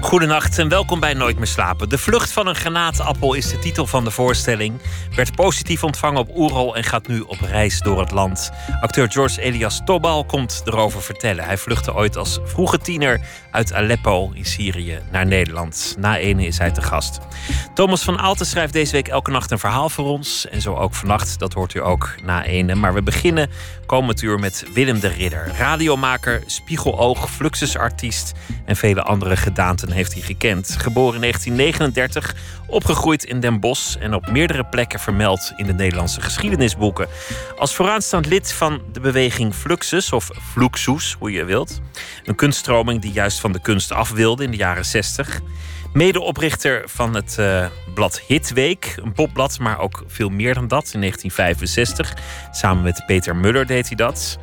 Goedenacht en welkom bij Nooit meer slapen. De vlucht van een granaatappel is de titel van de voorstelling. Werd positief ontvangen op Oerol en gaat nu op reis door het land. Acteur George Elias Tobal komt erover vertellen. Hij vluchtte ooit als vroege tiener uit Aleppo in Syrië naar Nederland. Na ene is hij te gast. Thomas van Aalten schrijft deze week elke nacht een verhaal voor ons. En zo ook vannacht, dat hoort u ook na ene. Maar we beginnen komend uur met Willem de Ridder. Radiomaker, spiegeloog, fluxusartiest en vele andere gedaanten heeft hij gekend. Geboren in 1939, opgegroeid in Den Bosch en op meerdere plekken vermeld in de Nederlandse geschiedenisboeken. Als vooraanstaand lid van de beweging Fluxus, of Fluxus, hoe je wilt. Een kunststroming die juist van de kunst af wilde in de jaren 60. Medeoprichter van het uh, blad Hitweek, een popblad, maar ook veel meer dan dat. In 1965, samen met Peter Muller deed hij dat.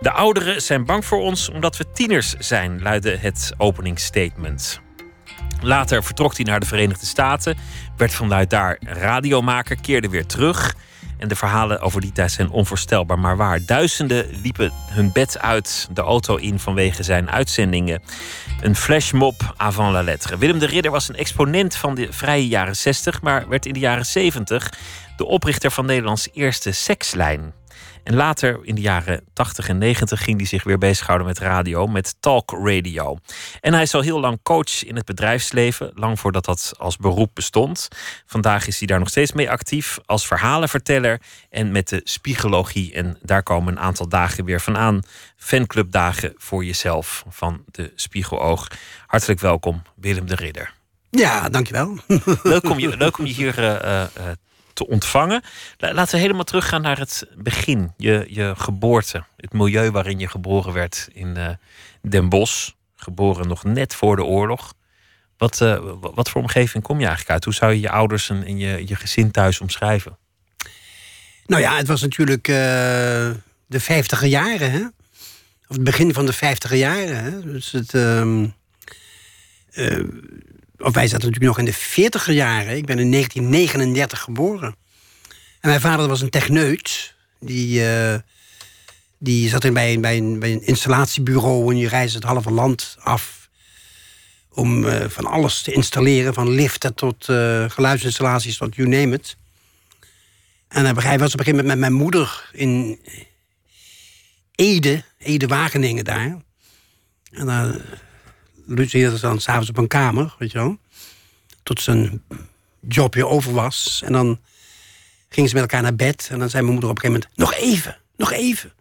De ouderen zijn bang voor ons omdat we tieners zijn, luidde het openingsstatement. Later vertrok hij naar de Verenigde Staten, werd vanuit daar radiomaker, keerde weer terug. En de verhalen over die tijd zijn onvoorstelbaar maar waar. Duizenden liepen hun bed uit, de auto in vanwege zijn uitzendingen. Een flashmob avant la lettre. Willem de Ridder was een exponent van de vrije jaren 60, maar werd in de jaren 70 de oprichter van Nederlands eerste sekslijn. En later, in de jaren 80 en 90, ging hij zich weer bezighouden met radio, met talk radio. En hij is al heel lang coach in het bedrijfsleven, lang voordat dat als beroep bestond. Vandaag is hij daar nog steeds mee actief als verhalenverteller en met de spiegologie. En daar komen een aantal dagen weer van aan. Fanclubdagen voor jezelf van de Spiegeloog. Hartelijk welkom, Willem de Ridder. Ja, dankjewel. Leuk om je, leuk om je hier uh, uh, te ontvangen. Laten we helemaal teruggaan naar het begin. Je, je geboorte. Het milieu waarin je geboren werd in uh, Den Bosch. Geboren nog net voor de oorlog. Wat, uh, wat voor omgeving kom je eigenlijk uit? Hoe zou je je ouders en, je, je gezin thuis omschrijven? Nou ja, het was natuurlijk uh, de vijftiger jaren. Hè? Of het begin van de vijftiger jaren. Hè? Dus het... Um, of wij zaten natuurlijk nog in de 40 jaren. Ik ben in 1939 geboren. En mijn vader was een techneut. Die, uh, die zat in bij, bij, een, bij een installatiebureau. En je reisde het halve land af. Om uh, van alles te installeren. Van liften tot uh, geluidsinstallaties tot you name it. En hij was op een gegeven moment met mijn moeder in Ede. Ede Wageningen daar. En dan logeerde dan s'avonds op een kamer, weet je wel. Tot zijn jobje over was. En dan gingen ze met elkaar naar bed. En dan zei mijn moeder op een gegeven moment... nog even, nog even.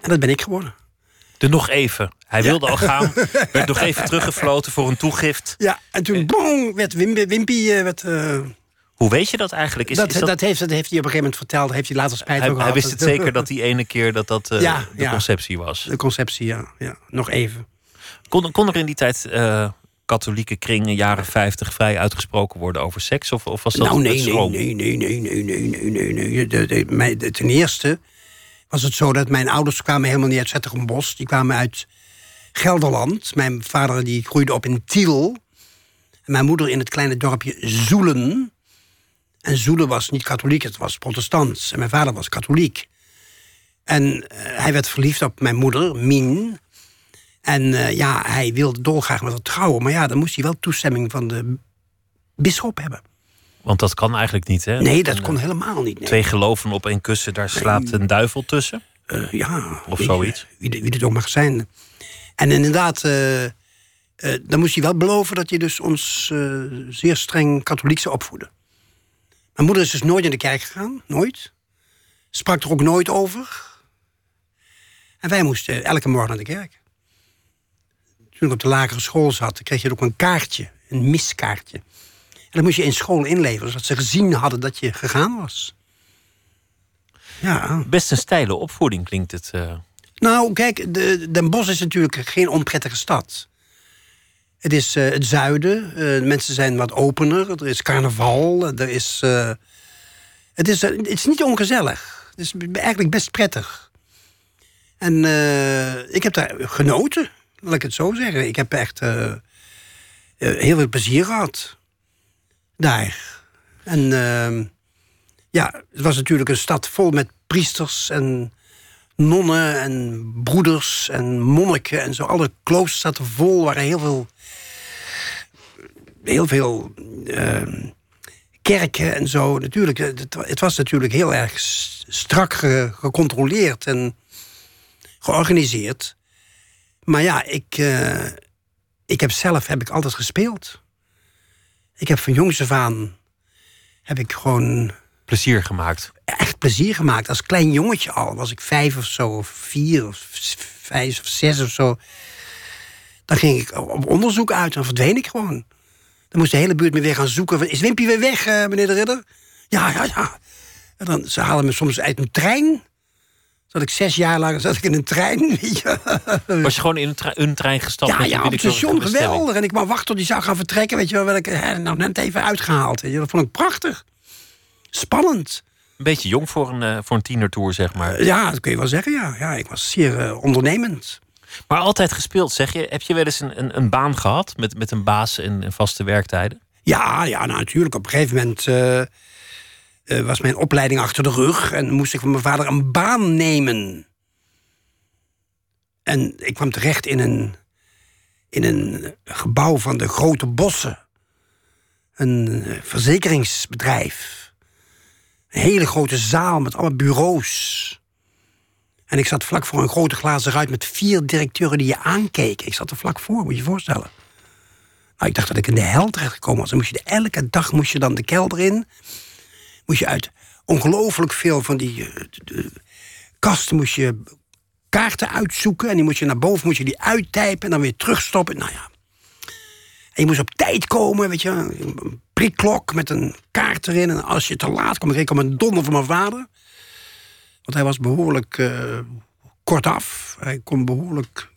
En dat ben ik geworden. De nog even. Hij wilde ja. al gaan. werd nog even teruggefloten voor een toegift. Ja, en toen boom, werd Wimpy... Wimpy werd, uh... Hoe weet je dat eigenlijk? Is, dat, is dat... Dat, heeft, dat heeft hij op een gegeven moment verteld. Heeft hij later spijt hij, van Hij wist het zeker dat die ene keer dat dat uh, ja, de ja. conceptie was. De conceptie, ja. ja. Nog even. Kon, kon er in die tijd uh, katholieke kringen, jaren 50, vrij uitgesproken worden over seks? Of, of was dat nou, nee, nee, nee, nee, nee, nee, nee, nee, nee. De, de, ten eerste was het zo dat mijn ouders kwamen helemaal niet uit Zetterenbos. Die kwamen uit Gelderland. Mijn vader die groeide op in Tiel. En mijn moeder in het kleine dorpje Zoelen. En Zoelen was niet katholiek, het was protestants. En mijn vader was katholiek. En uh, hij werd verliefd op mijn moeder, Mien. En uh, ja, hij wilde dolgraag met haar trouwen. Maar ja, dan moest hij wel toestemming van de bisschop hebben. Want dat kan eigenlijk niet, hè? Nee, dat kon helemaal niet. Nee. Twee geloven op één kussen, daar slaapt een duivel tussen? Uh, ja. Of zoiets? Wie, wie het ook mag zijn. En inderdaad, dan moest hij wel beloven dat je dus ons zeer streng katholiek zou opvoeden. Mijn moeder is dus nooit in de kerk gegaan, nooit. Sprak er ook nooit over. En wij moesten elke morgen naar de kerk. Toen ik op de lagere school zat, kreeg je ook een kaartje, een miskaartje. En dat moest je in school inleveren, zodat ze gezien hadden dat je gegaan was. Ja. Best een steile opvoeding klinkt het. Uh... Nou, kijk, de, Den Bosch is natuurlijk geen onprettige stad. Het is uh, het zuiden, uh, mensen zijn wat opener, er is carnaval, er is. het, is het is niet ongezellig. Het is eigenlijk best prettig. En ik heb daar genoten Laat ik het zo zeggen. Ik heb echt eh, eh, heel veel plezier gehad. Daar. En ehm, ja, het was natuurlijk een stad vol met priesters en nonnen en broeders en monniken en zo. Alle kloosters zaten vol, waren heel veel, heel veel ehm, kerken en zo. Natuurlijk, het, het was natuurlijk heel erg strak ge- gecontroleerd en georganiseerd. Maar ja, ik, eh, ik heb zelf heb ik altijd gespeeld. Ik heb van jongs af aan heb ik gewoon Plezier gemaakt. echt plezier gemaakt. Als klein jongetje al. Was ik vijf of zo, of vier of vijf of zes of zo. Dan ging ik op onderzoek uit. Dan verdween ik gewoon. Dan moest de hele buurt me weer gaan zoeken. Is Wimpy weer weg, eh, meneer de Ridder? Ja, ja, ja. En dan, ze halen me soms uit een trein. Zat ik zes jaar lang zat ik in een trein. Was je gewoon in een, tre- een trein gestapt? Ja, ja, op het station geweldig. En ik wou wachten tot die zou gaan vertrekken. Weet je wel, werd ik er nou net even uitgehaald. Weet je. Dat vond ik prachtig. Spannend. Een beetje jong voor een, eh, voor een tienertour, zeg maar. Ja, dat kun je wel zeggen, ja. ja ik was zeer eh, ondernemend. Maar altijd gespeeld, zeg je. Heb je wel eens een, een, een baan gehad met, met een baas en, en vaste werktijden? Ja, ja, nou, natuurlijk. Op een gegeven moment eh, eh, was mijn opleiding achter de rug... en moest ik van mijn vader een baan nemen. En ik kwam terecht in een, in een gebouw van de Grote Bossen. Een eh, verzekeringsbedrijf. Een hele grote zaal met alle bureaus. En ik zat vlak voor een grote glazen ruit met vier directeuren die je aankeken. Ik zat er vlak voor, moet je je voorstellen. Nou, ik dacht dat ik in de hel terecht gekomen was. Dan moest je elke dag moest je dan de kelder in. Moest je uit ongelooflijk veel van die eh, kasten moest je kaarten uitzoeken. En die moest je naar boven moest je die uittypen en dan weer terugstoppen. Nou ja. En je moest op tijd komen, weet je. Een prikklok met een kaart erin. En als je te laat kwam, kreeg ik een donder van mijn vader. Want hij was behoorlijk eh, kortaf. Hij kon behoorlijk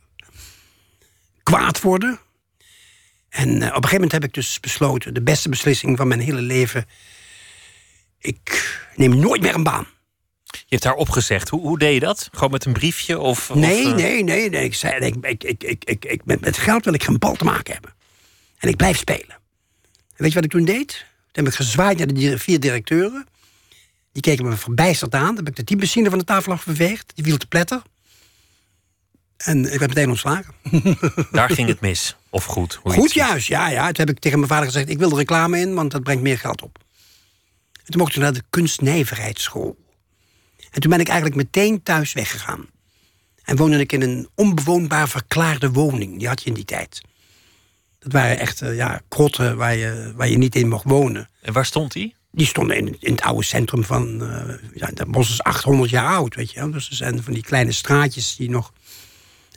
kwaad worden. En eh, op een gegeven moment heb ik dus besloten, de beste beslissing van mijn hele leven. Ik neem nooit meer een baan. Je hebt daar opgezegd. Hoe, hoe deed je dat? Gewoon met een briefje? Of, Nee, of, eh, nee, nee, nee. Ik zei, ik, ik, ik, ik, ik, ik- met, met geld wil ik geen bal te maken hebben. En ik blijf spelen. En weet je wat ik toen deed? Toen heb ik gezwaaid naar de vier directeuren. Die keken me verbijsterd aan. Toen heb ik de typemachine van de tafel afgeveegd. Die viel te pletter. En ik werd meteen ontslagen. Daar ging het mis. Of goed. hoe Goed juist, ja, ja. Toen heb ik tegen mijn vader gezegd... ik wil er reclame in, want dat brengt meer geld op. En toen mocht ik naar de kunstnijverheidsschool. En toen ben ik eigenlijk meteen thuis weggegaan. En woonde ik in een onbewoonbaar verklaarde woning. Die had je in die tijd. Dat waren echt eh, ja, krotten waar je, waar je niet in mocht wonen. En waar stond hij? Die stonden in, in het oude centrum van... eh ja, dat bos is 800 jaar oud, weet je. Dus er zijn van die kleine straatjes die nog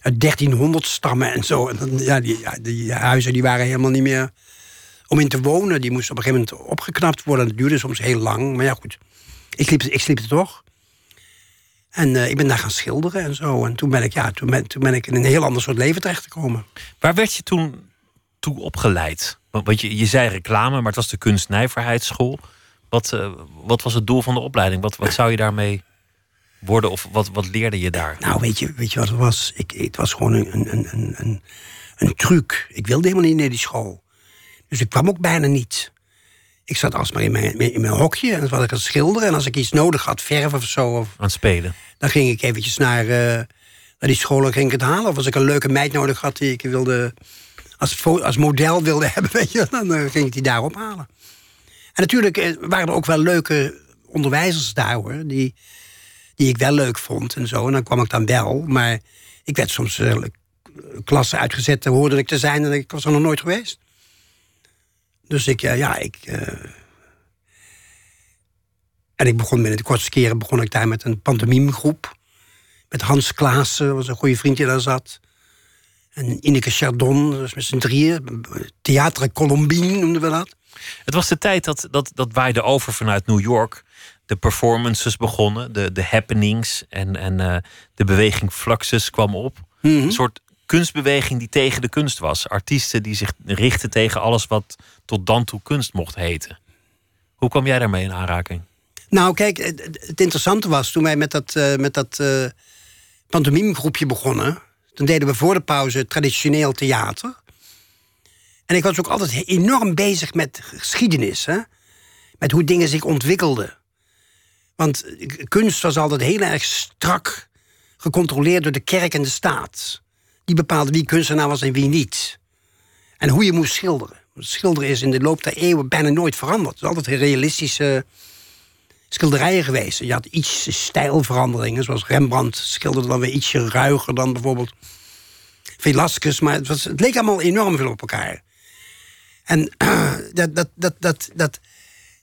uit 1300 stammen en zo. En dan, ja, die, ja, die huizen die waren helemaal niet meer om in te wonen. Die moesten op een gegeven moment opgeknapt worden. Dat duurde soms heel lang, maar ja, goed. Ik sliep, ik sliep er toch. En eh, ik ben daar gaan schilderen en zo. En toen ben ik, ja, toen ben, toen ben ik in een heel ander soort leven terechtgekomen. Waar werd je toen toe opgeleid? Want je, je zei reclame, maar het was de kunstnijverheidsschool. Wat, eh, wat was het doel van de opleiding? Wat, wat zou je daarmee worden? Of wat, wat leerde je daar? Nou, weet je, weet je wat het was? Ik, het was gewoon een, een, een, een, een truc. Ik wilde helemaal niet naar die school. Dus ik kwam ook bijna niet. Ik zat alsmaar in mijn, in mijn hokje en dan was ik aan het schilderen. En als ik iets nodig had, verf of zo, of, Aan het spelen. dan ging ik eventjes naar, eh, naar die school en ging ik het halen. Of als ik een leuke meid nodig had die ik wilde, als, als model wilde hebben, weet je, dan eh, ging ik die daar ophalen. En natuurlijk eh, waren er ook wel leuke onderwijzers daar hoor, die, die ik wel leuk vond en zo. En dan kwam ik dan wel, maar ik werd soms eh, klassen uitgezet, hoorde ik te zijn en ik was er nog nooit geweest. Dus ik, eh, ja, ik. eh, en ik begon binnen de kortste keren begon ik daar met een pantomimegroep. Met Hans Klaassen, was een goede vriend die daar zat. En Ineke Chardon, dus met z'n drieën. Theater Colombine noemden we dat. Het was de tijd dat, dat, dat waaide over vanuit New York. De performances begonnen, de, de happenings en, en eh, de beweging Fluxus kwam op. Een soort kunstbeweging die tegen de kunst was. Artiesten die zich richten tegen alles wat tot dan toe kunst mocht heten. Hoe kwam jij daarmee in aanraking? Nou, kijk, het, interessante was toen wij met dat, eh met dat eh pantomimegroepje begonnen. Dan deden we voor de pauze traditioneel theater. En ik was ook altijd enorm bezig met geschiedenis. Hè? Met hoe dingen zich ontwikkelden. Want kunst was altijd heel erg strak gecontroleerd door de kerk en de staat. Die bepaalde wie kunstenaar was en wie niet. En hoe je moest schilderen. Schilderen is in de loop der eeuwen bijna nooit veranderd. Het is altijd realistische schilderijen geweest. Je had iets stijlveranderingen, zoals Rembrandt schilderde dan weer ietsje ruiger dan bijvoorbeeld Velasquez. Maar het, was, het leek allemaal enorm veel op elkaar. En dat, dat, dat, dat, dat,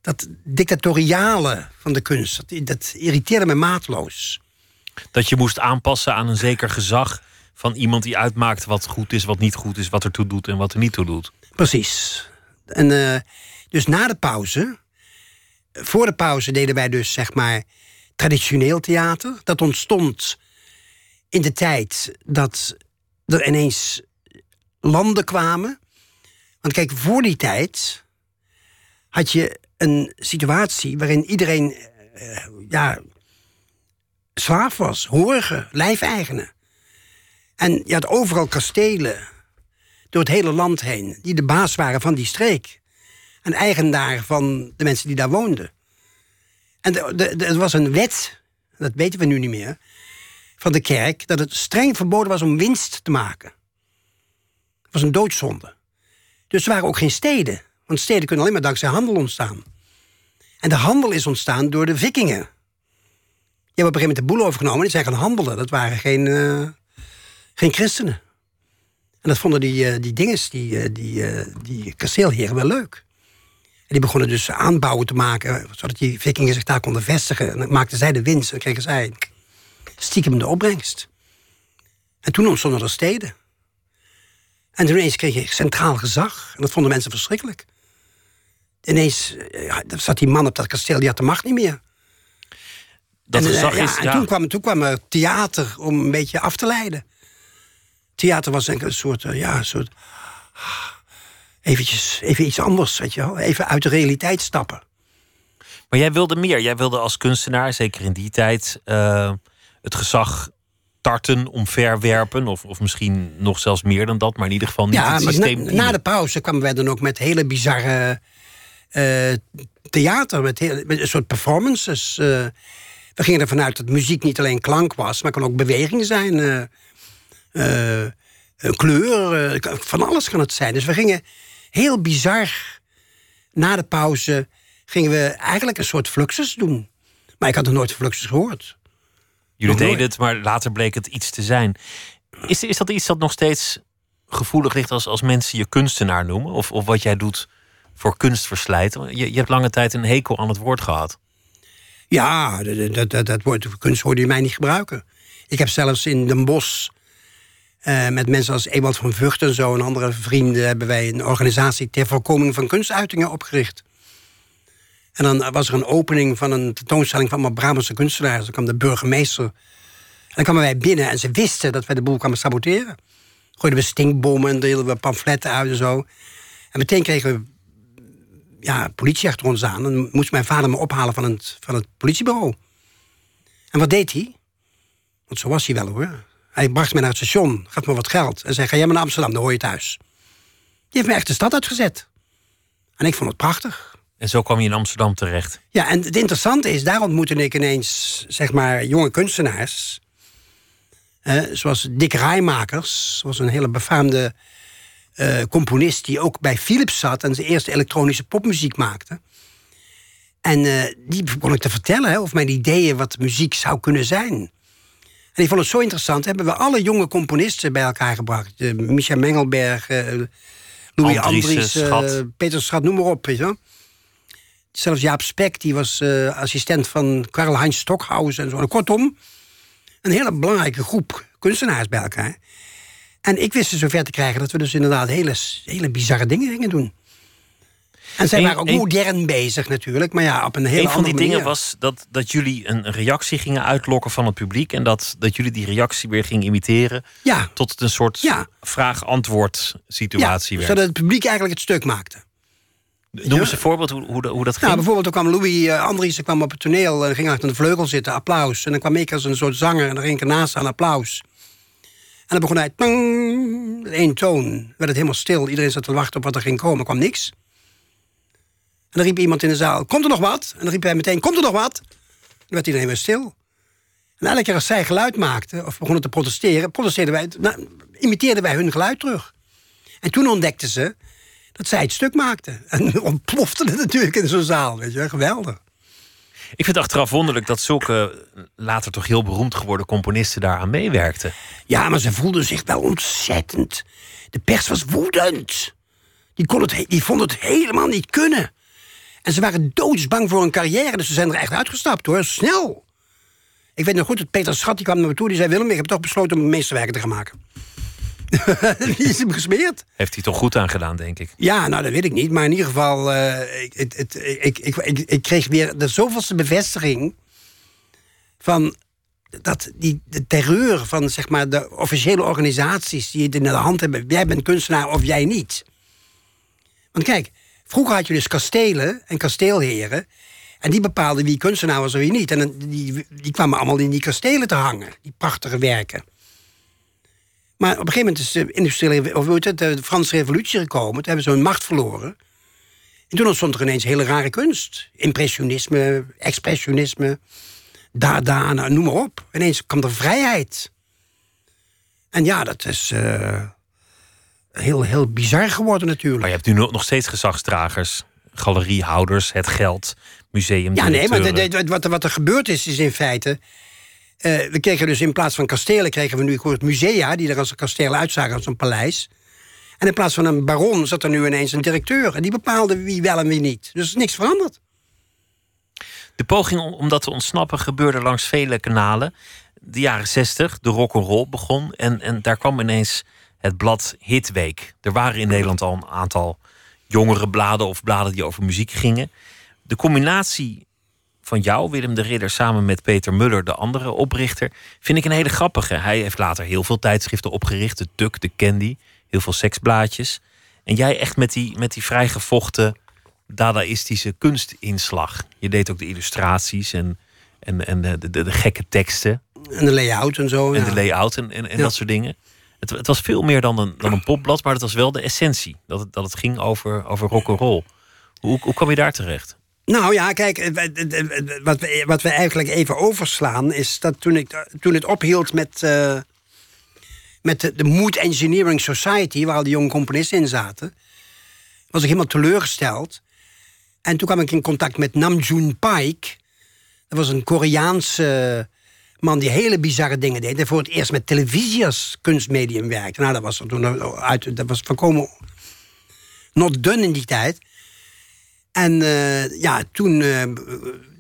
dat dictatoriale van de kunst, dat, dat irriteerde me maatloos. Dat je moest aanpassen aan een zeker gezag van iemand die uitmaakt wat goed is, wat niet goed is, wat er toe doet en wat er niet toe doet. Precies. En uh, dus na de pauze, voor de pauze deden wij dus zeg maar traditioneel theater. Dat ontstond in de tijd dat er ineens landen kwamen. Want kijk, voor die tijd had je een situatie waarin iedereen uh, ja, slaaf was, horige, lijfeigenen. En je had overal kastelen door het hele land heen, die de baas waren van die streek. En eigenaar van de mensen die daar woonden. En er was een wet, dat weten we nu niet meer, van de kerk, dat het streng verboden was om winst te maken. Dat was een doodzonde. Dus er waren ook geen steden. Want steden kunnen alleen maar dankzij handel ontstaan. En de handel is ontstaan door de vikingen. Die hebben op een gegeven moment de boel overgenomen en die zijn gaan handelen. Dat waren geen, uh, geen christenen. En dat vonden die, uh, die dinges, die, uh, die, die kasteelheren wel leuk. En die begonnen dus aanbouwen te maken, zodat die vikingen zich daar konden vestigen. En dan maakten zij de winst en kregen zij stiekem de opbrengst. En toen ontstonden er steden. En toen ineens kreeg je centraal gezag. En dat vonden mensen verschrikkelijk. Ineens ja, zat die man op dat kasteel, die had de macht niet meer. Dat en, gezag ja, is, en ja. toen, kwam, toen kwam er theater om een beetje af te leiden. Theater was een soort, ja, een soort... Eventjes, even iets anders, weet je wel. Even uit de realiteit stappen. Maar jij wilde meer. Jij wilde als kunstenaar, zeker in die tijd, uh, het gezag tarten, omverwerpen. Of, of misschien nog zelfs meer dan dat, maar in ieder geval niet ja, het systeem. Na, na, de pauze kwamen wij dan ook met hele bizarre uh, theater, met, heel, met, een soort performances. Uh, we gingen ervan uit dat muziek niet alleen klank was, maar kan ook beweging zijn. Uh, kleur, van alles kan het zijn. Dus we gingen heel bizar. Na de pauze gingen we eigenlijk een soort fluxus doen. Maar ik had nog nooit fluxus gehoord. Jullie deden het, maar later bleek het iets te zijn. Is, is dat iets dat nog steeds gevoelig ligt als, als mensen je kunstenaar noemen? Of, of wat jij doet voor kunst verslijten? Je, je hebt lange tijd een hekel aan het woord gehad. Ja, dat, dat, dat, dat woord kunst hoorde je mij niet gebruiken. Ik heb zelfs in Den Bosch uh, met mensen als Ewald van Vught en zo en andere vrienden hebben wij een organisatie ter voorkoming van kunstuitingen opgericht. En dan was er een opening van een tentoonstelling van mijn Brabantse kunstenaars. Dan kwam de burgemeester. En dan kwamen wij binnen en ze wisten dat wij de boel kwamen saboteren. Gooiden we stinkbommen en deelden we pamfletten uit en zo. En meteen kregen we ja, politie achter ons aan. En moest mijn vader me ophalen van het, van het politiebureau. En wat deed hij? Want zo was hij wel hoor. Hij bracht me naar het station, gaf me wat geld en zei: Ga jij maar naar Amsterdam, dan hoor je thuis. Die heeft me echt de stad uitgezet. En ik vond het prachtig. En zo kwam je in Amsterdam terecht. Ja, en het interessante is, daar ontmoette ik ineens, zeg maar, jonge kunstenaars. Eh, zoals Dick Rijmakers, was een hele befaamde uh, componist die ook bij Philips zat en zijn eerste elektronische popmuziek maakte. En uh, die begon ik te vertellen hè, over mijn ideeën wat muziek zou kunnen zijn. En ik vond het zo interessant. Hebben we alle jonge componisten bij elkaar gebracht. Uh, Micha Mengelberg, Louis Andries, Schat. Peter Schat, noem maar op. Weet je wel. Zelfs Jaap Spek, die was assistent van Karl-Heinz Stockhausen en zo. En kortom, een hele belangrijke groep kunstenaars bij elkaar. En ik wist ze zover te krijgen dat we dus inderdaad hele, hele bizarre dingen gingen doen. En zij waren ook modern bezig natuurlijk, maar ja, op een hele Een van die dingen was dat, dat jullie een reactie gingen uitlokken van het publiek. En dat, dat jullie die reactie weer gingen imiteren. Ja, Tot het een soort Ja. vraag-antwoord ja situatie werd. zodat het publiek eigenlijk het stuk maakte. Noem eens een voorbeeld hoe, hoe, dat- hoe dat ging. Nou, bijvoorbeeld toen kwam Louis uh, Andriessen kwam op het toneel en ging achter de vleugel zitten, applaus. En dan kwam ik als een soort zanger en dan ging ik ernaast aan applaus. En dan begon hij... Tang, één toon. werd het helemaal stil. Iedereen zat te wachten op wat er ging komen. Er kwam niks. En dan riep iemand in de zaal... Komt er nog wat? En dan riep hij meteen... Komt er nog wat? Dan werd iedereen weer stil. En elke keer als zij geluid maakten... of begonnen te protesteren... protesteerden wij, nou, imiteerden wij hun geluid terug. En toen ontdekten ze dat zij het stuk maakten. En ontplofte het natuurlijk in zo'n zaal. Weet je, geweldig. Ik vind het achteraf wonderlijk dat zulke later toch heel beroemd geworden componisten daaraan meewerkten. Ja, maar ze voelden zich wel ontzettend. De pers was woedend. Die, kon het, die vond het helemaal niet kunnen. En ze waren doodsbang voor een carrière, dus ze zijn er echt uitgestapt hoor, snel. Ik weet nog goed dat Peter Schat die kwam naar me toe, die zei: Willem, ik heb toch besloten om meesterwerken te gaan maken. Die is hem gesmeerd. Heeft hij toch goed aan gedaan, denk ik. Ja, nou, dat weet ik niet. Maar in ieder geval, uh, ik, het, het, ik, ik, ik, ik, kreeg weer de zoveelste bevestiging... van dat die, de terreur van zeg maar, de officiële organisaties... die het in de hand hebben. Jij bent kunstenaar of jij niet. Want kijk, vroeger had je dus kastelen en kasteelheren... En die bepaalden wie kunstenaar was of wie niet. En die, die kwamen allemaal in die kastelen te hangen. Die prachtige werken. Maar op een gegeven moment is de, industriële, of het, de Franse revolutie gekomen. Toen hebben ze hun macht verloren. En toen ontstond er ineens hele rare kunst. Impressionisme, expressionisme, dada, nou, noem maar op. Ineens kwam er vrijheid. En ja, dat is uh, heel, heel bizar geworden natuurlijk. Maar je hebt nu nog steeds gezagsdragers, galeriehouders, het geld, museum. Ja, nee, maar wat, wat er gebeurd is, is in feite uh, we kregen dus in plaats van kastelen kregen we nu het musea, die er als een kasteel uitzagen als een paleis. En in plaats van een baron zat er nu ineens een directeur. En die bepaalde wie wel en wie niet. Dus er is niks veranderd. De poging om dat te ontsnappen gebeurde langs vele kanalen. De jaren zestig, de rock'n'roll begon. En, en daar kwam ineens het blad Hitweek. Er waren in Nederland al een aantal jongere bladen of bladen die over muziek gingen. De combinatie van jou, Willem de Ridder, samen met Peter Muller, de andere oprichter, vind ik een hele grappige. Hij heeft later heel veel tijdschriften opgericht: de Tuk, de Candy, heel veel seksblaadjes. En jij echt met die, met die vrijgevochten dadaïstische kunstinslag. Je deed ook de illustraties en, en, en de, de, de gekke teksten. En de layout en zo. En de layout en, en, en dat soort dingen. Het, het, was veel meer dan een, dan een popblad, maar het was wel de essentie. Dat het, dat het ging over, over rock and roll. Hoe, hoe kwam je daar terecht? Nou ja, kijk, eh, wat we, wat we eigenlijk even overslaan... is dat toen, ik, toen het ophield met, met de, de Mood Engineering Society... waar al die jonge componisten in zaten... was ik helemaal teleurgesteld. En toen kwam ik in contact met Namjoon Paik. Dat was een Koreaanse man die hele bizarre dingen deed. En voor het eerst met televisie als kunstmedium werkte. Nou, dat was, toen uit, dat was voorkomen not done in die tijd... En uh, ja, toen uh,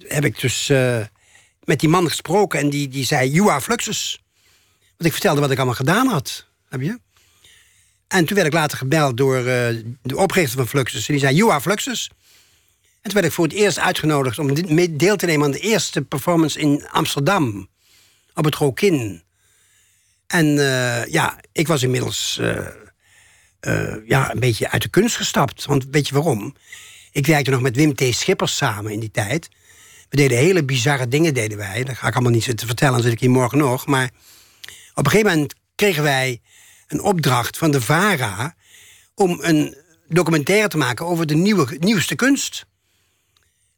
heb ik dus uh, met die man gesproken en die, die zei: You are Fluxus. Want ik vertelde wat ik allemaal gedaan had. Heb je? En toen werd ik later gebeld door de oprichter van Fluxus. En die zei: You are Fluxus. En toen werd ik voor het eerst uitgenodigd om deel te nemen aan de eerste performance in Amsterdam. Op het Rokin. En ja, ik was inmiddels ja, een beetje uit de kunst gestapt. Want weet je waarom? Ik werkte nog met Wim T. Schippers samen in die tijd. We deden hele bizarre dingen, deden wij. Dat ga ik allemaal niet zitten vertellen, dan zit ik hier morgen nog. Maar op een gegeven moment kregen wij een opdracht van de VARA... om een documentaire te maken over de nieuwe, nieuwste kunst.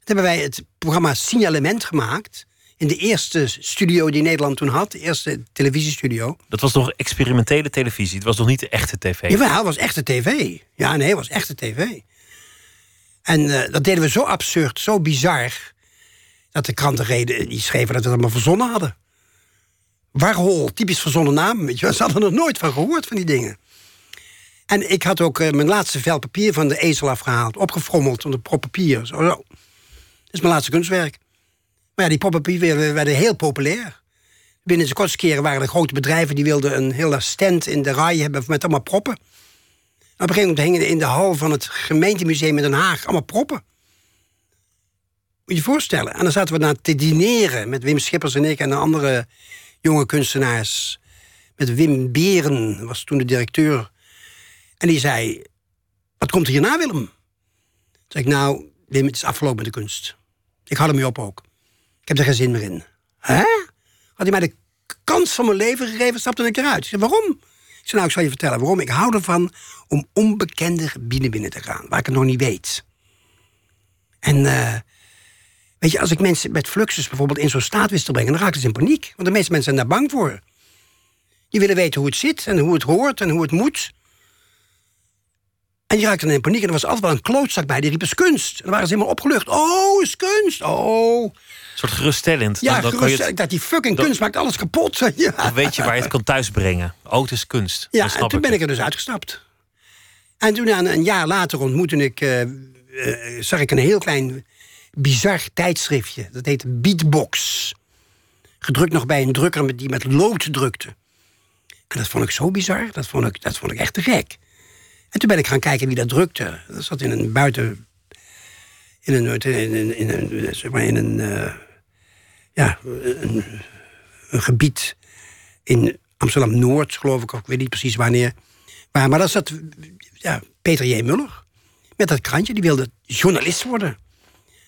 Toen hebben wij het programma Signalement gemaakt... in de eerste studio die Nederland toen had. De eerste televisiestudio. Dat was nog experimentele televisie? Het was nog niet de echte tv? Ja, het was echte tv. Ja, nee, het was echte tv. En uh, dat deden we zo absurd, zo bizar... dat de kranten reden, die schreven dat we het allemaal verzonnen hadden. Warhol, typisch verzonnen naam. Weet je, ze hadden er nooit van gehoord, van die dingen. En ik had ook uh, mijn laatste vel papier van de ezel afgehaald. Opgefrommeld onder prop papier. Zo, zo. Dat is mijn laatste kunstwerk. Maar ja, die poppapier werden heel populair. Binnen de kortste keren waren er grote bedrijven... die wilden een hele stand in de rij hebben met allemaal proppen. Op een gegeven moment hingen in de hal van het gemeentemuseum in Den Haag allemaal proppen. Moet je je voorstellen. En dan zaten we daar te dineren met Wim Schippers en ik en de andere jonge kunstenaars. Met Wim Beren, was toen de directeur. En die zei: Wat komt er hierna, Willem? Toen zei ik: Nou, Wim, het is afgelopen met de kunst. Ik had hem mee op ook. Ik heb er geen zin meer in. Hè? Had hij mij de kans van mijn leven gegeven, stapte ik eruit. Zei, waarom? Ik zei, nou, ik zal je vertellen waarom. Ik hou ervan om onbekende gebieden binnen te gaan, waar ik het nog niet weet. En uh, weet je, als ik mensen met fluxus bijvoorbeeld in zo'n staat wist te brengen, dan raakten ze in paniek. Want de meeste mensen zijn daar bang voor. Die willen weten hoe het zit en hoe het hoort en hoe het moet. En die raakten in paniek en er was altijd wel een klootzak bij, die riep, is kunst. En dan waren ze helemaal opgelucht. Oh, is kunst, oh. Een soort geruststellend. Ja, dan, dan je het, dat die fucking kunst maakt alles kapot. Ja. Dan weet je waar je het kan thuisbrengen. Het is kunst. Ja, en toen ben ik er dus uitgestapt. En toen een jaar later ontmoette ik... Uh, uh, zag ik een heel klein, bizar tijdschriftje. Dat heette Beatbox. Gedrukt nog bij een drukker die met lood drukte. En dat vond ik zo bizar. Dat vond ik, dat vond ik echt te gek. En toen ben ik gaan kijken wie dat drukte. Dat zat in een buiten. In een. In in een, zeg maar in een uh, ja, een, gebied in Amsterdam Noord, geloof ik. Ik weet niet precies wanneer. Maar, maar dat zat. Ja, Peter J. Muller. Met dat krantje. Die wilde journalist worden.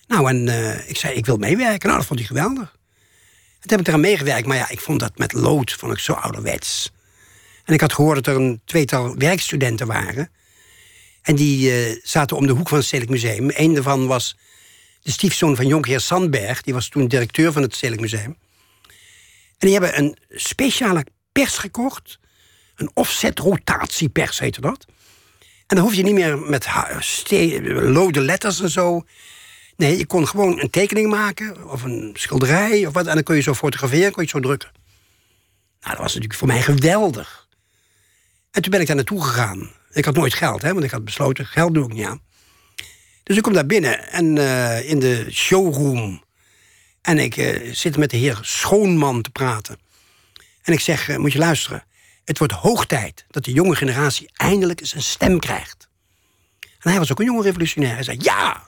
Nou, en uh, ik zei, ik wil meewerken. Nou, dat vond hij geweldig. En toen heb ik eraan meegewerkt. Maar ja, ik vond dat met lood vond ik zo ouderwets. En ik had gehoord dat er een tweetal werkstudenten waren. En die uh, zaten om de hoek van het Stedelijk Museum. Eén daarvan was de stiefzoon van Jonkheer Sandberg. Die was toen directeur van het Stedelijk Museum. En die hebben een speciale pers gekocht. Een offset rotatiepers heette dat. En dan hoef je niet meer met lode letters en zo. Nee, je kon gewoon een tekening maken. Of een schilderij of wat. En dan kon je zo fotograferen, kon je zo drukken. Nou, dat was natuurlijk voor mij geweldig. En toen ben ik daar naartoe gegaan. Ik had nooit geld, hè, want ik had besloten, geld doe ik niet aan. Dus ik kom daar binnen en uh, in de showroom. En ik uh, zit met de heer Schoonman te praten. En ik zeg, uh, moet je luisteren. Het wordt hoog tijd dat de jonge generatie eindelijk eens een stem krijgt. En hij was ook een jonge revolutionair. Hij zei, ja!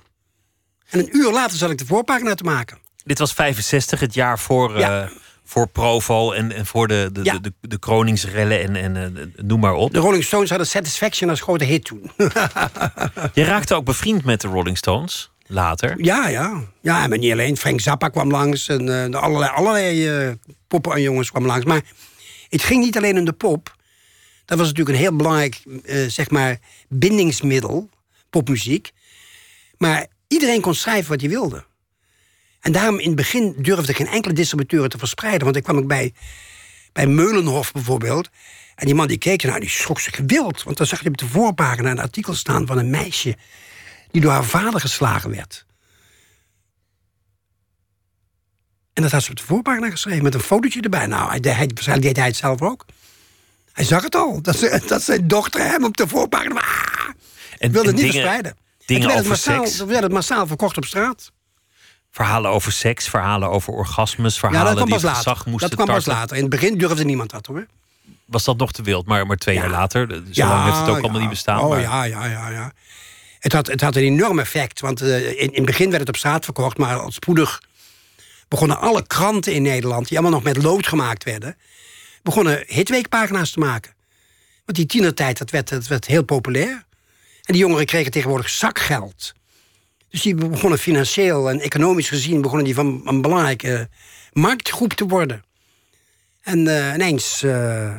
En een uur later zat ik de voorpagina te maken. Dit was 65, het jaar voor... Ja voor Provo en, en voor de, de, de, de, de Kroningsrellen en, en uh, noem maar op. De Rolling Stones hadden Satisfaction als grote hit toen. Je raakte ook bevriend met de Rolling Stones later. Ja, ja. Ja, maar niet alleen. Frank Zappa kwam langs en uh, allerlei, allerlei uh, poppen en jongens kwamen langs. Maar het ging niet alleen om de pop. Dat was natuurlijk een heel belangrijk, zeg maar, bindingsmiddel, popmuziek. Maar iedereen kon schrijven wat hij wilde. En daarom in het begin durfde geen enkele distributeur te verspreiden. Want ik kwam ook bij, bij Meulenhof bijvoorbeeld. En die man die keek die schrok zich gewild. Want dan zag je op de voorpagina een artikel staan van een meisje... die door haar vader geslagen werd. En dat had ze op de voorpagina geschreven met een fotootje erbij. Nou, hij, hij, waarschijnlijk deed hij het zelf ook. Hij zag het al, dat, ze, dat zijn dochter hem op de voorpagina... Ah, en, wilde het niet verspreiden. Dingen werd, het massaal, werd het massaal verkocht op straat. Verhalen over seks, verhalen over orgasmes, verhalen ja, die het gezag moesten Dat kwam pas later. In het begin durfde niemand dat hoor. Was dat nog te wild, maar, maar twee jaar later? Zo ja, lang heeft het ook allemaal niet bestaan. Oh ja, ja, ja, ja. Het had, het had een enorm effect, want uh, in, in het begin werd het op straat verkocht, maar al spoedig begonnen alle kranten in Nederland, die allemaal nog met lood gemaakt werden, begonnen hitweekpagina's te maken. Want die tienertijd, dat werd, dat werd heel populair. En die jongeren kregen tegenwoordig zakgeld. Dus die begonnen financieel en economisch gezien begonnen die van een belangrijke marktgroep te worden. En uh, ineens uh,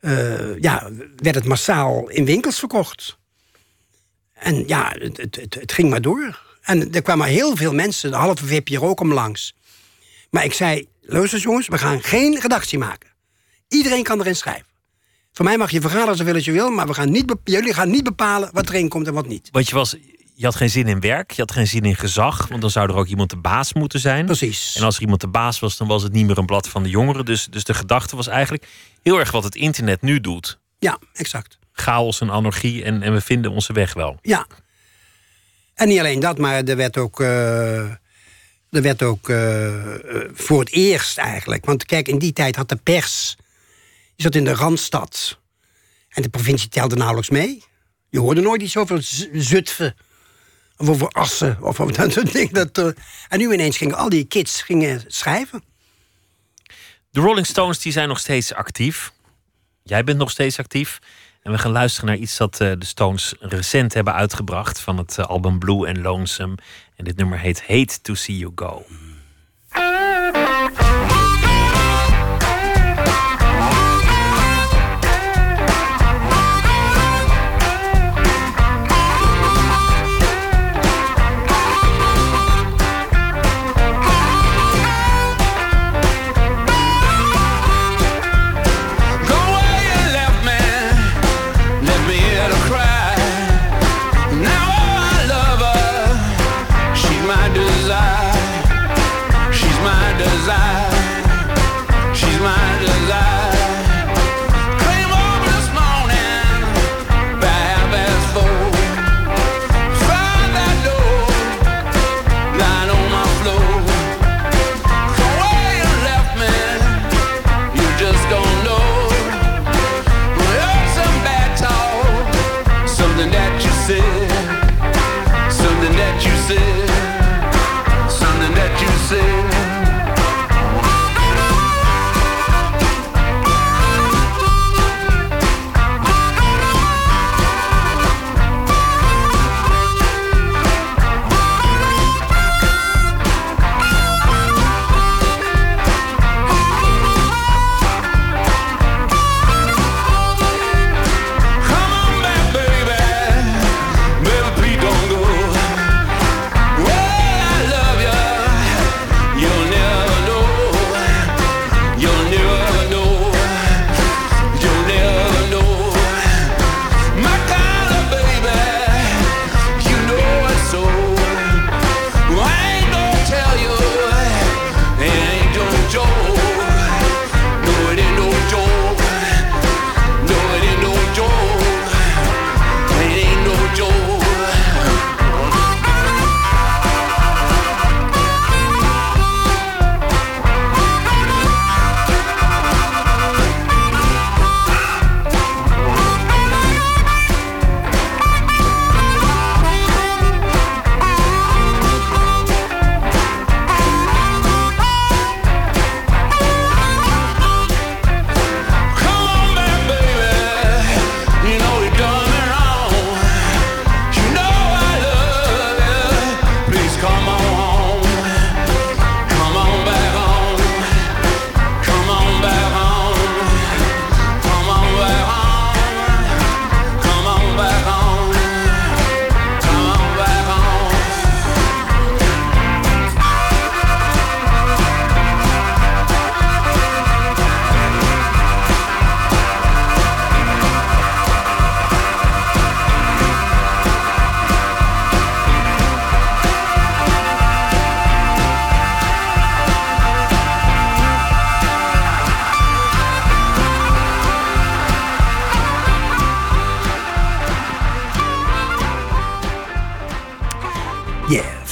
uh, ja, werd het massaal in winkels verkocht. En ja, het, het, het, ging maar door. En er kwamen heel veel mensen, de halve VPRO kwam langs. Maar ik zei, luister jongens, we gaan geen redactie maken. Iedereen kan erin schrijven. Voor mij mag je vergaderen zoveel als je wil, maar we gaan niet jullie gaan niet bepalen wat erin komt en wat niet. Want je was je had geen zin in werk, je had geen zin in gezag, want dan zou er ook iemand de baas moeten zijn. Precies. En als er iemand de baas was, dan was het niet meer een blad van de jongeren. Dus, dus de gedachte was eigenlijk heel erg wat het internet nu doet. Ja, exact. Chaos en anarchie en, en we vinden onze weg wel. Ja. En niet alleen dat, maar er werd ook, uh, er werd ook uh, voor het eerst eigenlijk. Want kijk, in die tijd had de pers. Je zat in de randstad. En de provincie telde nauwelijks mee. Je hoorde nooit iets over Zutphen of over assen. Of over dat soort dingen. Dat, uh, en nu ineens gingen al die kids gingen schrijven. De Rolling Stones die zijn nog steeds actief. Jij bent nog steeds actief. En we gaan luisteren naar iets dat uh, de Stones recent hebben uitgebracht. Van het uh, album Blue and Lonesome. En dit nummer heet Hate to See You Go. faces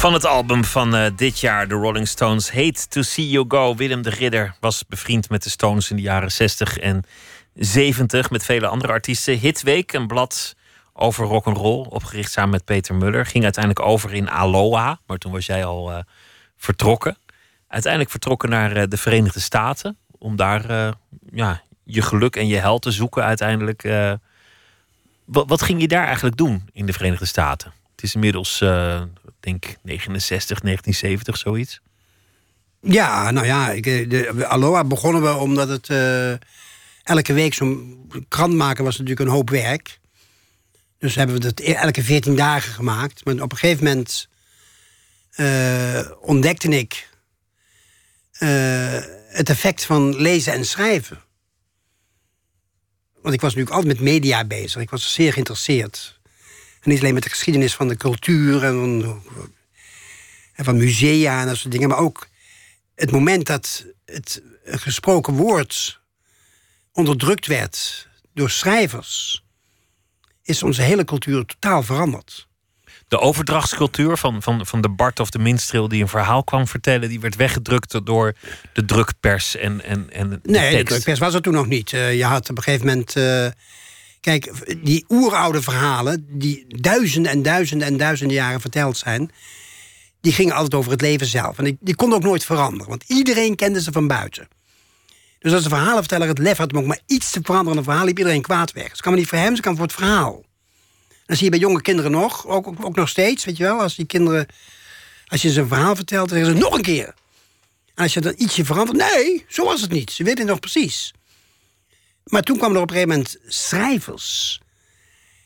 Van het album van eh, dit jaar, de Rolling Stones, Hate to See You Go. Willem de Ridder was bevriend met de Stones in de jaren 60 en 70 met vele andere artiesten. Hitweek, een blad over rock and roll, opgericht samen met Peter Muller, ging uiteindelijk over in Aloha, maar toen was jij al uh, vertrokken. Uiteindelijk vertrokken naar uh, de Verenigde Staten om daar ja, je geluk en je hel te zoeken uiteindelijk. Wat, wat, ging je daar eigenlijk doen in de Verenigde Staten? Het is inmiddels, denk 69, 1970, zoiets. Ja, nou ja, ik, de, Aloha begonnen we omdat het elke week zo'n krant maken was natuurlijk een hoop werk. Dus hebben we het e- elke 14 dagen gemaakt. Maar op een gegeven moment uh, ontdekte ik het effect van lezen en schrijven. Want ik was natuurlijk altijd met media bezig. Ik was zeer geïnteresseerd. En niet alleen met de geschiedenis van de cultuur en van, en van musea en dat soort dingen. Maar ook het moment dat het gesproken woord onderdrukt werd door schrijvers, is onze hele cultuur totaal veranderd. De overdrachtscultuur van, van, van de Bart of de Minstreel die een verhaal kwam vertellen, die werd weggedrukt door de drukpers en, en, en de Nee, tekst. de drukpers was er toen nog niet. Uh, je had op een gegeven moment. Uh, kijk, die oeroude verhalen, die duizenden en duizenden en duizenden jaren verteld zijn, die gingen altijd over het leven zelf. En die, die konden ook nooit veranderen, want iedereen kende ze van buiten. Dus als de verhalenverteller het lef had om ook maar iets te veranderen aan een verhaal, liep iedereen kwaad weg. Ze kan maar niet voor hem, ze kan voor het verhaal. Dat zie je bij jonge kinderen nog, ook, ook, ook, nog steeds, weet je wel. Als die kinderen, als je ze een verhaal vertelt, dan zeggen ze nog een keer. En als je dan ietsje verandert, nee, zo was het niet. Ze weten het nog precies. Maar toen kwamen er op een gegeven moment schrijvers.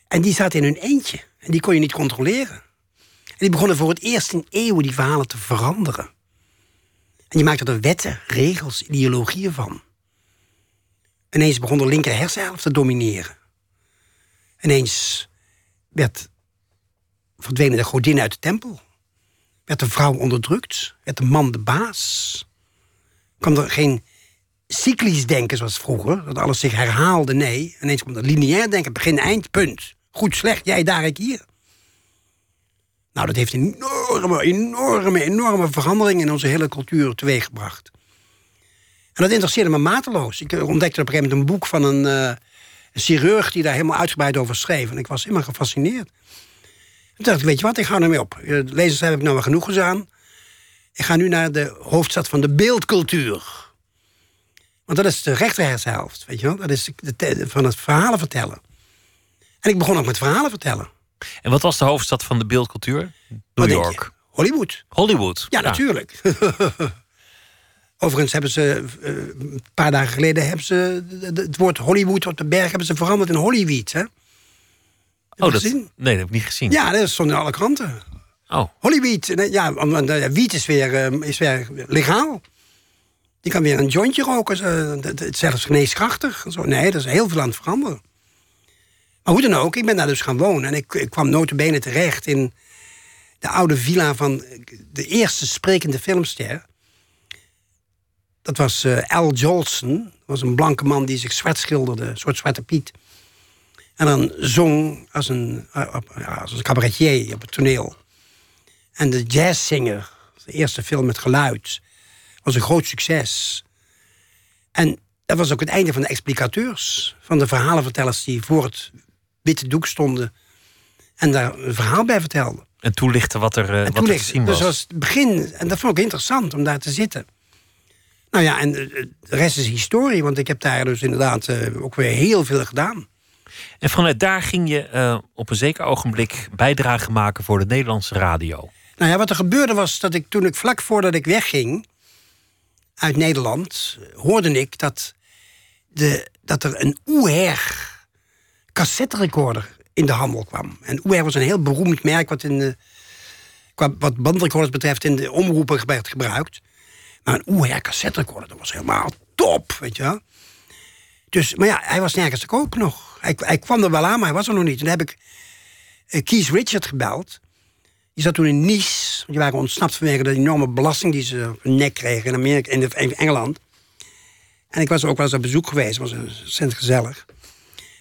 En die zaten in hun eentje. En die kon je niet controleren. En die begonnen voor het eerst in eeuwen die verhalen te veranderen. En die maakte er wetten, regels, ideologieën van. Ineens begon de linker hersenhelft te domineren. Ineens werd verdwenen de godin uit de tempel. Werd de vrouw onderdrukt. Werd de man de baas. Kwam er geen cyclisch denken zoals vroeger, dat alles zich herhaalde. Nee, ineens komt er lineair denken, begin, eind, punt. Goed, slecht, jij daar, ik hier. Nou, dat heeft een enorme, enorme, enorme verandering in onze hele cultuur teweeggebracht. En dat interesseerde me mateloos. Ik ontdekte op een gegeven moment een boek van een, uh, een chirurg die daar helemaal uitgebreid over schreef. En ik was helemaal gefascineerd. Toen dacht ik, weet je wat, ik ga ermee op. De lezers heb ik nou wel genoeg gedaan. Ik ga nu naar de hoofdstad van de beeldcultuur. Want dat is de rechterhersenhelft, weet je wel. Dat is de, de, van het verhalen vertellen. En ik begon ook met verhalen vertellen. En wat was de hoofdstad van de beeldcultuur? New York. Hollywood. Hollywood. Ja, natuurlijk. Overigens hebben ze uh, een paar dagen geleden hebben ze het woord Hollywood op de berg hebben ze veranderd in Hollyweed. Hè? Oh, dat, nee, dat heb ik niet gezien. Ja, dat stond in alle kranten. Oh. Hollyweed. Ja, want wiet is weer, is weer legaal. Je kan weer een jointje roken. Het is zelfs geneeskrachtig. Zo. Nee, dat is heel veel aan het veranderen. Maar hoe dan ook, ik ben daar dus gaan wonen. En ik, ik kwam notabene terecht in de oude villa van de eerste sprekende filmster. Dat was uh, Al Jolson. Dat was een blanke man die zich zwart schilderde, een soort zwarte piet. En dan zong als een, ja, als een cabaretier op het toneel. En de jazzzinger, de eerste film met geluid, was een groot succes. En dat was ook het einde van de explicateurs. Van de verhalenvertellers die voor het witte doek stonden. En daar een verhaal bij vertelden. En toelichten wat er, uh, wat er gezien was. Dus dat was het begin. En dat vond ik interessant om daar te zitten. Nou ja, en de rest is historie. Want ik heb daar dus inderdaad uh, ook weer heel veel gedaan. En vanuit daar ging je uh, op een zeker ogenblik bijdrage maken voor de Nederlandse radio. Nou ja, wat er gebeurde was dat ik toen ik vlak voordat ik wegging uit Nederland, hoorde ik dat, de, dat er een oeher cassetterecorder in de handel kwam. En Uher was een heel beroemd merk wat, in wat bandrecorders betreft in de omroepen werd gebruikt. Maar een Uher cassetterecorder, dat was helemaal top, weet je wel. Dus, maar ja, hij was nergens te koop nog. Hij, hij kwam er wel aan, maar hij was er nog niet. Toen heb ik uh, Keith Richard gebeld. Die zat toen in Nice. Die waren ontsnapt vanwege de enorme belasting die ze op nek kregen in, Amerika, de, in Engeland. En ik was ook wel eens op bezoek geweest. Was ontzettend gezellig.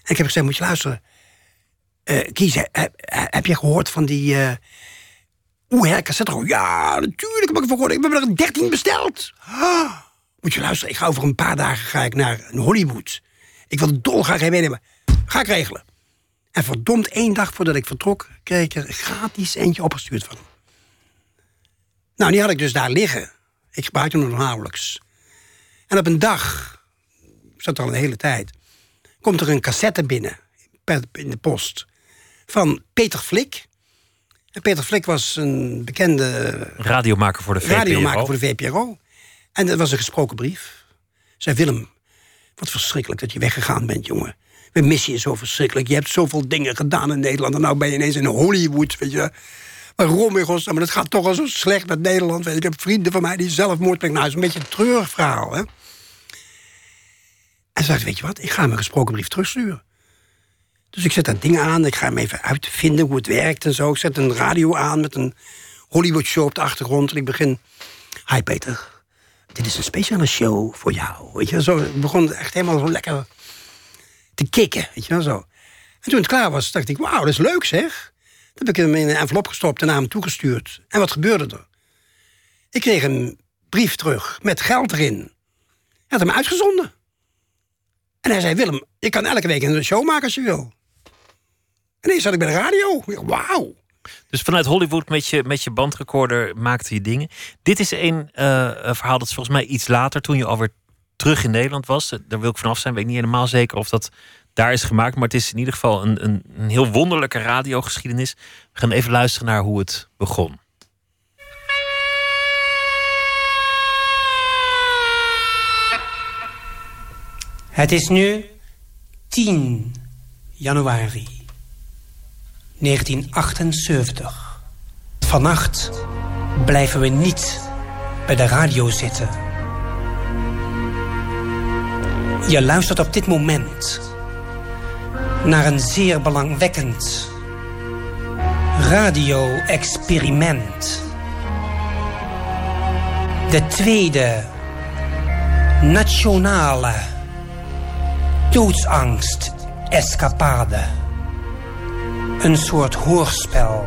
En ik heb gezegd, moet je luisteren. Uh, Kies, heb, heb je gehoord van die... Uh, Oeh, hè, cassette Ja, natuurlijk heb ik ervan gehoord. Ik heb er 13 besteld. Ah, moet je luisteren, ik ga over een paar dagen ga ik naar Hollywood. Ik wil dolgraag heen meenemen. Ga ik regelen. En verdomd één dag voordat ik vertrok... kreeg ik er gratis eentje opgestuurd van hem. Nou, die had ik dus daar liggen. Ik gebruikte hem nog nauwelijks. En op een dag, ik zat al een hele tijd... komt er een cassette binnen, in de post... van Peter Flik. En Peter Flik was een bekende... Radiomaker voor de VPRO. Radiomaker voor de VPRO. En dat was een gesproken brief. Zei Willem, wat verschrikkelijk dat je weggegaan bent, jongen. We missen je zo verschrikkelijk. Je hebt zoveel dingen gedaan in Nederland. En nou ben je ineens in Hollywood, weet je. Waarom in godsnaam? Maar het gaat toch al zo slecht met Nederland. Weet je. Ik heb vrienden van mij die zelfmoord plegen. Nou, is een beetje een treurig verhaal, hè. En zei, weet je wat, ik ga hem een gesproken brief terugsturen. Dus ik zet dat ding aan, ik ga hem even uitvinden hoe het werkt en zo. Ik zet een radio aan met een Hollywood show op de achtergrond. En ik begin, hi Peter, dit is een speciale show voor jou. Weet je, zo begon echt helemaal zo lekker te kicken, weet je wel zo. En toen het klaar was, dacht ik, wauw, dat is leuk zeg. Toen heb ik hem in een envelop gestopt en naar hem toegestuurd. En wat gebeurde er? Ik kreeg een brief terug met geld erin. Hij had hem uitgezonden. En hij zei, Willem, je kan elke week een show maken als je wil. En ineens zat ik bij de radio. Wauw. Dus vanuit Hollywood met je, met je bandrecorder maakte je dingen. Dit is een uh, verhaal dat is volgens mij iets later, toen je alweer terug in Nederland was. Daar wil ik vanaf zijn. Weet ik niet helemaal zeker of dat daar is gemaakt. Maar het is in ieder geval een, een, een heel wonderlijke radiogeschiedenis. We gaan even luisteren naar hoe het begon. Het is nu 10 januari 1978. Vannacht blijven we niet bij de radio zitten. Je luistert op dit moment naar een zeer belangwekkend radio-experiment. De tweede nationale doodsangst-escapade. Een soort hoorspel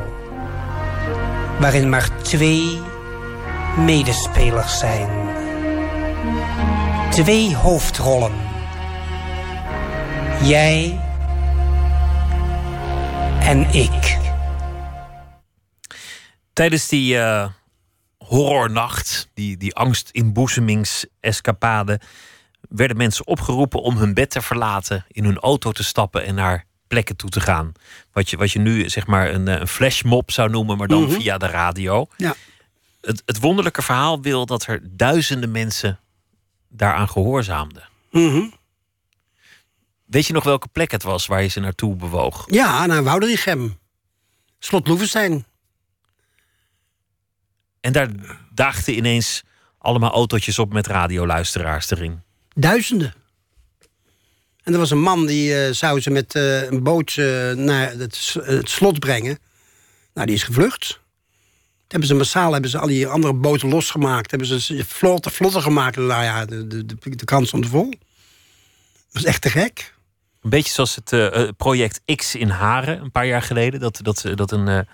waarin maar twee medespelers zijn. Twee hoofdrollen. Jij en ik. Tijdens die uh, horrornacht, die, die angst-inboezemingsescapade... werden mensen opgeroepen om hun bed te verlaten... in hun auto te stappen en naar plekken toe te gaan. Wat je, wat je nu zeg maar een, eh, een flashmob zou noemen, maar dan mhm. via de radio. Ja. Het, het wonderlijke verhaal wil dat er duizenden mensen daaraan gehoorzaamden. Mm Weet je nog welke plek het was waar je ze naartoe bewoog? Ja, naar Wouderichem. Slot Loevestein. En daar daagden ineens allemaal autootjes op met radioluisteraars erin. Duizenden. En er was een man die uh, zou ze met uh, een boot uh, naar het, het, slot brengen. Nou, die is gevlucht. Hebben ze massaal hebben ze al die andere boten losgemaakt. Hebben ze vlotter, vlotter gemaakt. Nou ja, de, de, de, kans stond vol. Dat was echt te gek. Een beetje zoals het project X in Haren een paar jaar geleden. Dat, dat, dat een, een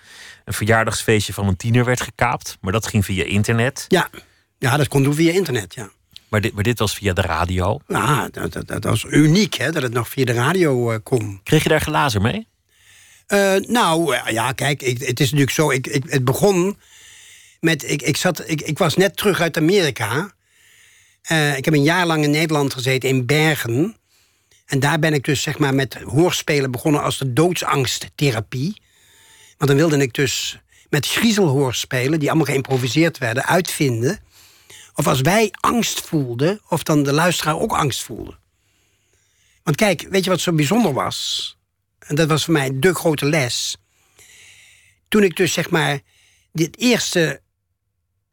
verjaardagsfeestje van een tiener werd gekaapt. Maar dat ging via internet. Ja, ja dat kon doen via internet, ja. Maar dit, maar dit was via de radio? Ja, dat, dat, dat was uniek hè, dat het nog via de radio uh, kon. Kreeg je daar glazen mee? Uh, nou, uh, ja, kijk, het is natuurlijk zo. Ik, ik, het begon met. Ik, ik, zat, ik, ik was net terug uit Amerika. ik heb een jaar lang in Nederland gezeten, in Bergen. En daar ben ik dus zeg maar met hoorspelen begonnen als de doodsangsttherapie. Want dan wilde ik dus met griezelhoorspelen, die allemaal geïmproviseerd werden, uitvinden of als wij angst voelden, of dan de luisteraar ook angst voelde. Want kijk, weet je wat zo bijzonder was? En dat was voor mij de grote les. Toen ik dus zeg maar dit eerste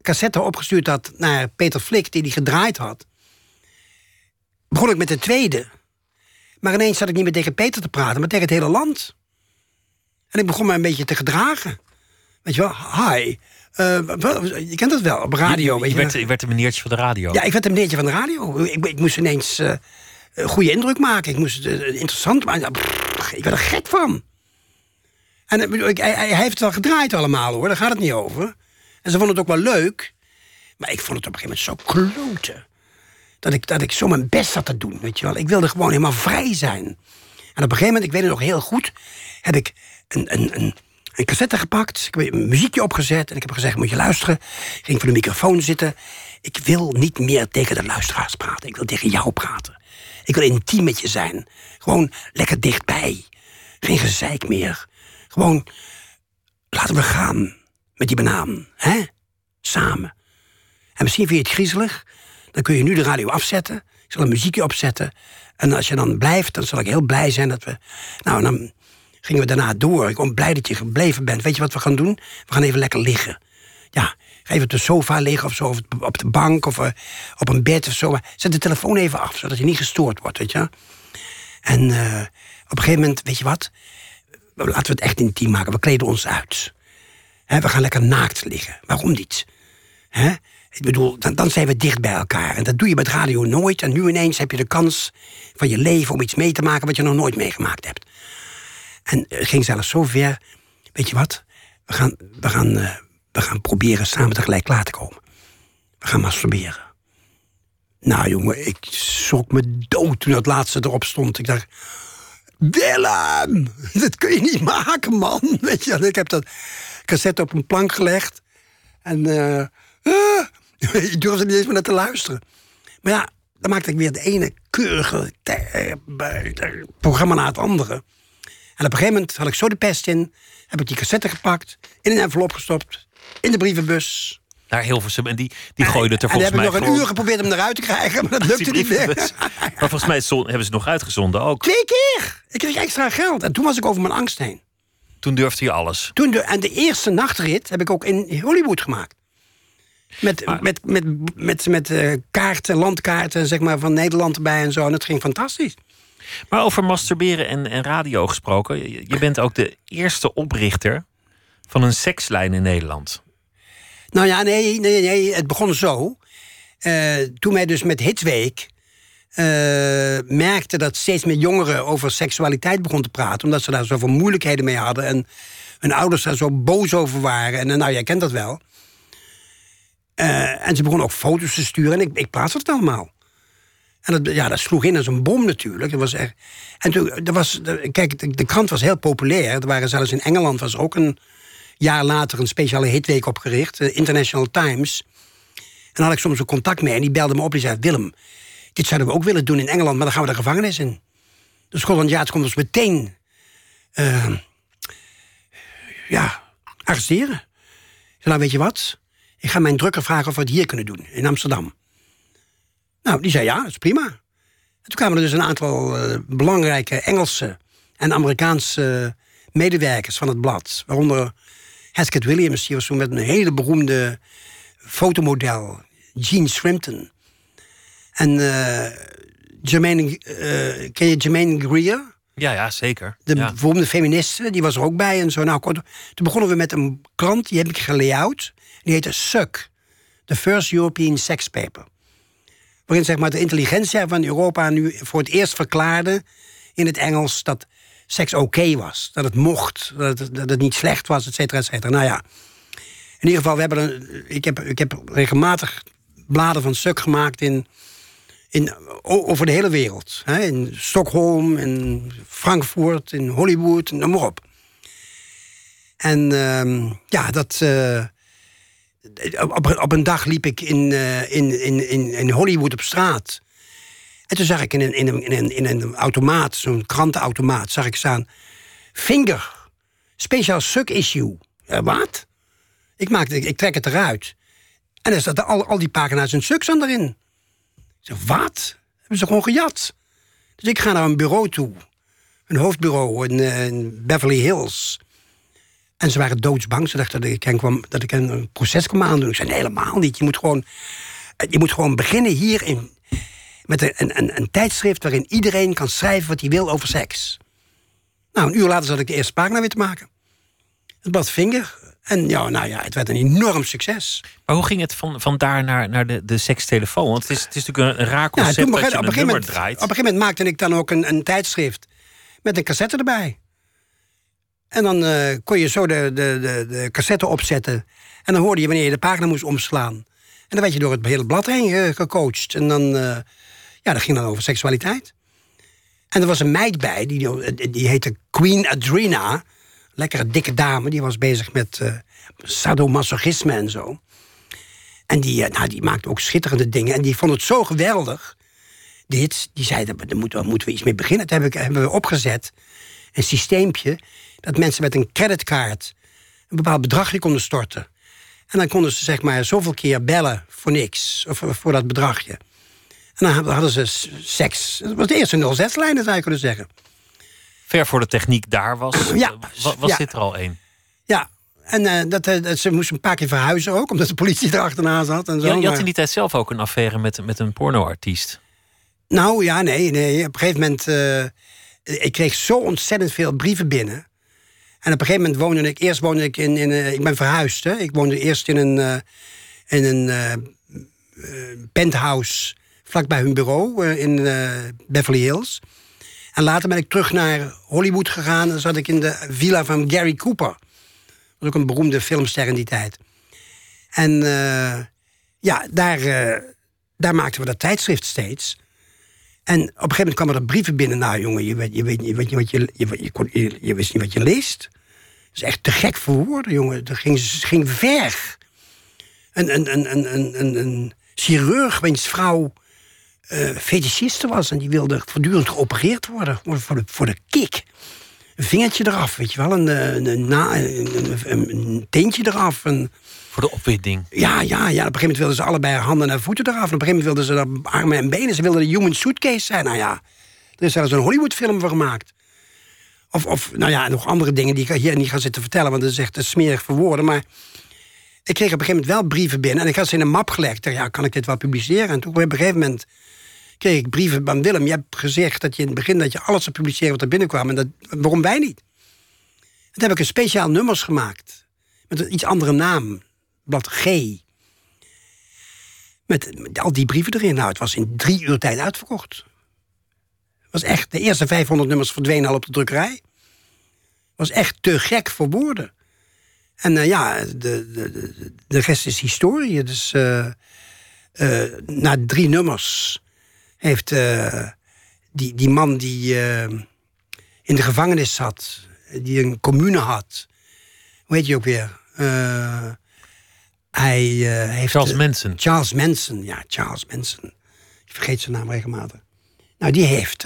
cassette opgestuurd had naar Peter Flik, die die gedraaid had, begon ik met de tweede. Maar ineens zat ik niet meer tegen Peter te praten, maar tegen het hele land. En ik begon me een beetje te gedragen. Weet je wel, hi, uh, je kent dat wel, op radio. Je, weet je, werd, je werd een meneertje van de radio. Ja, ik werd een meneertje van de radio. Ik, ik moest ineens uh, een goede indruk maken. Ik moest het uh, interessant maken. ik werd er gek van. En ik- hij, hij heeft het wel gedraaid allemaal hoor, daar gaat het niet over. En ze vonden het ook wel leuk. Maar ik vond het op een gegeven moment zo kloten. Dat ik, dat ik zo mijn best zat te doen, weet je wel. Ik wilde gewoon helemaal vrij zijn. En op een gegeven moment, ik weet het nog heel goed... heb ik een, een, een, een cassette gepakt, ik heb een muziekje opgezet... en ik heb gezegd, moet je luisteren. Ik ging voor de microfoon zitten. Ik wil niet meer tegen de luisteraars praten. Ik wil tegen jou praten. Ik wil intiem met je zijn. Gewoon lekker dichtbij. Geen gezeik meer. Gewoon, laten we gaan met die banaan. Hè? Samen. En misschien vind je het griezelig. Dan kun je nu de radio afzetten. Ik zal een muziekje opzetten. En als je dan blijft, dan zal ik heel blij zijn dat we... Nou, dan gingen we daarna door. Ik ben blij dat je gebleven bent. Weet je wat we gaan doen? We gaan even lekker liggen. Ja, ga even op de sofa liggen of zo, of op de bank of eh, op een bed of zo. Maar zet de telefoon even af, zodat je niet gestoord wordt, weet je. En eh, op een gegeven moment, weet je wat? Laten we het echt intiem maken. We kleden ons uit. We gaan lekker naakt liggen. Waarom niet? Ik bedoel, dan, dan zijn we dicht bij elkaar. En dat doe je met radio nooit. En nu ineens heb je de kans van je leven om iets mee te maken wat je nog nooit meegemaakt hebt. En het ging zelfs zo ver. Weet je wat? We gaan, we gaan, eh, we gaan proberen samen tegelijk klaar te komen. We gaan masturberen. Nou jongen, ik schrok me dood toen dat laatste erop stond. Ik dacht, Willem, dat kun je niet maken, man. Weet je, ik heb dat cassette op een plank gelegd. En eh, ah, ik durfde niet eens meer naar te luisteren. Maar ja, dan maakte ik weer de ene keurige programma na het andere. En op een gegeven moment had ik zo de pest in. Heb ik die cassette gepakt, in een envelop gestopt, in de brievenbus. Naar Hilversum. En die, die gooide het er en volgens heb ik mij nog een uur geprobeerd hem eruit te krijgen, maar dat lukte niet meer. Maar volgens mij zon- hebben ze het nog uitgezonden ook. Twee keer! Ik kreeg extra geld. En toen was ik over mijn angst heen. Toen durfde je alles. Toen de, en de eerste nachtrit heb ik ook in Hollywood gemaakt. Met, met, met, met, met eh, kaarten, landkaarten zeg maar, van Nederland erbij en zo. En het ging fantastisch. Maar over masturberen en, en radio gesproken. Je, je bent ook de eerste oprichter van een sekslijn in Nederland. Nou ja, nee, nee, nee het begon zo. Eh, toen wij dus met Hitsweek eh, merkten dat steeds meer jongeren over seksualiteit begonnen te praten. Omdat ze daar zoveel moeilijkheden mee hadden. En hun ouders daar zo boos over waren. En eh, nou, jij kent dat wel. En ze begonnen ook foto's te sturen. En ik, ik plaatste het allemaal. En dat, ja, dat sloeg in als een bom natuurlijk. Dat was echt... En toen, er was, kijk, de, de krant was heel populair. Er waren zelfs in Engeland was ook een jaar later een speciale hitweek opgericht, de International Times. En dan had ik soms een contact mee en die belde me op en zei: Willem, dit zouden we ook willen doen in Engeland, maar dan gaan we de gevangenis in. Dus Scotland Yard komt ons meteen eh, ja, arresteren. Ik zei, nou weet je wat? Ik ga mijn drukker vragen of we het hier kunnen doen, in Amsterdam. Nou, die zei ja, dat is prima. En toen kwamen er dus een aantal eh, belangrijke Engelse en Amerikaanse medewerkers van het blad. Waaronder Haskett Williams, die was toen met een hele beroemde fotomodel, Jean Shrimpton. En eh Jermaine, eh, ken je Jermaine Greer? Ja, ja, zeker. De ja. beroemde feministe, die was er ook bij en zo. Nou, kort, toen begonnen we met een krant, die heb ik gelayout. Die heette Suck, The First European Sex Paper. Waarin zeg maar, de intelligentia van Europa nu voor het eerst verklaarde in het Engels dat seks oké was. Dat het mocht, dat het, dat niet slecht was, et cetera, et cetera. Nou ja, in ieder geval, we hebben een, ik, heb, ik heb regelmatig bladen van Suck gemaakt in, in, over de hele wereld. Hè? In Stockholm, in Frankfurt, in Hollywood, noem maar op. En ehm, ja, dat. eh, op, op een dag liep ik in, eh, in, in, in, in Hollywood op straat. En toen zag ik in een, in een, in een, in een automaat, zo'n krantenautomaat, zag ik staan. Finger, speciaal suk issue. Wat? Ik, maakte, ik trek het eruit. En er zaten al, al die pagina's en aan erin. Ik wat? Hebben ze gewoon gejat? Dus ik ga naar een bureau toe. Een hoofdbureau in, eh, in Beverly Hills. En ze waren doodsbang. Ze dachten dat ik, hen kwam, dat ik hen een proces kwam aandoen. Ik zei, helemaal niet. Je moet gewoon, eh, je moet gewoon beginnen hier in, met een, een, een, tijdschrift... waarin iedereen kan schrijven wat hij wil over seks. Nou, een uur later zat ik de eerste pagina weer te maken. Het blad Vinger. En ja, nou ja, het werd een enorm succes. Maar hoe ging het van, van daar naar, naar de, de sekstelefoon? Want het is, het is natuurlijk een, raar Ja, concept toen dat je op, een nummer moment, op draait. een gegeven moment maakte ik dan ook een, een tijdschrift met een cassette erbij. En dan eh, kon je zo de, de, de, de cassette opzetten. En dan hoorde je wanneer je de pagina moest omslaan. En dan werd je door het hele blad heen ge- gecoacht. En dan, eh, ja, dat ging dan over seksualiteit. En er was een meid bij, die, die heette Queen Adrena. Lekkere dikke dame, die was bezig met eh sadomasochisme en zo. En die, eh, nou, die maakte ook schitterende dingen. En die vond het zo geweldig, dit. Die zei, daar moeten we, moeten we iets mee beginnen. Dat heb ik, hebben we opgezet, een systeempje... dat mensen met een creditcard een bepaald bedragje konden storten. En dan konden ze zeg maar zoveel keer bellen voor niks. Of voor dat bedragje. En dan hadden- ze seks. Dat was de eerste 06-lijn, zou je kunnen zeggen. Ver voor de techniek daar was, Ja. eh, wa- was Ja. dit er al één. Ja, en eh, dat, eh, dat, ze moesten een paar keer verhuizen ook, omdat de politie erachterna zat en zo. Je, je had in die tijd zelf ook een affaire met, met een pornoartiest. Nou ja, nee, nee. Op een gegeven moment. eh, ik kreeg zo ontzettend veel brieven binnen. En op een gegeven moment woonde ik. Eerst woonde ik in. in ik ben verhuisd. Hè. Ik woonde eerst in een. in een penthouse. Vlakbij hun bureau. eh, in eh, Beverly Hills. En later ben ik terug naar Hollywood gegaan. En zat ik in de villa van Gary Cooper. Dat was ook een beroemde filmster in die tijd. En eh, ja, daar, daar maakten we dat tijdschrift steeds. En op een gegeven moment kwamen er brieven binnen. Nou, jongen, je weet, je weet, je weet niet wat je, je, je, wist niet wat je leest. Dat is echt te gek voor woorden, jongen. Dat ging, ging ver. Een, een, een, een, een, een, chirurg, vrouw eh fetischiste was... en die wilde voortdurend geopereerd worden voor, de, voor de kick. Een vingertje eraf, weet je wel. Een, eh, een, een, een, teentje eraf. Een, Voor de opwinding. ja, ja, ja. Op een gegeven moment wilden ze allebei handen en voeten eraf. En op een gegeven moment wilden ze armen en benen. Ze wilden de human suitcase zijn. Nou ja, er is zelfs een Hollywood-film voor gemaakt. Of, of, nou ja, nog andere dingen die ik hier niet ga zitten vertellen... want dat is echt te smerig voor woorden. Maar ik kreeg op een gegeven moment wel brieven binnen... en ik had ze in een map gelegd. Ja, kan ik dit wel publiceren? En toen op een gegeven moment kreeg ik brieven van Willem... je hebt gezegd dat je in het begin dat je alles zou publiceren wat er binnenkwam... en dat, waarom wij niet? En toen heb ik een speciaal nummers gemaakt... met een iets andere naam, blad G... Met, al die brieven erin. Nou, het was in drie uur tijd uitverkocht. Het was echt, de eerste 500 nummers verdwenen al op de drukkerij. Was echt te gek voor woorden. En eh, ja, de, de, de, rest is historie. Dus eh, na drie nummers heeft eh, die, die man die eh, in de gevangenis zat, die een commune had, hoe heet je ook weer? Eh, hij heeft. Charles Manson. Charles Manson, ja, Charles Manson. Ik vergeet zijn naam regelmatig. Nou, die heeft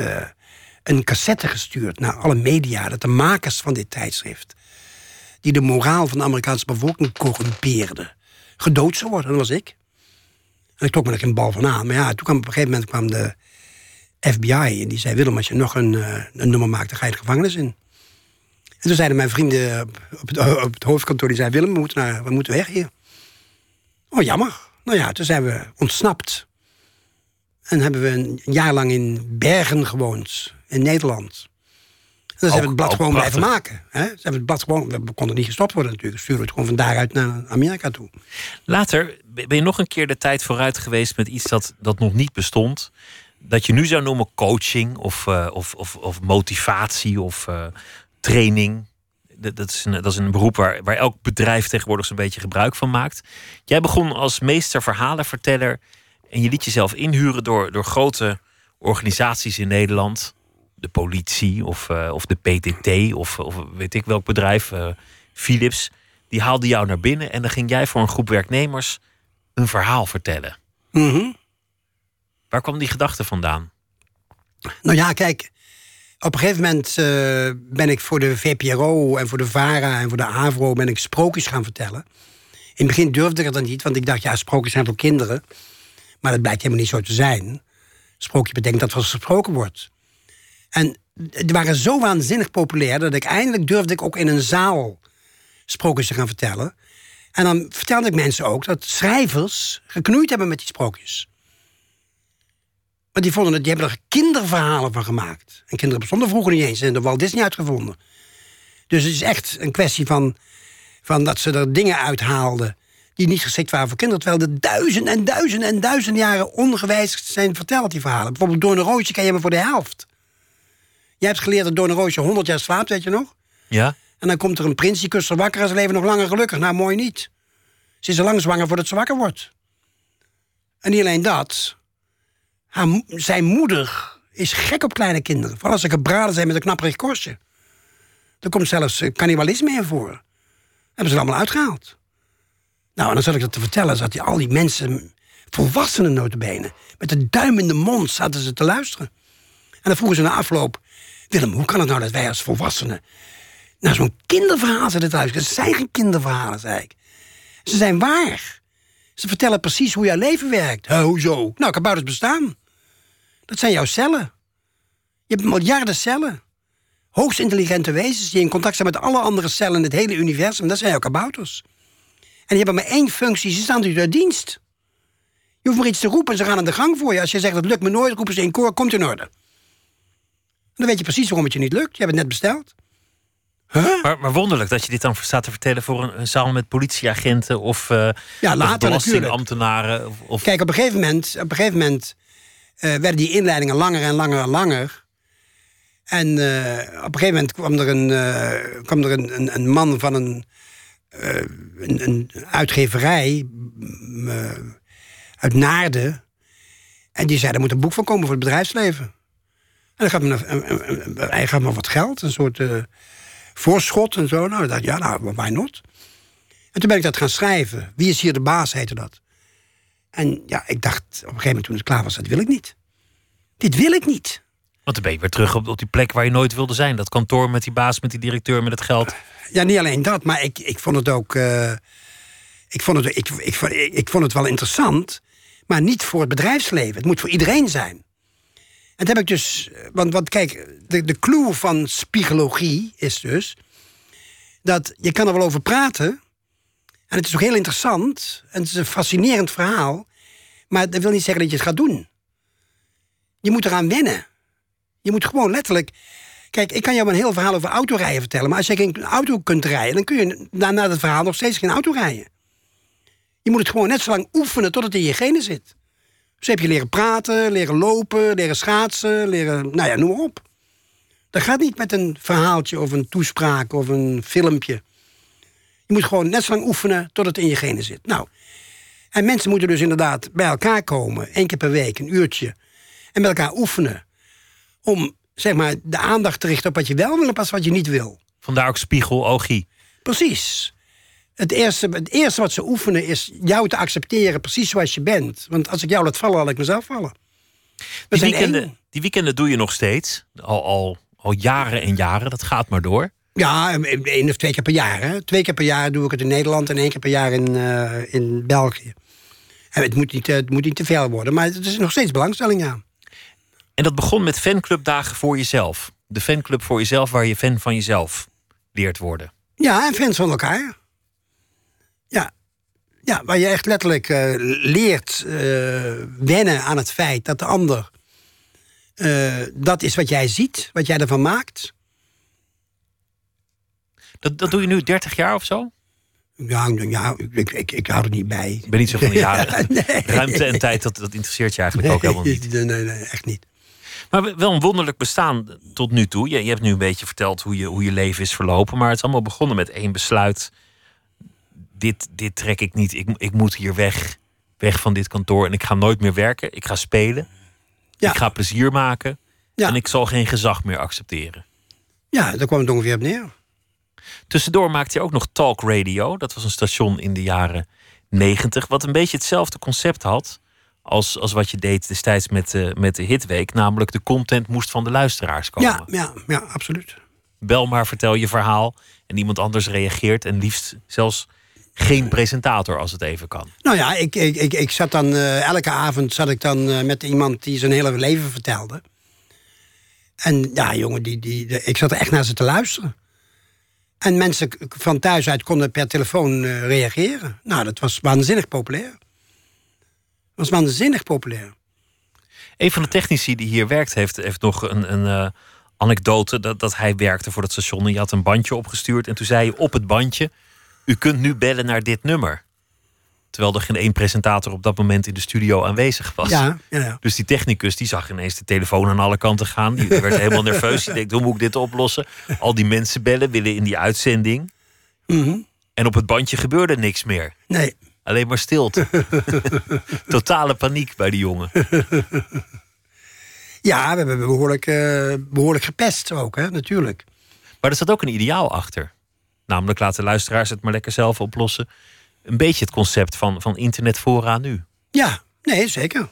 een cassette gestuurd naar alle media, dat de makers van dit tijdschrift, die de moraal van de Amerikaanse bevolking corrumpeerden, gedood zou worden. En dat was ik. Ik trok me er geen bal van aan. Maar ja, toen kwam op een gegeven moment kwam de FBI en die zei: Willem, als je nog een, eh, een nummer maakt, dan ga je de gevangenis in. En toen zeiden mijn vrienden op het, op het hoofdkantoor: die zeiden, Willem, we moeten, naar, we moeten weg hier. Oh, jammer. Nou ja, toen zijn we ontsnapt. En hebben we een jaar lang in Bergen gewoond, in Nederland. Dan zijn we het blad gewoon blijven maken. Hè? Zijn we het blad gewoon, we konden niet gestopt worden natuurlijk. Sturen we het gewoon van daaruit naar Amerika toe. Later ben je nog een keer de tijd vooruit geweest met iets dat, dat nog niet bestond. Dat je nu zou noemen coaching of, eh, of, of, of motivatie of eh, training. Dat, dat, is een, dat is een beroep waar, waar elk bedrijf tegenwoordig zo'n beetje gebruik van maakt. Jij begon als meester verhalenverteller en je liet jezelf inhuren door, door grote organisaties in Nederland. De politie of, eh, of de PTT of, of weet ik welk bedrijf, eh, Philips. Die haalde jou naar binnen en dan ging jij voor een groep werknemers een verhaal vertellen. Mhm. Waar kwam die gedachte vandaan? Nou ja, kijk. Op een gegeven moment eh, ben ik voor de VPRO en voor de VARA en voor de AVRO ben ik sprookjes gaan vertellen. In het begin durfde ik dat niet, want ik dacht, ja, sprookjes zijn voor kinderen. Maar dat blijkt helemaal niet zo te zijn. Sprookje betekent dat er gesproken wordt. En die waren zo waanzinnig populair dat ik eindelijk durfde ik ook in een zaal sprookjes te gaan vertellen. En dan vertelde ik mensen ook dat schrijvers geknoeid hebben met die sprookjes. Maar die, vonden het, die hebben er kinderverhalen van gemaakt. En kinderen bestonden vroeger niet eens. Hebben de Walt Disney uitgevonden. Dus het is echt een kwestie van, van dat ze er dingen uithaalden... die niet geschikt waren voor kinderen. Terwijl er duizenden en duizenden en duizenden jaren ongewijzigd zijn verteld, die verhalen. Bijvoorbeeld Doorn Roosje ken je maar voor de helft. Jij hebt geleerd dat Doorn Roosje 100 jaar slaapt, weet je nog? Ja? En dan komt er een prins, die kust haar wakker en ze leven nog langer gelukkig. Nou, mooi niet. Ze is al lang zwanger voordat ze wakker wordt. En niet alleen dat. Haar, zijn moeder is gek op kleine kinderen. Vooral als ze gebraden zijn met een knapperig korstje. Er komt zelfs eh, cannibalisme in voor. Hebben ze allemaal uitgehaald. Nou, en dan zat ik dat te vertellen, zat die, al die mensen, volwassenen notabene, met de duim in de mond zaten ze te luisteren. En dan vroegen ze na afloop, Willem, hoe kan het nou dat wij als volwassenen naar zo'n kinderverhaal zitten te luisteren? Het zijn geen kinderverhalen, zei ik. Ze zijn waar. Ze vertellen precies hoe jouw leven werkt. Hoezo? Nou, kabouters bestaan. Dat zijn jouw cellen. Je hebt miljarden cellen. Hoogst intelligente wezens die in contact zijn met alle andere cellen in het hele universum. Dat zijn jouw kabouters. En die hebben maar één functie, ze staan u uit dienst. Je hoeft maar iets te roepen en ze gaan aan de gang voor je. Als je zegt, dat lukt me nooit, roepen ze in koor, komt in orde. En dan weet je precies waarom het je niet lukt. Je hebt het net besteld. Huh? Maar, maar wonderlijk dat je dit dan staat te vertellen voor een, een zaal met politieagenten of, eh Ja, of later belastingambtenaren. Of, of- Kijk, op een gegeven moment, op een gegeven moment eh, werden die inleidingen langer en langer en langer. En eh, op een gegeven moment kwam er een, kwam er een, een, een man van een, een, een uitgeverij m, eh, uit Naarden. En die zei, er moet een boek van komen voor het bedrijfsleven. En dan een- een- een- hij gaf me wat geld, een soort eh, voorschot en zo. Nou, ik dacht, ja, nou, why not? En toen ben ik dat gaan schrijven. Wie is hier de baas, heette dat. En ja, ik dacht op een gegeven moment toen het klaar was, dat wil ik niet. Dit wil ik niet. Want dan ben je weer terug op, op die plek waar je nooit wilde zijn. Dat kantoor met die baas, met die directeur, met het geld. Ja, niet alleen dat, maar ik, ik vond het ook. eh, ik, vond het, ik, ik, vond- ik, ik vond het wel interessant, maar niet voor het bedrijfsleven. Het moet voor iedereen zijn. Dat heb ik dus. Want, want kijk, de, de clue van spiegologie is dus. dat je kan er wel over praten. En het is ook heel interessant. En het is een fascinerend verhaal. Maar dat wil niet zeggen dat je het gaat doen. Je moet eraan wennen. Je moet gewoon letterlijk. Kijk, ik kan jou een heel verhaal over autorijden vertellen. Maar als je geen auto kunt rijden, dan kun je na, na dat verhaal nog steeds geen auto rijden. Je moet het gewoon net zo lang oefenen tot het in je genen zit. Dus heb je leren praten, leren lopen, leren schaatsen, leren. Nou ja, noem maar op. Dat gaat niet met een verhaaltje of een toespraak of een filmpje. Je moet gewoon net zo lang oefenen tot het in je genen zit. Nou, en mensen moeten dus inderdaad bij elkaar komen, één keer per week, een uurtje. En met elkaar oefenen. Om zeg maar de aandacht te richten op wat je wel wil en pas wat je niet wil. Vandaar ook spiegel, ogie. Precies. Het eerste, het eerste wat ze oefenen is jou te accepteren precies zoals je bent. Want als ik jou laat vallen, laat ik mezelf vallen. We Die weekenden, één. die weekenden doe je nog steeds. Al, al, al jaren en jaren. Dat gaat maar door. Ja, één of twee keer per jaar. Hè. Twee keer per jaar doe ik het in Nederland en één keer per jaar in, eh, in België. En het moet, niet, eh, het moet niet te veel worden, maar het is nog steeds belangstelling, ja. En dat begon met fanclubdagen voor jezelf. De fanclub voor jezelf, waar je fan van jezelf leert worden. Ja, en fans van elkaar. Ja, ja waar je echt letterlijk eh, leert eh, wennen aan het feit dat de ander... eh, dat is wat jij ziet, wat jij ervan maakt. Dat, dat doe je nu 30 jaar of zo? Ja, ja ik, ik, ik hou er niet bij. Ik ben niet zo van de jaren. nee. Ruimte en tijd, dat, dat interesseert je eigenlijk ook helemaal niet. Nee, nee, nee, echt niet. Maar wel een wonderlijk bestaan tot nu toe. Je, je hebt nu een beetje verteld hoe je, hoe je leven is verlopen. Maar het is allemaal begonnen met één besluit. Dit, dit trek ik niet. Ik, ik moet hier weg. Weg van dit kantoor. En ik ga nooit meer werken. Ik ga spelen. Ja. Ik ga plezier maken. Ja. En ik zal geen gezag meer accepteren. Ja, daar kwam het ongeveer op neer. Tussendoor maakte hij ook nog Talk Radio. Dat was een station in de jaren 90. Wat een beetje hetzelfde concept had. Als, als wat je deed destijds met, de met de Hitweek. Namelijk de content moest van de luisteraars komen. Ja, ja, ja, absoluut. Bel maar, vertel je verhaal. En iemand anders reageert. En liefst zelfs geen presentator als het even kan. Nou ja, ik, ik, ik, ik zat dan eh, elke avond zat ik dan eh, met iemand die zijn hele leven vertelde. En ja, jongen, die, die, de- ik zat er echt naar ze te luisteren. En mensen van thuis uit konden per telefoon eh, reageren. Nou, dat was waanzinnig populair. Dat was waanzinnig populair. Een van de technici die hier werkt, heeft, heeft nog een, een anekdote. Dat, dat hij werkte voor dat station. En je had een bandje opgestuurd. En toen zei je op het bandje: U kunt nu bellen naar dit nummer. Terwijl er geen één presentator op dat moment in de studio aanwezig was. Ja, ja, ja. Dus die technicus die zag ineens de telefoon aan alle kanten gaan. Die werd helemaal nerveus. Die denkt, hoe moet ik dit oplossen? Al die mensen bellen, willen in die uitzending. Mhm. En op het bandje gebeurde niks meer. Nee. Alleen maar stilte. Totale paniek bij die jongen. Ja, we hebben behoorlijk, eh, behoorlijk gepest ook, hè, natuurlijk. Maar er zat ook een ideaal achter. Namelijk laten luisteraars het maar lekker zelf oplossen. Een beetje het concept van, van internet vooraan nu. Ja, nee, zeker.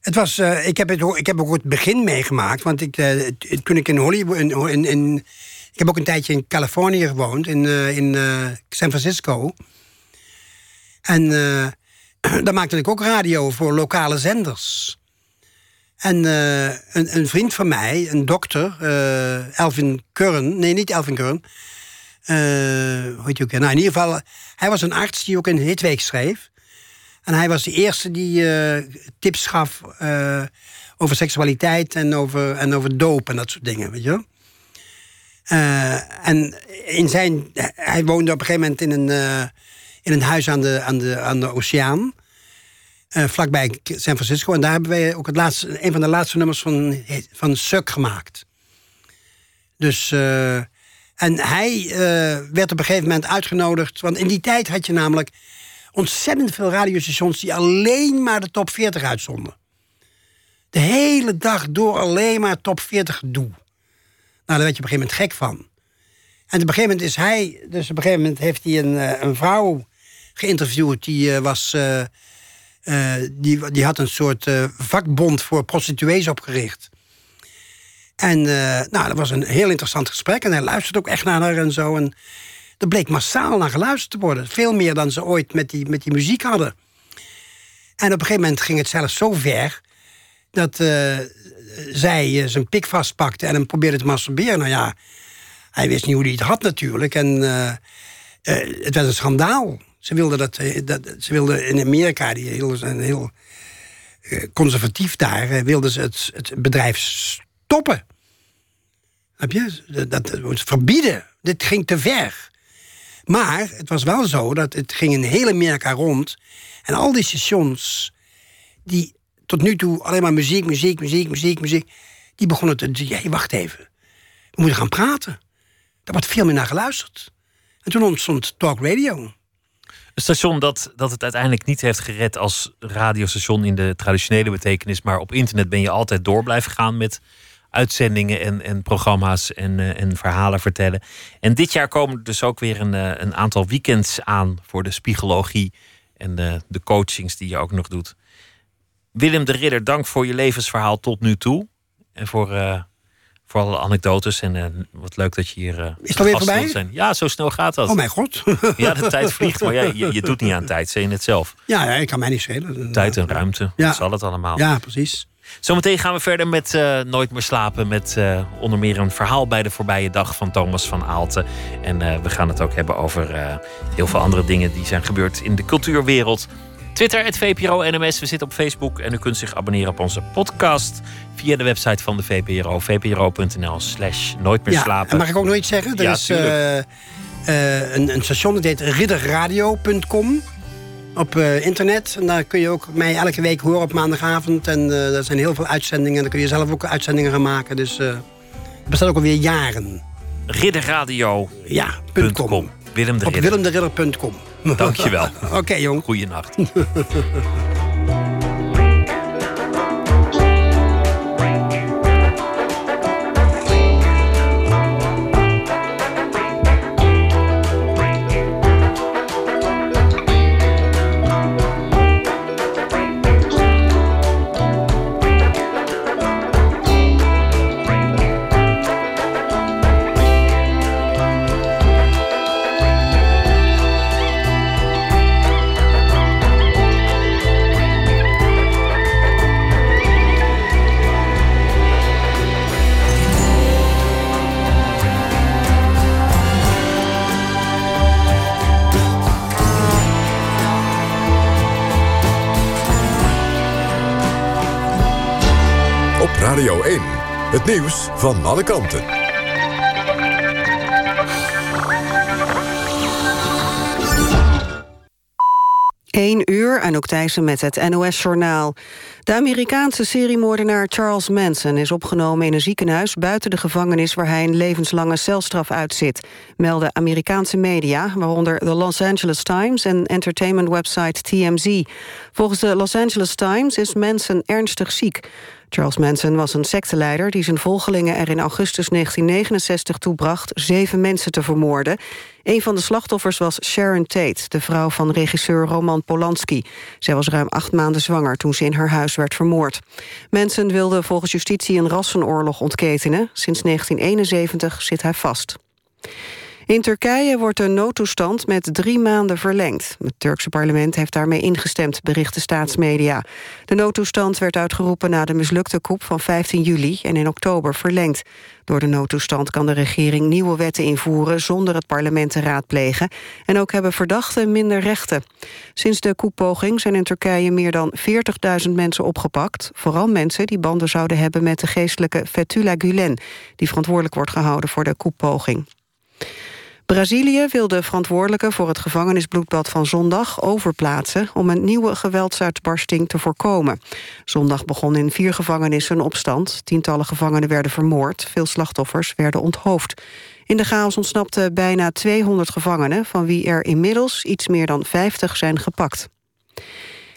Het was, eh, ik, heb het, ik heb ook het begin meegemaakt. Want ik, het- toen ik in Hollywood. In, in, in- ik heb ook een tijdje in Californië gewoond, in, eh, in San Francisco. En daar maakte ik ook radio voor lokale zenders. En een, een vriend van mij, een dokter, Elvin Curran. Nee, niet Elvin Curran. Eh, hoe hij ook? Nou, in ieder geval, hij was een arts die ook een hitweek schreef. En hij was de eerste die eh, tips gaf eh, over seksualiteit en over, en over doop en dat soort dingen, weet je wel. En in zijn, hij woonde op een gegeven moment in een, in een huis aan de, aan de, aan de oceaan. vlakbij San Francisco. En daar hebben wij ook het laatste, een van de laatste nummers van, van Suk gemaakt. Dus, en hij eh, werd op een gegeven moment uitgenodigd. Want in die tijd had je namelijk ontzettend veel radiostations die alleen maar de top 40 uitzonden. De hele dag door alleen maar top 40 gedoe. Nou, daar werd je op een gegeven moment gek van. En op een gegeven moment is hij, dus op een gegeven moment heeft hij een, eh, een vrouw geïnterviewd die eh, was. die, die had een soort vakbond voor prostituees opgericht. En eh, nou, dat was een heel interessant gesprek. En hij luisterde ook echt naar haar en zo. En er bleek massaal naar geluisterd te worden. Veel meer dan ze ooit met die, met die muziek hadden. En op een gegeven moment ging het zelfs zo ver... dat eh, zij eh, zijn pik vastpakte en hem probeerde te masturberen. Nou ja, hij wist niet hoe hij het had natuurlijk. En het werd een schandaal. Ze wilden, dat, dat, ze wilden in Amerika, die heel, heel conservatief daar... wilden ze het, het bedrijf stoppen. Heb je? Dat, dat verbieden. Dit ging te ver. Maar het was wel zo dat het ging in heel Amerika rond. En al die stations die tot nu toe alleen maar muziek, muziek, muziek, muziek, muziek... die begonnen te zeggen, wacht even. We moeten gaan praten. Daar wordt veel meer naar geluisterd. En toen ontstond Talk Radio. Een station dat, dat het uiteindelijk niet heeft gered als radiostation in de traditionele betekenis. Maar op internet ben je altijd door blijven gaan met uitzendingen en, en programma's en, eh, en verhalen vertellen. En dit jaar komen er dus ook weer een, eh, een aantal weekends aan voor de spiegologie en de, de coachings die je ook nog doet. Willem de Ridder, dank voor je levensverhaal tot nu toe. En voor, eh, voor alle anekdotes. En wat leuk dat je hier. Is het alweer gast voorbij? Zijn. Ja, zo snel gaat dat. Oh mijn god. Ja, de tijd vliegt, maar jij, je, je doet niet aan tijd, zei je net zelf. ja, ja, ik kan mij niet schelen. Tijd en ruimte, Ja. dat zal het allemaal. Ja, precies. Zometeen gaan we verder met eh, Nooit meer slapen. Met eh, onder meer een verhaal bij de voorbije dag van Thomas van Aalten. En eh, we gaan het ook hebben over heel veel andere dingen die zijn gebeurd in de cultuurwereld. Twitter, het VPRO NMS. We zitten op Facebook en u kunt zich abonneren op onze podcast via de website van de VPRO. vpro.nl slash nooit meer slapen. en mag ik ook nog iets zeggen? Er Ja, is een, een station dat heet ridderradio.com op eh, internet. En daar kun je ook mij elke week horen op maandagavond. En eh er zijn heel veel uitzendingen. En dan kun je zelf ook uitzendingen gaan maken. Dus het bestaat ook alweer jaren. Ridderradio.com. Ja, punt .com. Willem de Op Ridder. willemderidder.com. Dankjewel. Oké, jong. Goeienacht. Het nieuws van alle kanten. 1 uur, en ook Thijssen met het NOS-journaal. De Amerikaanse seriemoordenaar Charles Manson is opgenomen in een ziekenhuis buiten de gevangenis waar hij een levenslange celstraf uitzit, melden Amerikaanse media, waaronder de Los Angeles Times en entertainment-website TMZ. Volgens de Los Angeles Times is Manson ernstig ziek. Charles Manson was een secteleider die zijn volgelingen er in augustus 1969 toe bracht zeven mensen te vermoorden. Een van de slachtoffers was Sharon Tate, de vrouw van regisseur Roman Polanski. Zij was ruim acht maanden zwanger toen ze in haar huis werd vermoord. Manson wilde volgens justitie een rassenoorlog ontketenen. Sinds 1971 zit hij vast. In Turkije wordt de noodtoestand met drie maanden verlengd. Het Turkse parlement heeft daarmee ingestemd, berichten staatsmedia. De noodtoestand werd uitgeroepen na de mislukte coup van 15 juli... en in oktober verlengd. Door de noodtoestand kan de regering nieuwe wetten invoeren... zonder het parlement te raadplegen. En ook hebben verdachten minder rechten. Sinds de koepoging zijn in Turkije meer dan 40.000 mensen opgepakt. Vooral mensen die banden zouden hebben met de geestelijke Fethullah Gulen... die verantwoordelijk wordt gehouden voor de koepoging. Brazilië wil de verantwoordelijke voor het gevangenisbloedbad van zondag overplaatsen om een nieuwe geweldsuitbarsting te voorkomen. Zondag begon in vier gevangenissen een opstand. Tientallen gevangenen werden vermoord, veel slachtoffers werden onthoofd. In de chaos ontsnapten bijna 200 gevangenen, van wie er inmiddels iets meer dan 50 zijn gepakt.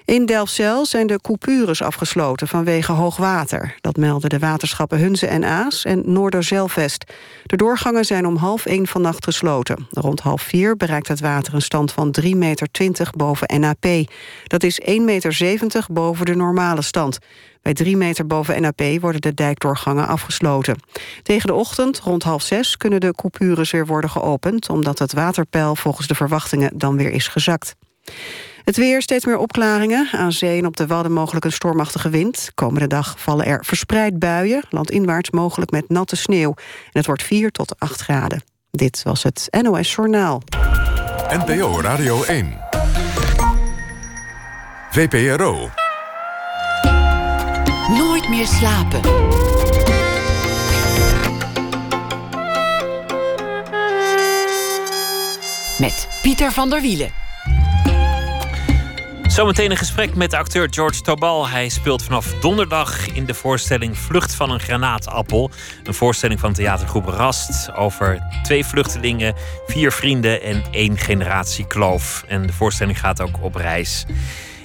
In Delfzijl zijn de coupures afgesloten vanwege hoogwater. Dat melden de waterschappen Hunze en Aas en Noorderzeilvest. De doorgangen zijn om half één vannacht gesloten. Rond half vier bereikt het water een stand van 3,20 meter boven NAP. Dat is 1,70 meter boven de normale stand. Bij 3 meter boven NAP worden de dijkdoorgangen afgesloten. Tegen de ochtend, rond half zes, kunnen de coupures weer worden geopend... omdat het waterpeil volgens de verwachtingen dan weer is gezakt. Het weer, steeds meer opklaringen. Aan zee en op de Wadden mogelijk een stormachtige wind. Komende dag vallen er verspreid buien. Landinwaarts mogelijk met natte sneeuw. En het wordt 4 tot 8 graden. Dit was het NOS Journaal. NPO Radio 1. VPRO. Nooit meer slapen. Met Pieter van der Wielen. Zometeen een gesprek met acteur George Tobal. Hij speelt vanaf donderdag in de voorstelling Vlucht van een granaatappel. Een voorstelling van theatergroep Rast over twee vluchtelingen, vier vrienden en één generatie kloof. En de voorstelling gaat ook op reis.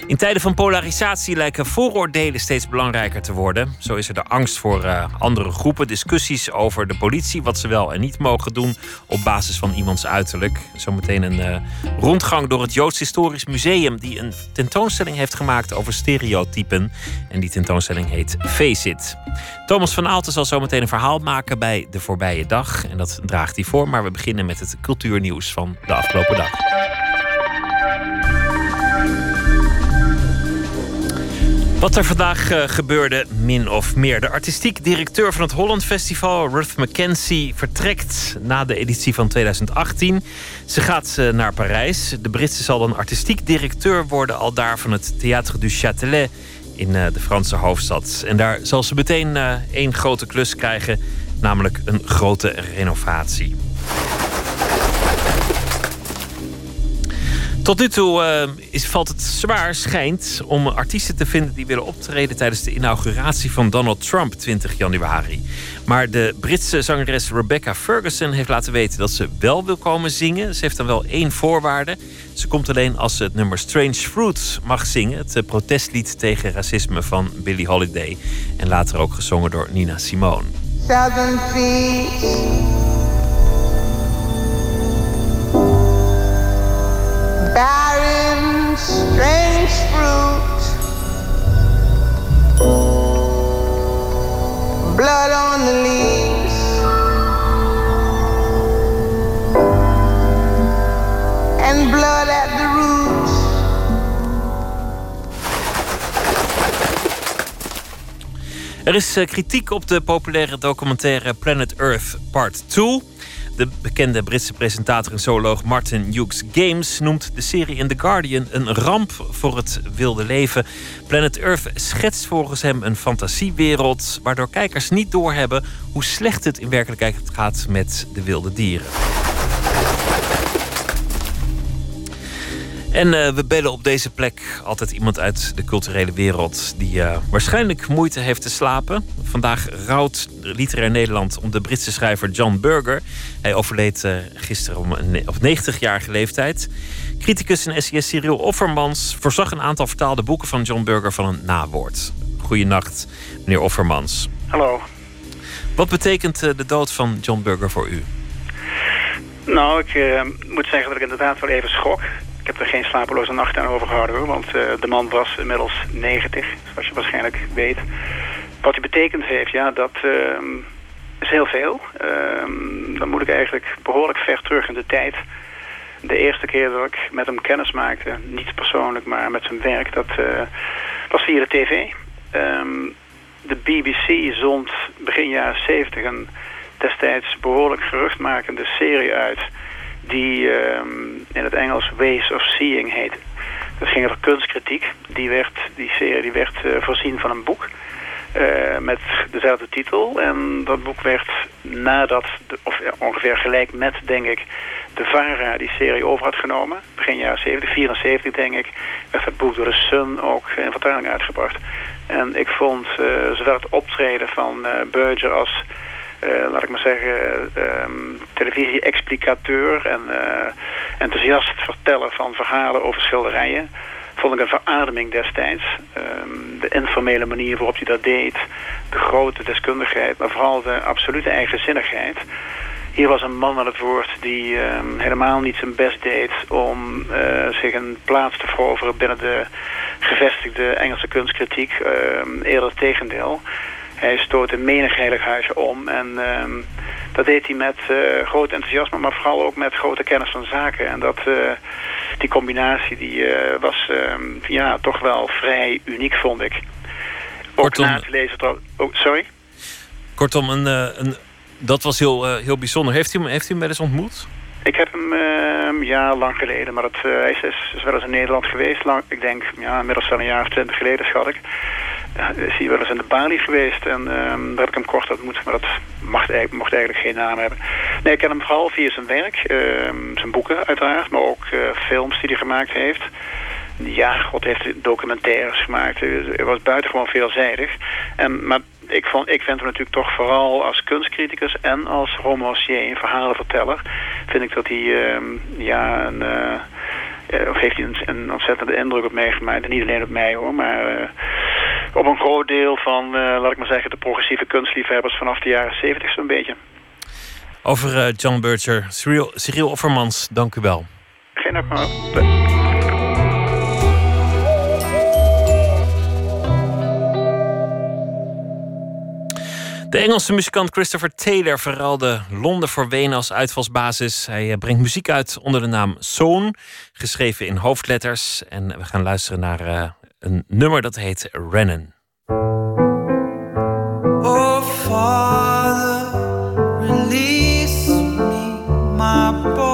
In tijden van polarisatie lijken vooroordelen steeds belangrijker te worden. Zo is er de angst voor uh, andere groepen, discussies over de politie, wat ze wel en niet mogen doen op basis van iemands uiterlijk. Zometeen een uh, rondgang door het Joods Historisch Museum, die een tentoonstelling heeft gemaakt over stereotypen. En die tentoonstelling heet Face It. Thomas van Aalten zal zometeen een verhaal maken bij de voorbije dag. En dat draagt hij voor, maar we beginnen met het cultuurnieuws van de afgelopen dag. Wat er vandaag uh, gebeurde, min of meer. De artistiek directeur van het Holland Festival, Ruth McKenzie, vertrekt na de editie van 2018. Ze gaat uh, naar Parijs. De Britse zal dan artistiek directeur worden, al daar van het Théâtre du Châtelet in uh, de Franse hoofdstad. En daar zal ze meteen één grote klus krijgen, namelijk een grote renovatie. Tot nu toe uh, is, valt het zwaar, schijnt, om artiesten te vinden die willen optreden tijdens de inauguratie van Donald Trump 20 januari. Maar de Britse zangeres Rebecca Ferguson heeft laten weten dat ze wel wil komen zingen. Ze heeft dan wel één voorwaarde. Ze komt alleen als ze het nummer Strange Fruit mag zingen. Het eh, protestlied tegen racisme van Billie Holiday. En later ook gezongen door Nina Simone. Strange fruit. Blood on the leaves. And blood at the roots. Er is uh, kritiek op de populaire documentaire Planet Earth Part 2. De bekende Britse presentator en zooloog Martin Hughes Games noemt de serie in The Guardian een ramp voor het wilde leven. Planet Earth schetst volgens hem een fantasiewereld waardoor kijkers niet doorhebben hoe slecht het in werkelijkheid gaat met de wilde dieren. En uh, we bellen op deze plek altijd iemand uit de culturele wereld die uh, waarschijnlijk moeite heeft te slapen. Vandaag rouwt literair Nederland om de Britse schrijver John Burger. Hij overleed uh, gisteren om een, op 90-jarige leeftijd. Criticus en SCS Cyril Offermans voorzag een aantal vertaalde boeken van John Burger van een nawoord. Goedenacht, meneer Offermans. Hallo. Wat betekent de dood van John Burger voor u? Nou, ik moet zeggen dat ik inderdaad wel even schok. Ik heb er geen slapeloze nacht aan overgehouden hoor, want uh, de man was inmiddels 90, zoals je waarschijnlijk weet. Wat hij betekend heeft, ja, dat uh, is heel veel. Uh, dan moet ik eigenlijk behoorlijk ver terug in de tijd. De eerste keer dat ik met hem kennis maakte, niet persoonlijk, maar met zijn werk, dat uh, was via de tv. Um, de BBC zond begin jaren 70 een destijds behoorlijk geruchtmakende serie uit die um, in het Engels Ways of Seeing heet. Dat ging over kunstkritiek. Die, werd, die serie die werd uh, voorzien van een boek uh, met dezelfde titel. En dat boek werd nadat, of ongeveer gelijk met, denk ik, de VARA die serie over had genomen. Begin jaren 70, 74 denk ik, werd het boek door de Sun ook in vertaling uitgebracht. En ik vond uh, zowel het optreden van Berger als uh, laat ik maar zeggen, um, televisie-explicateur en uh, enthousiast vertellen van verhalen over schilderijen. Vond ik een verademing destijds. Um, de informele manier waarop hij dat deed, de grote deskundigheid, maar vooral de absolute eigenzinnigheid. Hier was een man aan het woord die um, helemaal niet zijn best deed om zich een plaats te veroveren binnen de gevestigde Engelse kunstkritiek. eerder het tegendeel. Hij stoot een menig heilig huisje om. En uh, dat deed hij met uh, groot enthousiasme, maar vooral ook met grote kennis van zaken. En dat, uh, die combinatie die, uh, was ehm, ja, toch wel vrij uniek, vond ik. Ook Kortom, na te lezen... Oh, sorry? Kortom, een, een, dat was heel, heel bijzonder. Heeft u, hem, heeft u hem wel eens ontmoet? Ik heb hem uh, ja, lang geleden, maar het, uh, hij is, is, wel eens in Nederland geweest. Lang, ik denk, ja, inmiddels wel een jaar of twintig geleden, schat ik. Is hij wel eens in de Bali geweest en uh, daar heb ik hem kort ontmoet, maar dat mocht eigenlijk, mocht eigenlijk geen naam hebben. Nee, ik ken hem vooral via zijn werk, ehm, zijn boeken uiteraard, maar ook eh, films die hij gemaakt heeft. Ja, God heeft documentaires gemaakt. Hij was buitengewoon veelzijdig. En, maar ik, vond, ik vind hem natuurlijk toch vooral als kunstcriticus en als romancier, een verhalenverteller, vind ik dat hij uh, ja, een, uh, of heeft hij een, een, ontzettende indruk op mij gemaakt. En niet alleen op mij hoor, maar op een groot deel van, laat ik maar zeggen, de progressieve kunstliefhebbers vanaf de jaren zeventig zo'n beetje. Over John Burger, Cyril, Cyril Offermans, dank u wel. Geen dank De Engelse muzikant Christopher Taylor verruilde Londen voor Wenen als uitvalsbasis. Hij eh, brengt muziek uit onder de naam Zoon, geschreven in hoofdletters. En we gaan luisteren naar een nummer dat heet Rennen. Oh, Father, release me, my bones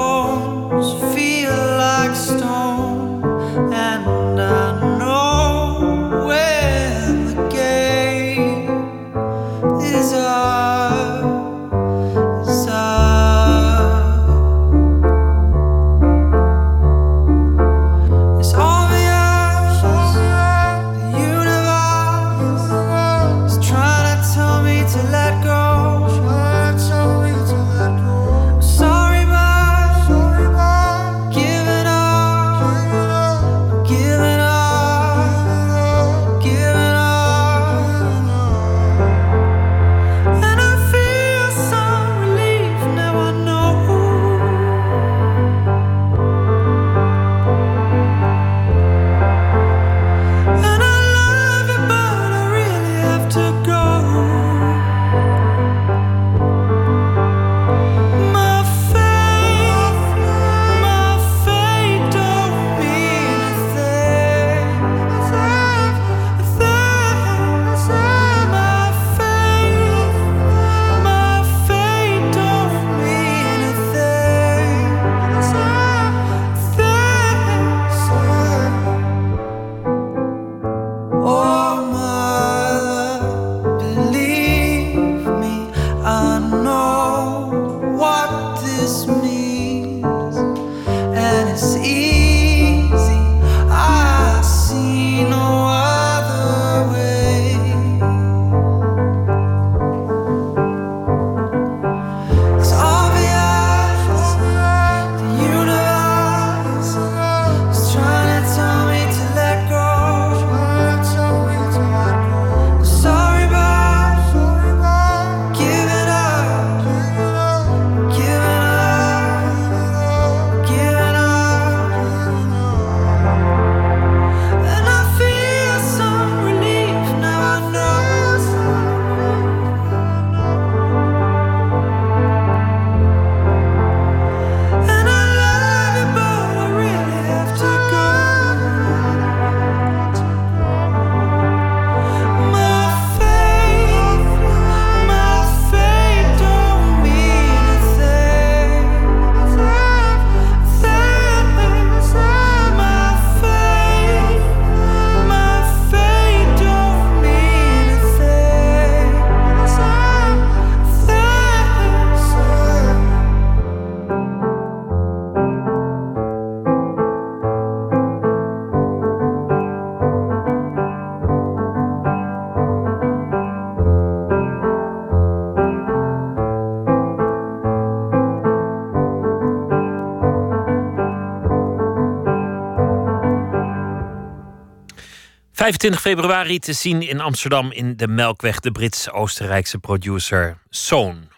25 februari te zien in Amsterdam in de Melkweg de Brits-Oostenrijkse producer Soon.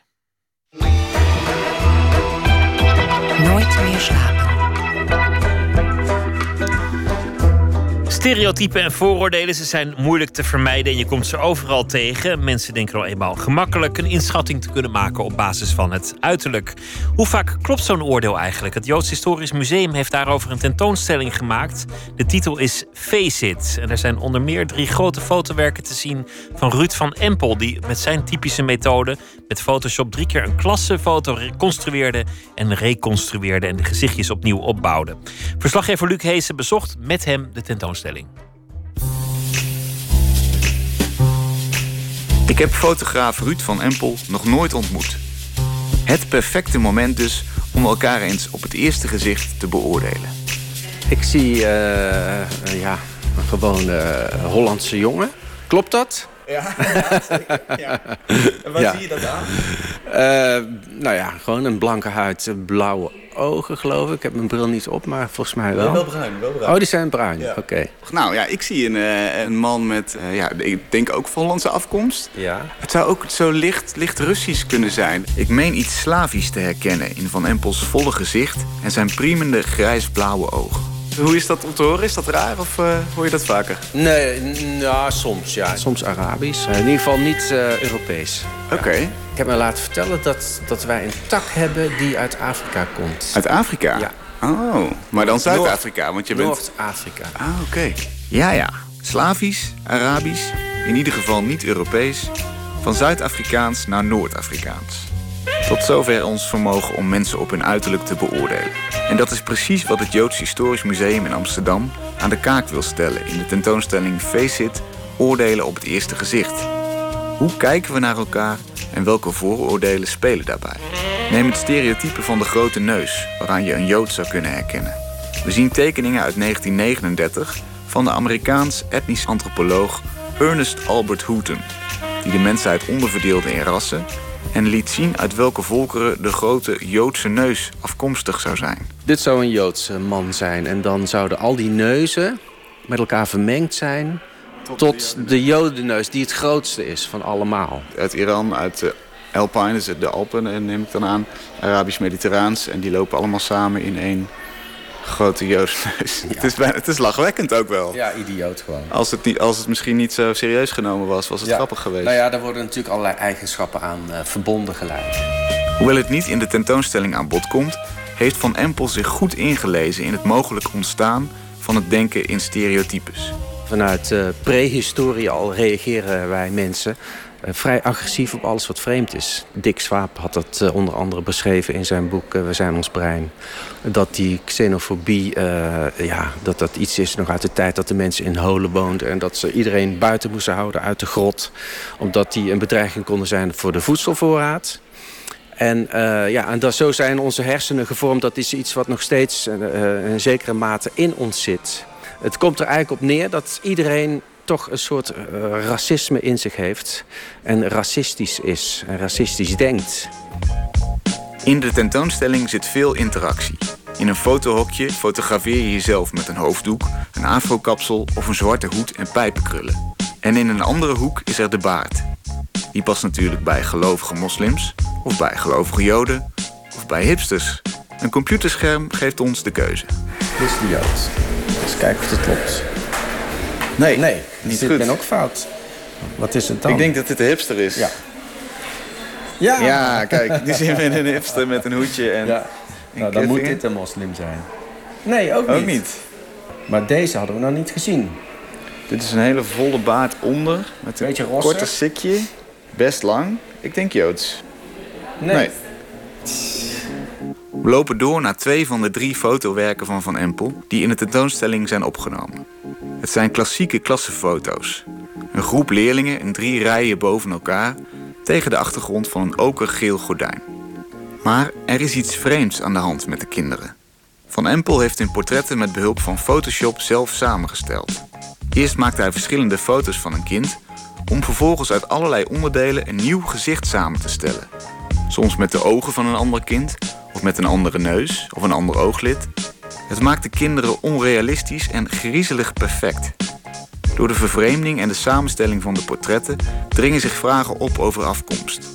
Nooit meer slapen. Stereotypen en vooroordelen ze zijn moeilijk te vermijden en je komt ze overal tegen. Mensen denken al eenmaal gemakkelijk een inschatting te kunnen maken op basis van het uiterlijk. Hoe vaak klopt zo'n oordeel eigenlijk? Het Joods Historisch Museum heeft daarover een tentoonstelling gemaakt. De titel is En er zijn onder meer drie grote fotowerken te zien van Ruud van Empel, die met zijn typische methode met Photoshop drie keer een klassenfoto reconstrueerde en reconstrueerde en de gezichtjes opnieuw opbouwde. Verslaggever Luc Heesen bezocht met hem de tentoonstelling. Ik heb fotograaf Ruud van Empel nog nooit ontmoet. Het perfecte moment dus om elkaar eens op het eerste gezicht te beoordelen. Ik zie eh, eh, ja, een gewone Hollandse jongen. Klopt dat? Ja, zeker. Ja. En wat Ja. zie je dat aan? Eh, nou ja, gewoon een blanke huid, blauwe ogen geloof ik. Ik heb mijn bril niet op, maar volgens mij wel. Wel bruin, wel bruin. Oh, die zijn bruin. Ja. Oké. Nou ja, ik zie een, eh, een man met, eh, ja, ik denk ook van Hollandse afkomst. Ja. Het zou ook zo licht, licht Russisch kunnen zijn. Ik meen iets Slavisch te herkennen in Van Empels volle gezicht en zijn priemende grijs-blauwe ogen. Hoe is dat om te horen? Is dat raar of eh, hoor je dat vaker? Nee, n- ja, soms ja. Soms Arabisch. Eh, in ieder geval niet eh, Europees. Oké. Ik heb me laten vertellen dat, dat wij een tak hebben die uit Afrika komt. Uit Afrika? Ja. Oh, maar dan Zuid-Afrika, want je bent... Noord-Afrika. Ah, oké. Ja, ja. Slavisch, Arabisch, in ieder geval niet Europees. Van Zuid-Afrikaans naar Noord-Afrikaans. Tot zover ons vermogen om mensen op hun uiterlijk te beoordelen. En dat is precies wat het Joods Historisch Museum in Amsterdam aan de kaak wil stellen in de tentoonstelling Face It, Oordelen op het eerste gezicht. Hoe kijken we naar elkaar en welke vooroordelen spelen daarbij? Neem het stereotype van de grote neus, waaraan je een Jood zou kunnen herkennen. We zien tekeningen uit 1939 van de Amerikaans etnisch antropoloog Ernest Albert Hooton, die de mensheid onderverdeelde in rassen en liet zien uit welke volkeren de grote Joodse neus afkomstig zou zijn. Dit zou een Joodse man zijn. En dan zouden al die neuzen met elkaar vermengd zijn... tot de Jodenneus, die het grootste is van allemaal. Uit Iran, uit de Alpine, dus de Alpen eh, neem ik dan aan, Arabisch-Mediterraans. En die lopen allemaal samen in één grote neus. Het, is bijna, het is lachwekkend ook wel. Ja, idioot gewoon. Als het, niet, als het misschien niet zo serieus genomen was, was het Ja. grappig geweest. Nou ja, daar worden natuurlijk allerlei eigenschappen aan eh, verbonden geleid. Hoewel het niet in de tentoonstelling aan bod komt, heeft Van Empel zich goed ingelezen in het mogelijk ontstaan van het denken in stereotypes. Vanuit eh, prehistorie al reageren wij mensen vrij agressief op alles wat vreemd is. Dick Swaap had dat eh, onder andere beschreven in zijn boek eh, We zijn ons brein. Dat die xenofobie, eh, ja, dat dat iets is nog uit de tijd dat de mensen in holen woonden. En dat ze iedereen buiten moesten houden uit de grot. Omdat die een bedreiging konden zijn voor de voedselvoorraad. En, eh, ja, en dat, zo zijn onze hersenen gevormd. Dat is iets wat nog steeds eh, eh, in zekere mate in ons zit. Het komt er eigenlijk op neer dat iedereen toch een soort eh, racisme in zich heeft. En racistisch is en racistisch denkt. In de tentoonstelling zit veel interactie. In een fotohokje fotografeer je jezelf met een hoofddoek, een afrokapsel of een zwarte hoed en pijpenkrullen. En in een andere hoek is er de baard. Die past natuurlijk bij gelovige moslims, of bij gelovige joden, of bij hipsters. Een computerscherm geeft ons de keuze. Dit is de Jood. Dus kijken of het klopt. Nee, Nee, niet ik ben ook fout. Wat is het dan? Ik denk dat dit de hipster is. Ja. Ja, Ja, kijk, die zien we in een hipster met een hoedje en... Ja. Nou, dan moet dit een moslim zijn. Nee, ook niet. Ook niet. Maar deze hadden we nog niet gezien. Dit is een hele volle baard onder, met een Beetje korte sikje. Best lang. Ik denk Joods. Nee. We lopen door naar twee van de drie fotowerken van Van Empel... die in de tentoonstelling zijn opgenomen. Het zijn klassieke klassenfoto's. Een groep leerlingen in drie rijen boven elkaar... tegen de achtergrond van een okergeel gordijn. Maar er is iets vreemds aan de hand met de kinderen. Van Empel heeft hun portretten met behulp van Photoshop zelf samengesteld. Eerst maakte hij verschillende foto's van een kind... om vervolgens uit allerlei onderdelen een nieuw gezicht samen te stellen. Soms met de ogen van een ander kind, of met een andere neus of een ander ooglid. Het maakt de kinderen onrealistisch en griezelig perfect. Door de vervreemding en de samenstelling van de portretten dringen zich vragen op over afkomst.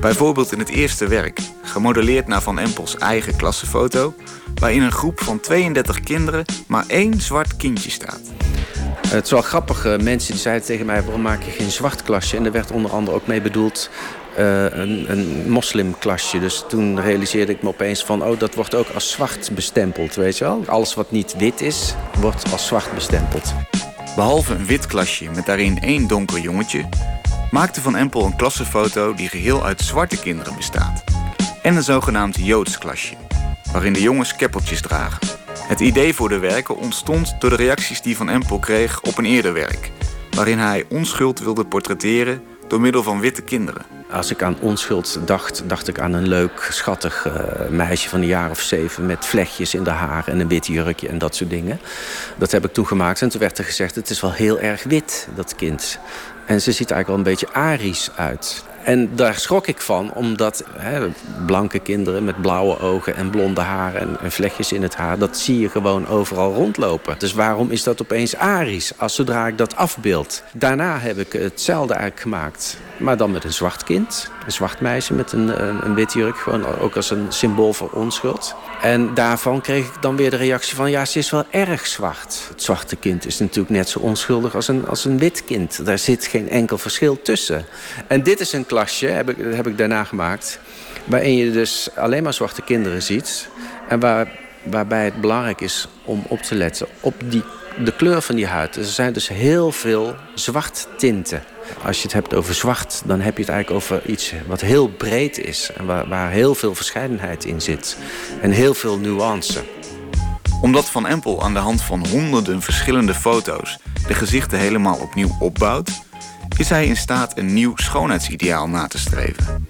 Bijvoorbeeld in het eerste werk, gemodelleerd naar Van Empels eigen klassenfoto, waarin een groep van 32 kinderen maar één zwart kindje staat. Het is wel grappig. eh, Mensen die zeiden tegen mij: waarom maak je geen zwart klasje? En er werd onder andere ook mee bedoeld eh, een, een moslimklasje. Dus toen realiseerde ik me opeens van: oh, dat wordt ook als zwart bestempeld. Weet je wel? Alles wat niet wit is, wordt als zwart bestempeld. Behalve een wit klasje met daarin één donker jongetje, maakte Van Empel een klassenfoto die geheel uit zwarte kinderen bestaat. En een zogenaamd Joods klasje, waarin de jongens keppeltjes dragen. Het idee voor de werken ontstond door de reacties die Van Empel kreeg op een eerder werk, waarin hij onschuld wilde portretteren door middel van witte kinderen. Als ik aan onschuld dacht, dacht ik aan een leuk, schattig eh, meisje van een jaar of zeven... met vlechtjes in de haar en een wit jurkje en dat soort dingen. Dat heb ik toen gemaakt en toen werd er gezegd... het is wel heel erg wit, dat kind. En ze ziet eigenlijk wel een beetje Arisch uit. En daar schrok ik van, omdat hè, blanke kinderen met blauwe ogen en blonde haren en, en vlechtjes in het haar, dat zie je gewoon overal rondlopen. Dus waarom is dat opeens Arisch, als zodra ik dat afbeeld? Daarna heb ik hetzelfde eigenlijk gemaakt, maar dan met een zwart kind. Een zwart meisje met een, een, een wit jurk, gewoon ook als een symbool voor onschuld. En daarvan kreeg ik dan weer de reactie van... ja, ze is wel erg zwart. Het zwarte kind is natuurlijk net zo onschuldig als een, als een wit kind. Daar zit geen enkel verschil tussen. En dit is een heb ik, heb ik daarna gemaakt... waarin je dus alleen maar zwarte kinderen ziet... en waar, waarbij het belangrijk is om op te letten op die, de kleur van die huid. Er zijn dus heel veel zwart tinten. Als je het hebt over zwart, dan heb je het eigenlijk over iets wat heel breed is. En waar, waar heel veel verscheidenheid in zit. En heel veel nuance. Omdat Van Empel aan de hand van honderden verschillende foto's de gezichten helemaal opnieuw opbouwt, is hij in staat een nieuw schoonheidsideaal na te streven.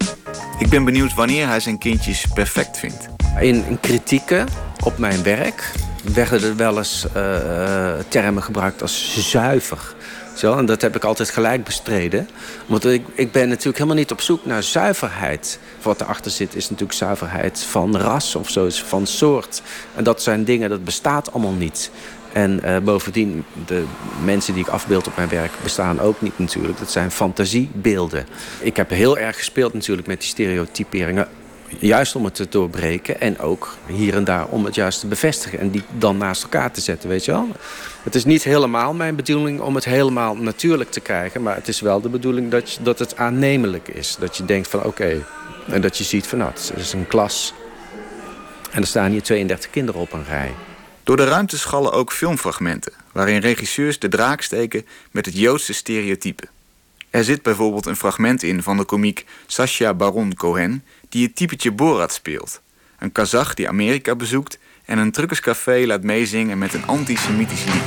Ik ben benieuwd wanneer hij zijn kindjes perfect vindt. In, kritieken op mijn werk werden er wel eens uh, termen gebruikt als zuiver. Zo, en dat heb ik altijd gelijk bestreden. Want ik, ik ben natuurlijk helemaal niet op zoek naar zuiverheid. Wat erachter zit is natuurlijk zuiverheid van ras of zo, van soort. En dat zijn dingen, dat bestaat allemaal niet. En uh, bovendien, de mensen die ik afbeeld op mijn werk bestaan ook niet natuurlijk. Dat zijn fantasiebeelden. Ik heb heel erg gespeeld natuurlijk met die stereotyperingen. Juist om het te doorbreken en ook hier en daar om het juist te bevestigen. En die dan naast elkaar te zetten, weet je wel. Het is niet helemaal mijn bedoeling om het helemaal natuurlijk te krijgen. Maar het is wel de bedoeling dat, dat het aannemelijk is. Dat je denkt van oké. En dat je ziet van nou, het is een klas. En er staan hier 32 kinderen op een rij. Door de ruimte schallen ook filmfragmenten... waarin regisseurs de draak steken met het Joodse stereotype. Er zit bijvoorbeeld een fragment in van de komiek Sacha Baron Cohen... die het typetje Borat speelt. Een Kazach die Amerika bezoekt en een truckerscafé laat meezingen met een antisemitisch lied.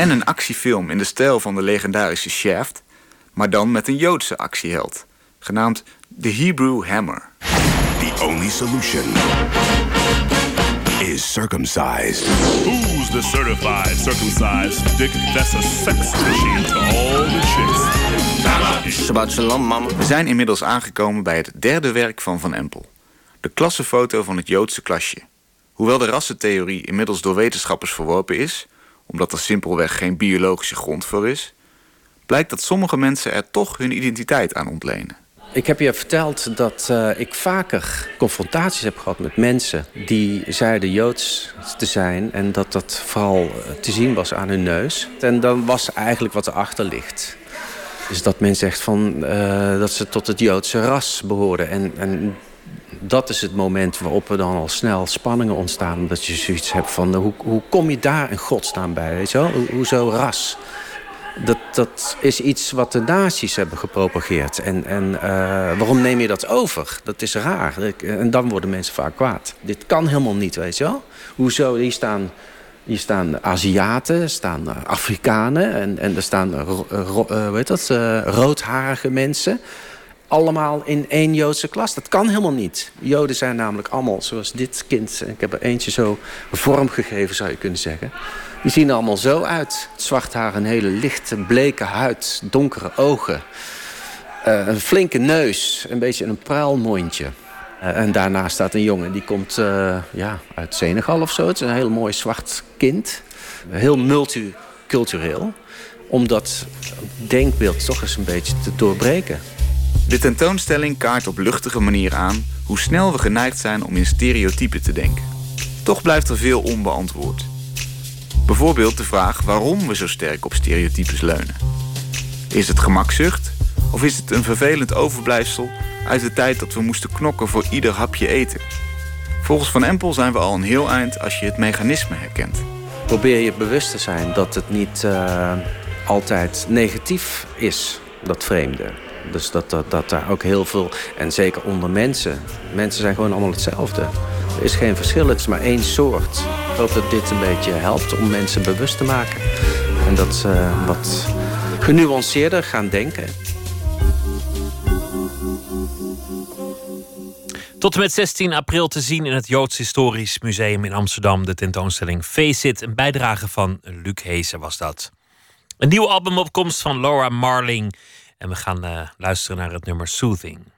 En een actiefilm in de stijl van de legendarische Shaft, maar dan met een Joodse actieheld, genaamd The Hebrew Hammer. The only solution is circumcised. Who's the certified circumcised dick that's a sex machine to all the chicks? Shabbat shalom, mama. We zijn inmiddels aangekomen bij het derde werk van Van Empel. De klassenfoto van het Joodse klasje. Hoewel de rassentheorie inmiddels door wetenschappers verworpen is, omdat er simpelweg geen biologische grond voor is, blijkt dat sommige mensen er toch hun identiteit aan ontlenen. Ik heb je verteld dat uh, ik vaker confrontaties heb gehad met mensen die zeiden Joods te zijn en dat dat vooral te zien was aan hun neus. En dan was eigenlijk wat erachter ligt. Dus dat men zegt van, uh, dat ze tot het Joodse ras behoorden. En, en dat is het moment waarop er dan al snel spanningen ontstaan. Omdat je zoiets hebt van, hoe, hoe kom je daar in godsnaam bij? Weet je wel? Ho hoezo ras? Dat, dat is iets wat de nazi's hebben gepropageerd. En, en uh, waarom neem je dat over? Dat is raar. En dan worden mensen vaak kwaad. Dit kan helemaal niet, weet je wel? Hoezo? Hier staan, hier staan Aziaten, staan Afrikanen... en, en er staan ro, heet dat, uh, roodharige mensen... allemaal in één Joodse klas. Dat kan helemaal niet. Joden zijn namelijk allemaal zoals dit kind. Ik heb er eentje zo vorm gegeven, zou je kunnen zeggen. Die zien er allemaal zo uit. Zwart haar, een hele lichte, bleke huid, donkere ogen. Eh, een flinke neus, een beetje een pruilmondje. Uh, en daarnaast staat een jongen, die komt uh, ja, uit Senegal of zo. Het is een heel mooi zwart kind. Heel multicultureel. Om dat denkbeeld toch eens een beetje te doorbreken. De tentoonstelling kaart op luchtige manier aan... hoe snel we geneigd zijn om in stereotypen te denken. Toch blijft er veel onbeantwoord. Bijvoorbeeld de vraag waarom we zo sterk op stereotypes leunen. Is het gemakzucht? Of is het een vervelend overblijfsel uit de tijd dat we moesten knokken voor ieder hapje eten? Volgens Van Empel zijn we al een heel eind als je het mechanisme herkent. Probeer je bewust te zijn dat het niet uh, altijd negatief is, dat vreemde. Dus dat, dat, dat daar ook heel veel, en zeker onder mensen, mensen zijn gewoon allemaal hetzelfde. Er is geen verschil, het is maar één soort. Ik hoop dat dit een beetje helpt om mensen bewust te maken. En dat ze wat genuanceerder gaan denken. Tot en met 16 april te zien in het Joods Historisch Museum in Amsterdam. De tentoonstelling Face It, een bijdrage van Luc Heesen was dat. Een nieuwe albumopkomst van Laura Marling. En we gaan uh, luisteren naar het nummer Soothing.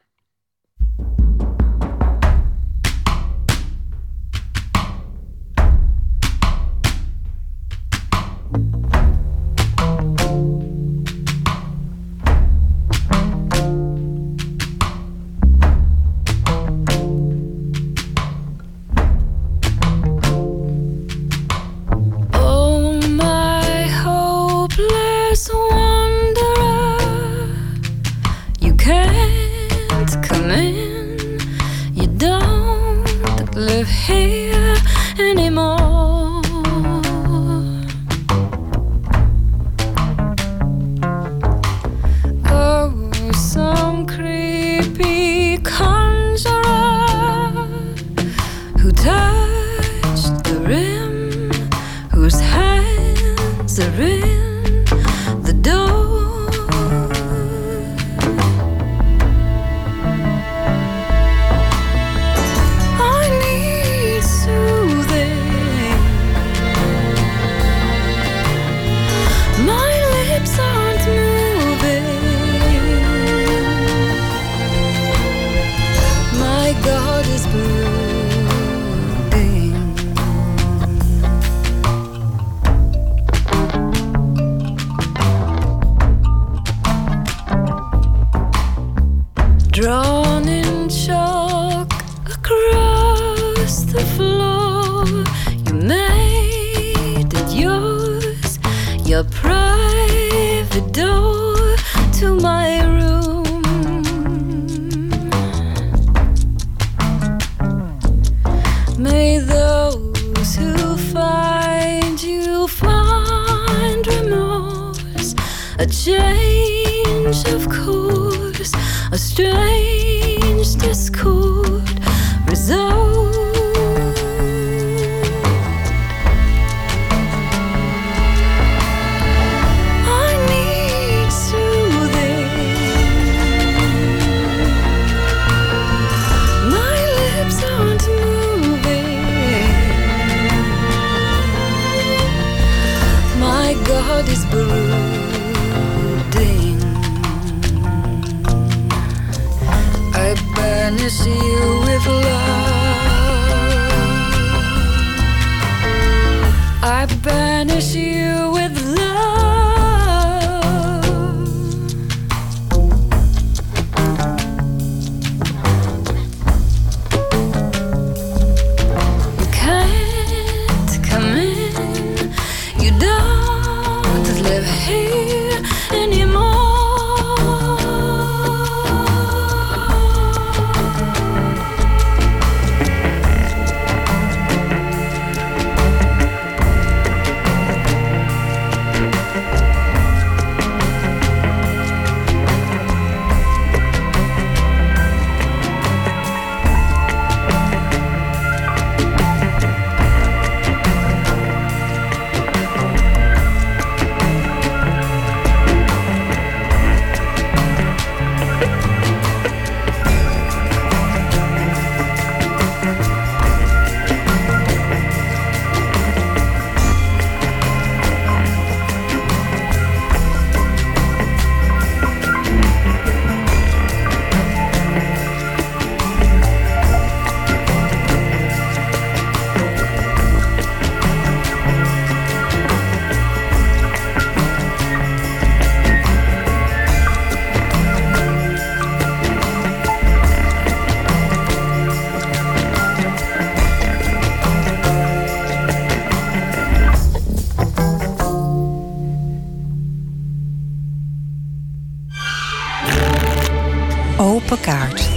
Kaart.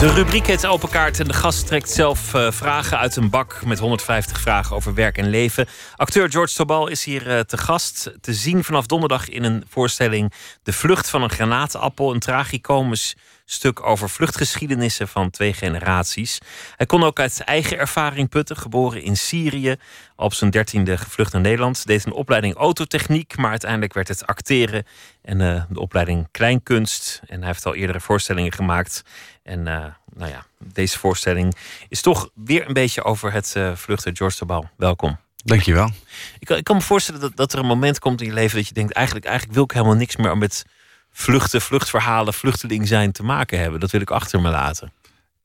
De rubriek heet Open Kaart en de gast trekt zelf eh, vragen uit een bak met 150 vragen over werk en leven. Acteur George Tobal is hier eh, te gast, te zien vanaf donderdag in een voorstelling De Vlucht van een Granaatappel, een tragicomisch stuk over vluchtgeschiedenissen van twee generaties. Hij kon ook uit eigen ervaring putten, geboren in Syrië, op zijn dertiende gevlucht naar Nederland. Deed een opleiding autotechniek, maar uiteindelijk werd het acteren en eh, de opleiding kleinkunst. En hij heeft al eerdere voorstellingen gemaakt. En uh, nou ja, deze voorstelling is toch weer een beetje over het uh, vluchten. George Tabal, welkom. Dankjewel. Ik, ik kan me voorstellen dat, dat er een moment komt in je leven dat je denkt: eigenlijk, eigenlijk wil ik helemaal niks meer met vluchten, vluchtverhalen, vluchteling zijn te maken hebben. Dat wil ik achter me laten.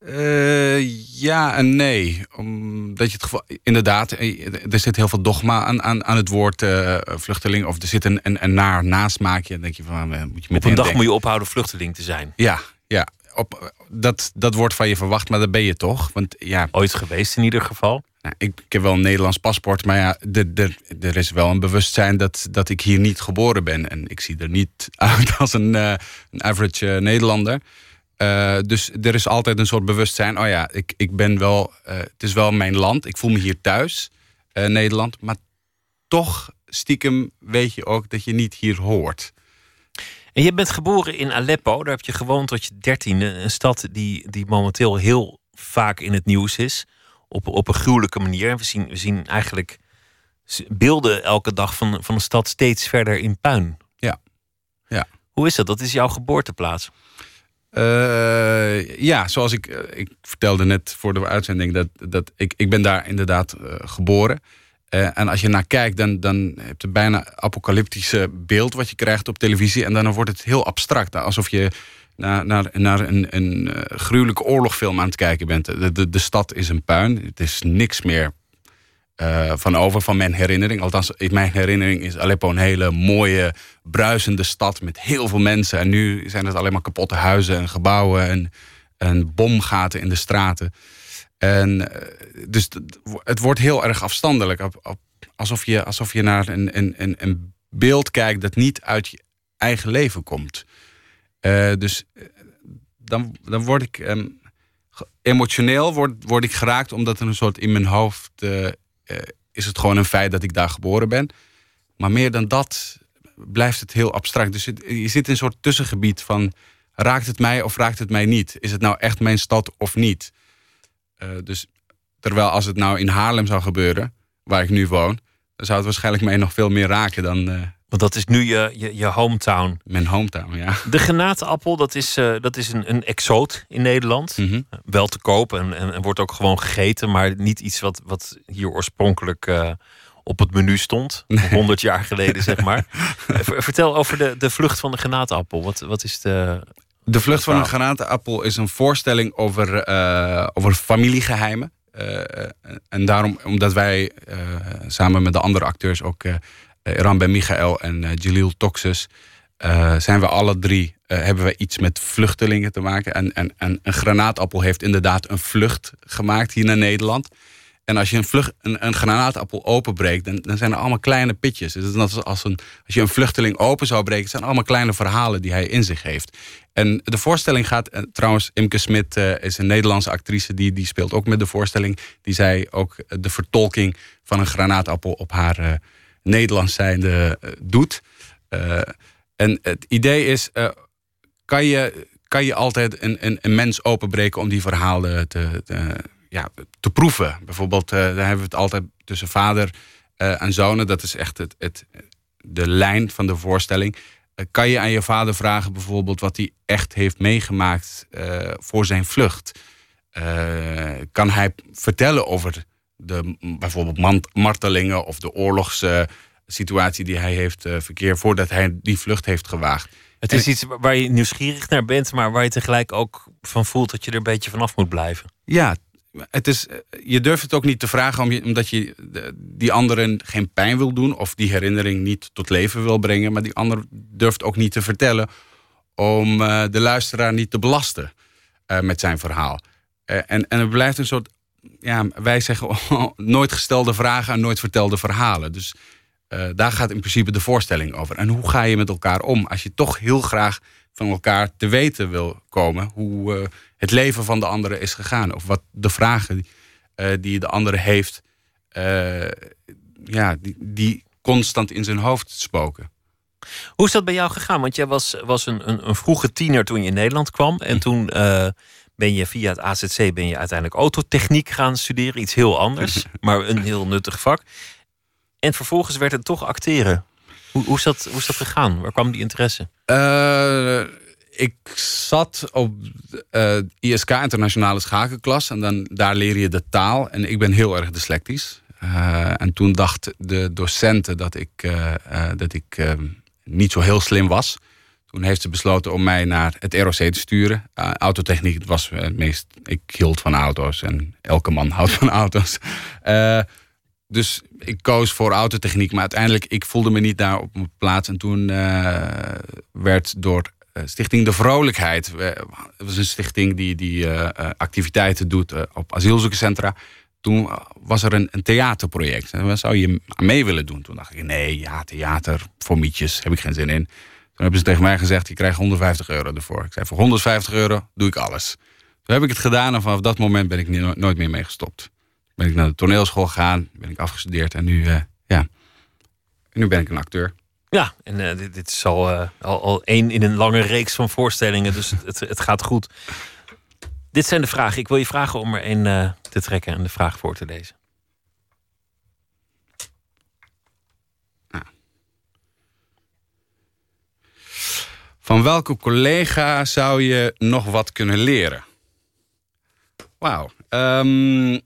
Uh, ja en nee. Omdat je het geval. Inderdaad, er zit heel veel dogma aan, aan, aan het woord uh, vluchteling. Of er zit een, een, een naar nasmaakje. Dan denk je van. moet je Op een dag moet je ophouden vluchteling te zijn. Ja, ja. Op, dat, dat wordt van je verwacht, maar dat ben je toch? Want, ja, Ooit geweest in ieder geval? Nou, ik, heb wel een Nederlands paspoort, maar ja, er is wel een bewustzijn dat, dat ik hier niet geboren ben. En ik zie er niet uit als een, uh, een average uh, Nederlander. Uh, dus er is altijd een soort bewustzijn. Oh ja, ik, ik ben wel. het is wel mijn land. Ik voel me hier thuis, Nederland. Maar toch, stiekem, weet je ook dat je niet hier hoort. En je bent geboren in Aleppo. Daar heb je gewoond tot je dertiende. Een stad die, die momenteel heel vaak in het nieuws is. Op, op een gruwelijke manier. We zien, we zien eigenlijk beelden elke dag van, van een stad steeds verder in puin. Ja. ja. Hoe is dat? Dat is jouw geboorteplaats. Uh, ja, zoals ik, ik vertelde net voor de uitzending, dat, dat ik, ik ben daar inderdaad uh, geboren. Uh, en als je naar kijkt, dan, dan heb je bijna apocalyptische beeld wat je krijgt op televisie. En dan wordt het heel abstract. Alsof je naar, naar, naar een, een uh, gruwelijke oorlogfilm aan het kijken bent. De, de, de stad is een puin. Het is niks meer uh, van over van mijn herinnering. Althans, in mijn herinnering is Aleppo een hele mooie, bruisende stad met heel veel mensen. En nu zijn het alleen maar kapotte huizen en gebouwen en, en bomgaten in de straten. En dus het wordt heel erg afstandelijk. Alsof je, alsof je naar een, een, een beeld kijkt dat niet uit je eigen leven komt. Uh, dus dan, dan word ik um, emotioneel word, word ik geraakt omdat er een soort in mijn hoofd uh, is het gewoon een feit dat ik daar geboren ben. Maar meer dan dat blijft het heel abstract. Dus je zit in een soort tussengebied van raakt het mij of raakt het mij niet? Is het nou echt mijn stad of niet? dus terwijl als het nou in Haarlem zou gebeuren, waar ik nu woon, dan zou het waarschijnlijk mij nog veel meer raken dan, want dat is nu je, je, je hometown. Mijn hometown, ja. De granaatappel, dat is, uh, dat is een, een exoot in Nederland. Mhm. Mm -hmm. Wel te koop en, en, en, wordt ook gewoon gegeten. Maar niet iets wat, wat hier oorspronkelijk uh, op het menu stond. Nee. 100 jaar geleden, zeg maar. Vertel over de, de vlucht van de granaatappel. Wat, wat is de... De vlucht van een granaatappel is een voorstelling over, uh, over familiegeheimen. en daarom, omdat wij samen met de andere acteurs ook Iran Ben Michael en uh, Jalil Toxus. Uh, zijn we alle drie, hebben we iets met vluchtelingen te maken. En, en, en een granaatappel heeft inderdaad een vlucht gemaakt hier naar Nederland. En als je een, vlucht, een, een granaatappel openbreekt, dan, dan zijn er allemaal kleine pitjes. Dus als, als, een, als je een vluchteling open zou breken, zijn allemaal kleine verhalen die hij in zich heeft. En de voorstelling gaat, trouwens, Imke Smit is een Nederlandse actrice, die, die speelt ook met de voorstelling. Die zij ook de vertolking van een granaatappel op haar Nederlands zijnde uh, doet. Uh, en het idee is, uh, kan, je, kan je altijd een, een, een mens openbreken om die verhalen te, te, ja, te proeven? Bijvoorbeeld, daar hebben we het altijd tussen vader en zonen. Dat is echt het, het, de lijn van de voorstelling. kan je aan je vader vragen bijvoorbeeld wat hij echt heeft meegemaakt voor zijn vlucht? kan hij vertellen over de bijvoorbeeld martelingen of de oorlogssituatie die hij heeft uh, verkeerd voordat hij die vlucht heeft gewaagd. Het is iets waar je nieuwsgierig naar bent, maar waar je tegelijk ook van voelt dat je er een beetje vanaf moet blijven. Ja, het is, je durft het ook niet te vragen omdat je die anderen geen pijn wil doen of die herinnering niet tot leven wil brengen, maar die ander durft ook niet te vertellen om uh, de luisteraar niet te belasten met zijn verhaal. en, en het blijft een soort ja, wij zeggen nooit gestelde vragen en nooit vertelde verhalen. Dus Eh, daar gaat in principe de voorstelling over. En hoe ga je met elkaar om als je toch heel graag van elkaar te weten wil komen hoe eh, het leven van de andere is gegaan. Of wat de vragen eh, die de andere heeft, ja, die, die constant in zijn hoofd spoken. Hoe is dat bij jou gegaan? Want jij was, was een, een, een vroege tiener toen je in Nederland kwam. En toen eh, ben je via het AZC ben je uiteindelijk autotechniek gaan studeren. Iets heel anders, maar een heel nuttig vak. En vervolgens werd het toch acteren. Hoe, hoe, is, dat, hoe is dat gegaan? Waar kwam die interesse? Eh, ik zat op eh, ISK, internationale schakelklas. En dan, daar leer je de taal. En ik ben heel erg dyslectisch. Eh, en toen dacht de docenten dat ik, dat ik niet zo heel slim was. Toen heeft ze besloten om mij naar het ROC te sturen. Uh, autotechniek was het meest... Ik hield van auto's en elke man houdt van auto's. Eh, dus ik koos voor autotechniek. Maar uiteindelijk, ik voelde me niet daar op mijn plaats. En toen eh, werd door eh, Stichting De Vrolijkheid... eh, Het was een stichting die, die eh, eh, activiteiten doet eh, op asielzoekerscentra. Toen eh, was er een, een theaterproject. En zou je mee willen doen? Toen dacht ik, nee, ja, theater voor mietjes, heb ik geen zin in. Toen hebben ze tegen mij gezegd, je krijgt 150 euro ervoor. Ik zei, voor 150 euro doe ik alles. Toen heb ik het gedaan en vanaf dat moment ben ik nooit meer mee gestopt. Ben ik naar de toneelschool gegaan, ben ik afgestudeerd en nu, eh, ja, nu ben ik een acteur. Ja, en eh, dit, dit is al, eh, al, al één in een lange reeks van voorstellingen. Dus het, het gaat goed. Dit zijn de vragen. Ik wil je vragen om er één te trekken en de vraag voor te lezen. Van welke collega zou je nog wat kunnen leren? Wauw. Ehm,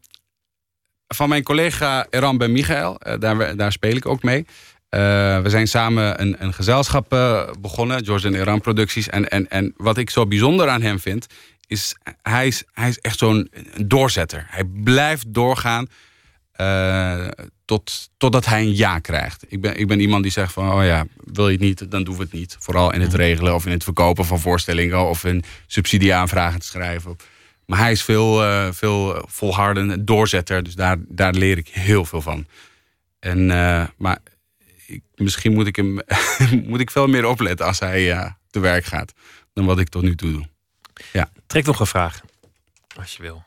van mijn collega Eran Ben Michael, eh, daar, daar speel ik ook mee. Eh, we zijn samen een, een gezelschap eh, begonnen, George en Eran Producties. En, en, en wat ik zo bijzonder aan hem vind, is hij is, hij is echt zo'n doorzetter. Hij blijft doorgaan eh, tot, totdat hij een ja krijgt. Ik ben, ik ben iemand die zegt van, oh ja, wil je het niet, dan doen we het niet. Vooral in het regelen of in het verkopen van voorstellingen... of in subsidieaanvragen te schrijven. Maar hij is veel, eh, veel volhardend, doorzetter. Dus daar, daar leer ik heel veel van. En, eh, maar ik, misschien moet ik, hem, moet ik veel meer opletten als hij te werk gaat... dan wat ik tot nu toe doe. Ja. Trek nog een vraag, als je wil.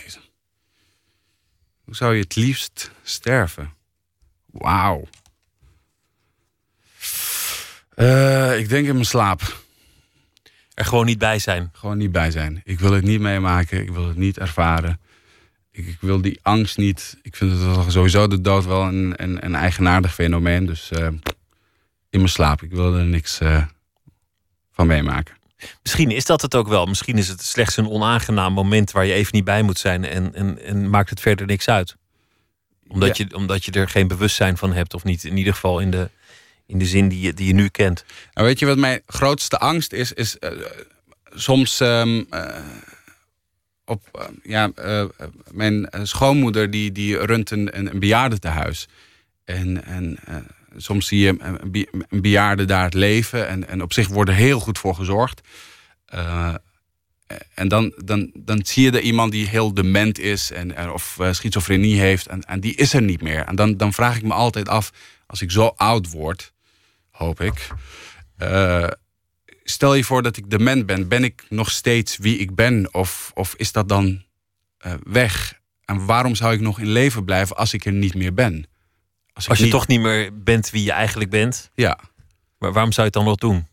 Deze. Hoe zou je het liefst sterven? Wauw. Eh, ik denk in mijn slaap. Er gewoon niet bij zijn. Gewoon niet bij zijn. Ik wil het niet meemaken. Ik wil het niet ervaren. Ik, ik wil die angst niet. Ik vind het sowieso de dood wel een, een, een eigenaardig fenomeen. Dus eh, in mijn slaap. Ik wil er niks eh, van meemaken. Misschien is dat het ook wel. Misschien is het slechts een onaangenaam moment waar je even niet bij moet zijn en, en, en maakt het verder niks uit. Omdat, Ja. je, omdat je er geen bewustzijn van hebt, of niet in ieder geval in de, in de zin die je, die je nu kent. Nou, weet je wat mijn grootste angst is? Is eh, soms ehm, eh, op eh, ja, mijn schoonmoeder die, die runt een, een, een bejaardentehuis. En, en soms zie je een, be- een bejaarde daar het leven. En, en op zich wordt er heel goed voor gezorgd. Eh, en dan, dan, dan zie je er iemand die heel dement is en, of eh, schizofrenie heeft. En, en die is er niet meer. En dan, dan vraag ik me altijd af, als ik zo oud word, hoop ik. eh, stel je voor dat ik dement ben. Ben ik nog steeds wie ik ben? Of, of is dat dan eh, weg? En waarom zou ik nog in leven blijven als ik er niet meer ben? Als, je niet- toch niet meer bent wie je eigenlijk bent, Ja, maar waarom zou je het dan nog doen?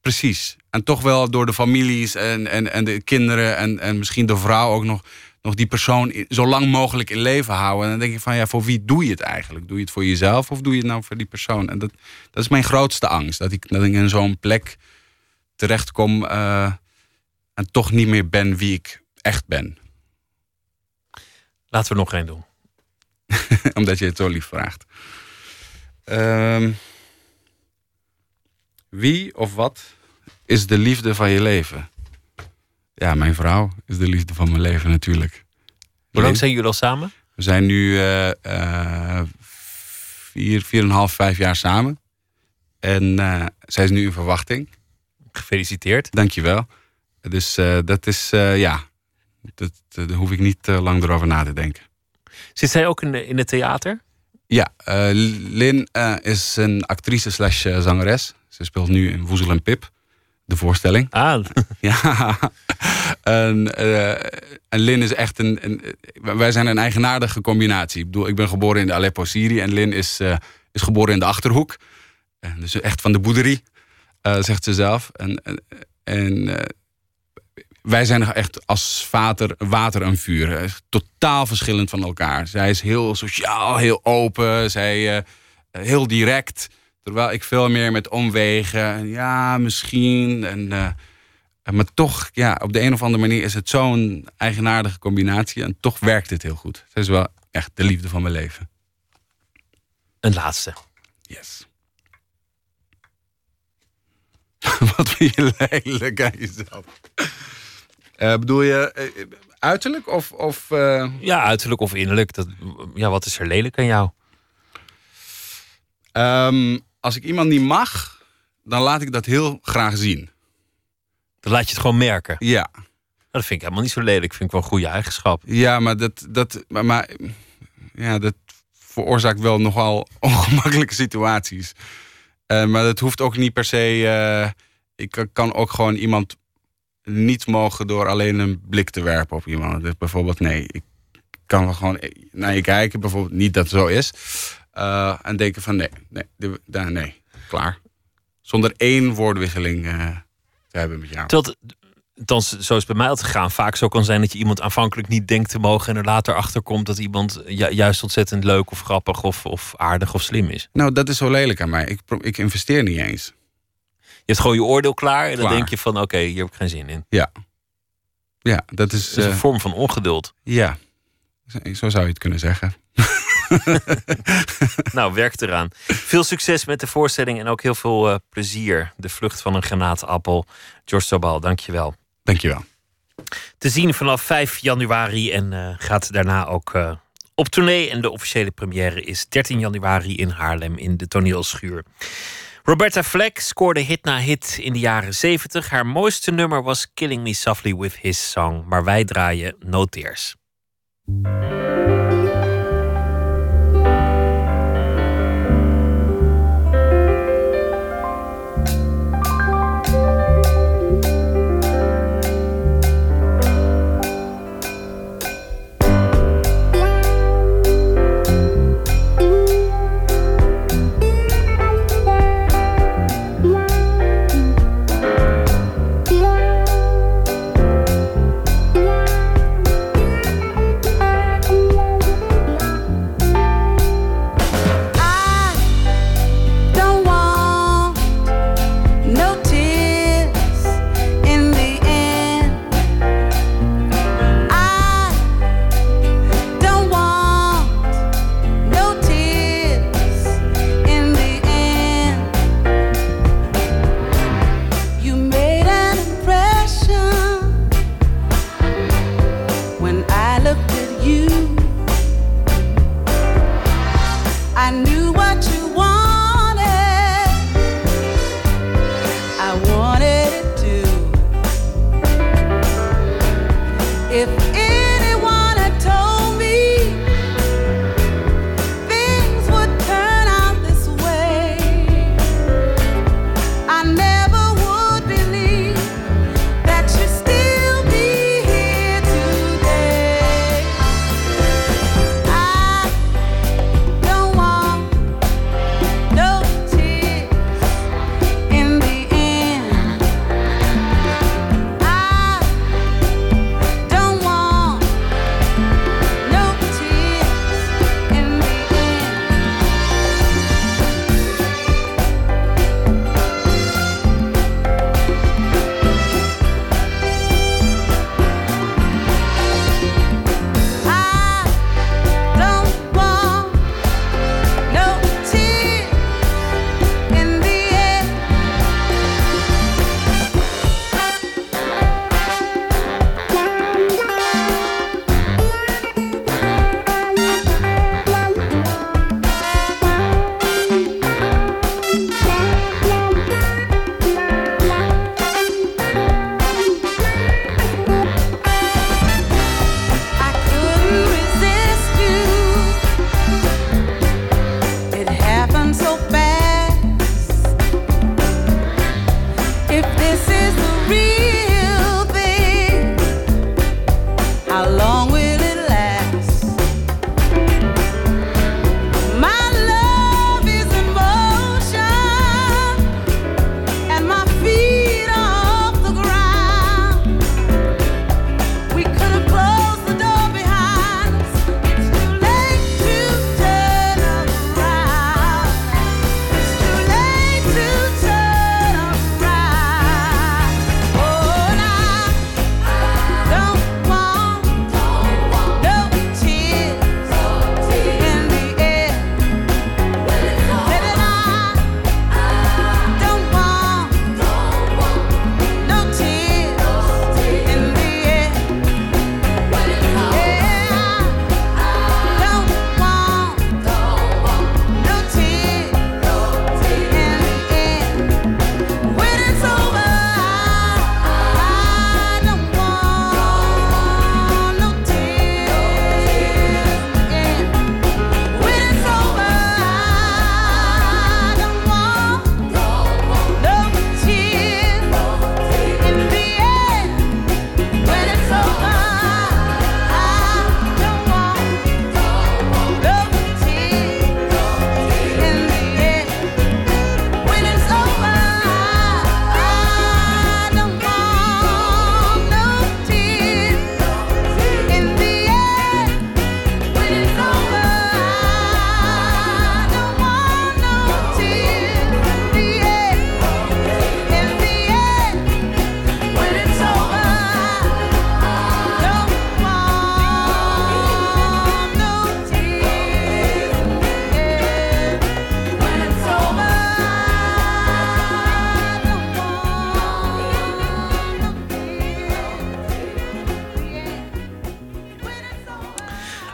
precies. En toch wel door de families en, en, en de kinderen en, en misschien de vrouw ook nog, nog die persoon zo lang mogelijk in leven houden. En dan denk ik van ja, voor wie doe je het eigenlijk? Doe je het voor jezelf of doe je het nou voor die persoon? En dat, dat is mijn grootste angst. Dat ik, dat ik in zo'n plek terechtkom eh en toch niet meer ben wie ik echt ben. Laten we er nog één doen. Omdat je het zo lief vraagt. Ehm, wie of wat is de liefde van je leven? Ja, mijn vrouw is de liefde van mijn leven natuurlijk. Hoe lang zijn jullie al samen? We zijn nu eh eh, vier, vier en een half, vijf jaar samen. En eh, zij is nu in verwachting. Gefeliciteerd. Dankjewel. Dus dat is, ja, dat, daar hoef ik niet lang erover na te denken. Zit zij ook in, de, in het theater? Ja, eh, Lin eh, is een actrice slash eh, zangeres. Ze speelt nu in Woezel en Pip, de voorstelling. Ah. Ja. en, eh, en Lin is echt een, een... Wij zijn een eigenaardige combinatie. Ik bedoel, ik ben geboren in de Aleppo, Syrië. En Lin is, is geboren in de Achterhoek. Dus echt van de boerderie, zegt ze zelf. En, en, en wij zijn echt als vater, water en vuur. Totaal verschillend van elkaar. Zij is heel sociaal, heel open. Zij eh, heel direct. Terwijl ik veel meer met omwegen. en Ja, misschien. En, eh, maar toch, ja, op de een of andere manier is het zo'n eigenaardige combinatie. En toch werkt het heel goed. Zij is wel echt de liefde van mijn leven. Een laatste. Yes. Wat vind je lelijk aan jezelf? Eh, bedoel je eh, uiterlijk of... of eh, Ja, uiterlijk of innerlijk. Dat, ja, wat is er lelijk aan jou? Ehm, als ik iemand niet mag, dan laat ik dat heel graag zien. Dan laat je het gewoon merken. Ja. Dat vind ik helemaal niet zo lelijk. Vind ik wel een goede eigenschap. Ja, maar dat, dat, maar, maar, ja, dat veroorzaakt wel nogal ongemakkelijke situaties. Maar dat hoeft ook niet per se. ik kan ook gewoon iemand niet mogen door alleen een blik te werpen op iemand. Dus bijvoorbeeld, nee, ik kan wel gewoon naar je kijken, bijvoorbeeld niet dat het zo is. eh, en denken van nee, nee, daar- nee, klaar. Zonder één woordwisseling eh, te hebben met jou. Het, dan, zo is het bij mij altijd gegaan, vaak zo kan zijn dat je iemand aanvankelijk niet denkt te mogen en er later achter komt dat iemand ju- juist ontzettend leuk of grappig of, of aardig of slim is. Nou, dat is zo lelijk aan mij. Ik, ik investeer niet eens. Je hebt gewoon je oordeel klaar en dan Klaar. denk je van oké, hier heb ik geen zin in. Ja. Ja, dat is... Is een eh, vorm van ongeduld. Ja, zo zou je het kunnen zeggen. nou, werk eraan. Veel succes met de voorstelling en ook heel veel eh, plezier. De vlucht van een granaatappel. George Sobal, dankjewel. Dankjewel. Te zien vanaf 5 januari en eh, gaat daarna ook op tournee. En de officiële première is 13 januari in Haarlem in de toneelschuur. Roberta Fleck scoorde hit na hit in de jaren 70. Haar mooiste nummer was Killing Me Softly With His Song. Maar wij draaien No Tears.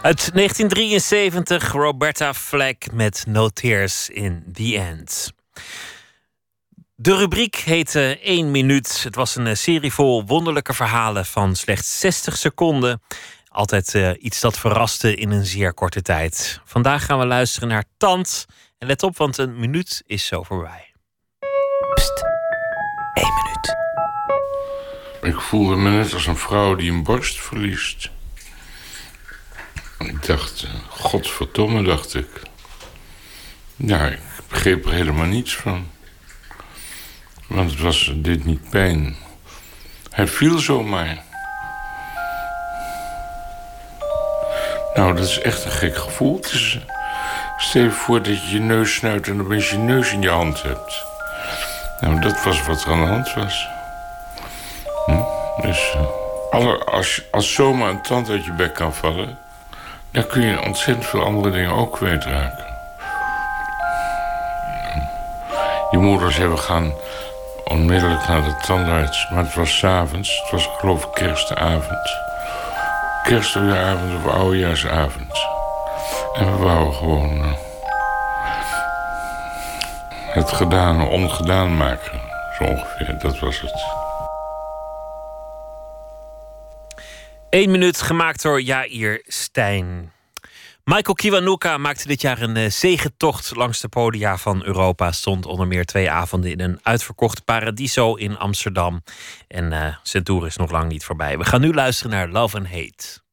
Uit 1973, Roberta Flack met No Tears in the End. De rubriek heette 1 minuut. Het was een eh, serie vol wonderlijke verhalen van slechts 60 seconden. Altijd eh, iets dat verraste in een zeer korte tijd. Vandaag gaan we luisteren naar Tant. En let op, want een minuut is zo voorbij. Pst, 1 minuut. Ik voelde me net als een vrouw die een borst verliest. Ik dacht, eh, godverdomme, dacht ik. Ja, ik begreep er helemaal niets van. Want het was dit niet pijn. Hij viel zomaar. Nou, dat is echt een gek gevoel. Het stel je voor dat je je neus snuit en opeens je neus in je hand hebt. Nou, dat was wat er aan de hand was. Hm? Dus eh, als, als zomaar een tand uit je bek kan vallen... dan kun je ontzettend veel andere dingen ook kwijtraken. Je moeders hebben gaan onmiddellijk naar de tandarts. Maar het was avonds. Het was geloof ik kerstavond. Kerstavond of oudejaarsavond. En we wouden gewoon... eh, het gedaan ongedaan maken. Zo ongeveer, dat was het. 1 minuut gemaakt door Jair Stijn. Michael Kiwanuka maakte dit jaar een eh, zegentocht langs de podia van Europa. Stond onder meer twee avonden in een uitverkocht Paradiso in Amsterdam. En eh, zijn tour is nog lang niet voorbij. We gaan nu luisteren naar Love and Hate.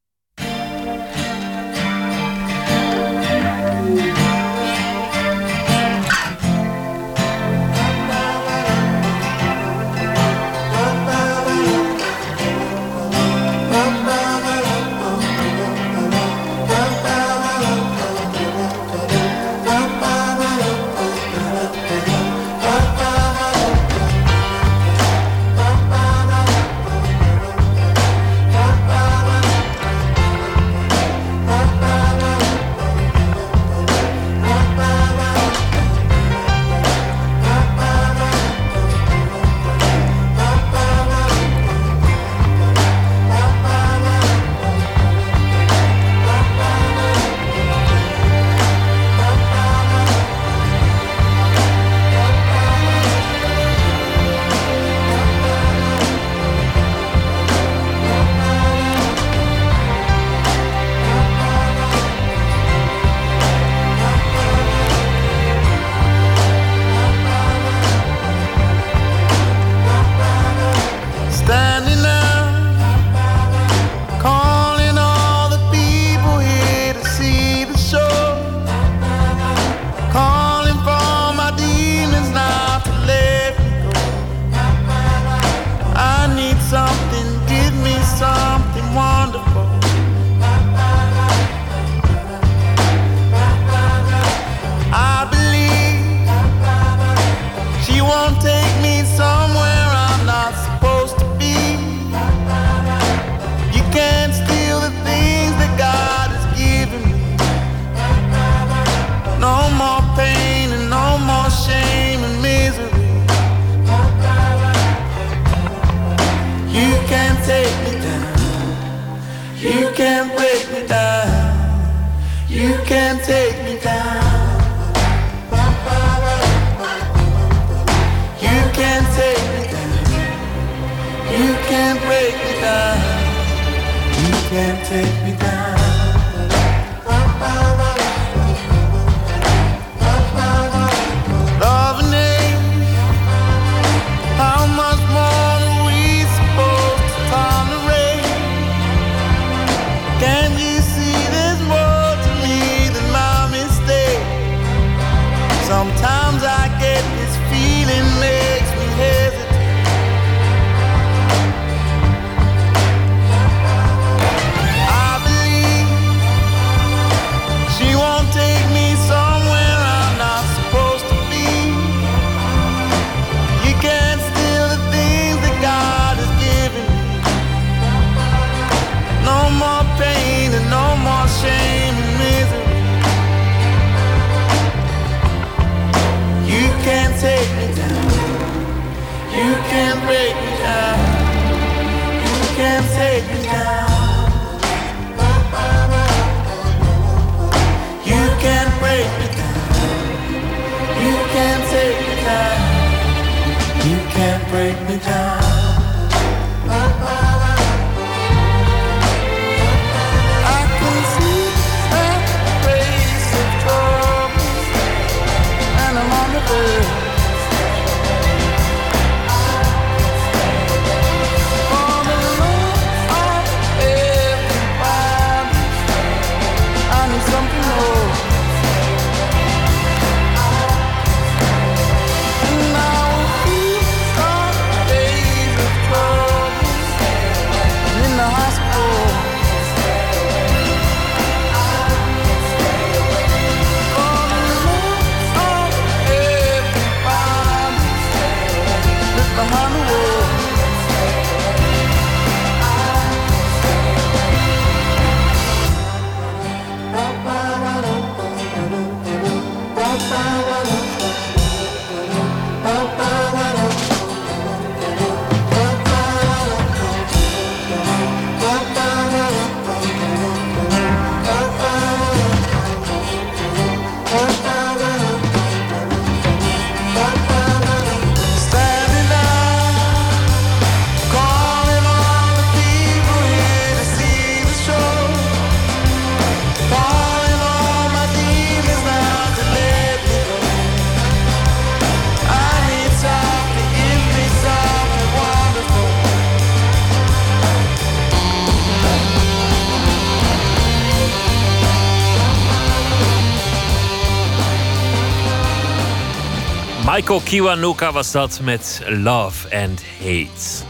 Michael Kiwanuka was dat met Love and Hate.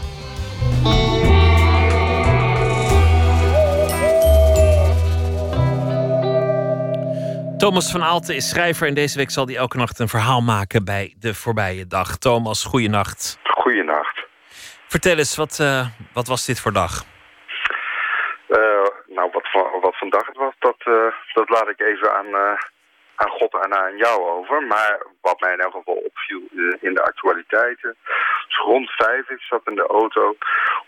Thomas van Aalten is schrijver en deze week zal hij elke nacht een verhaal maken bij de voorbije dag. Thomas, goeienacht. Goeienacht. Vertel eens, wat, eh, wat was dit voor dag? Eh, nou, wat, wat vandaag het was, dat, eh, dat laat ik even aan, aan God en aan jou over. Maar wat mij in elk geval opviel eh, in de actualiteiten. Dus rond vijf, ik zat in de auto,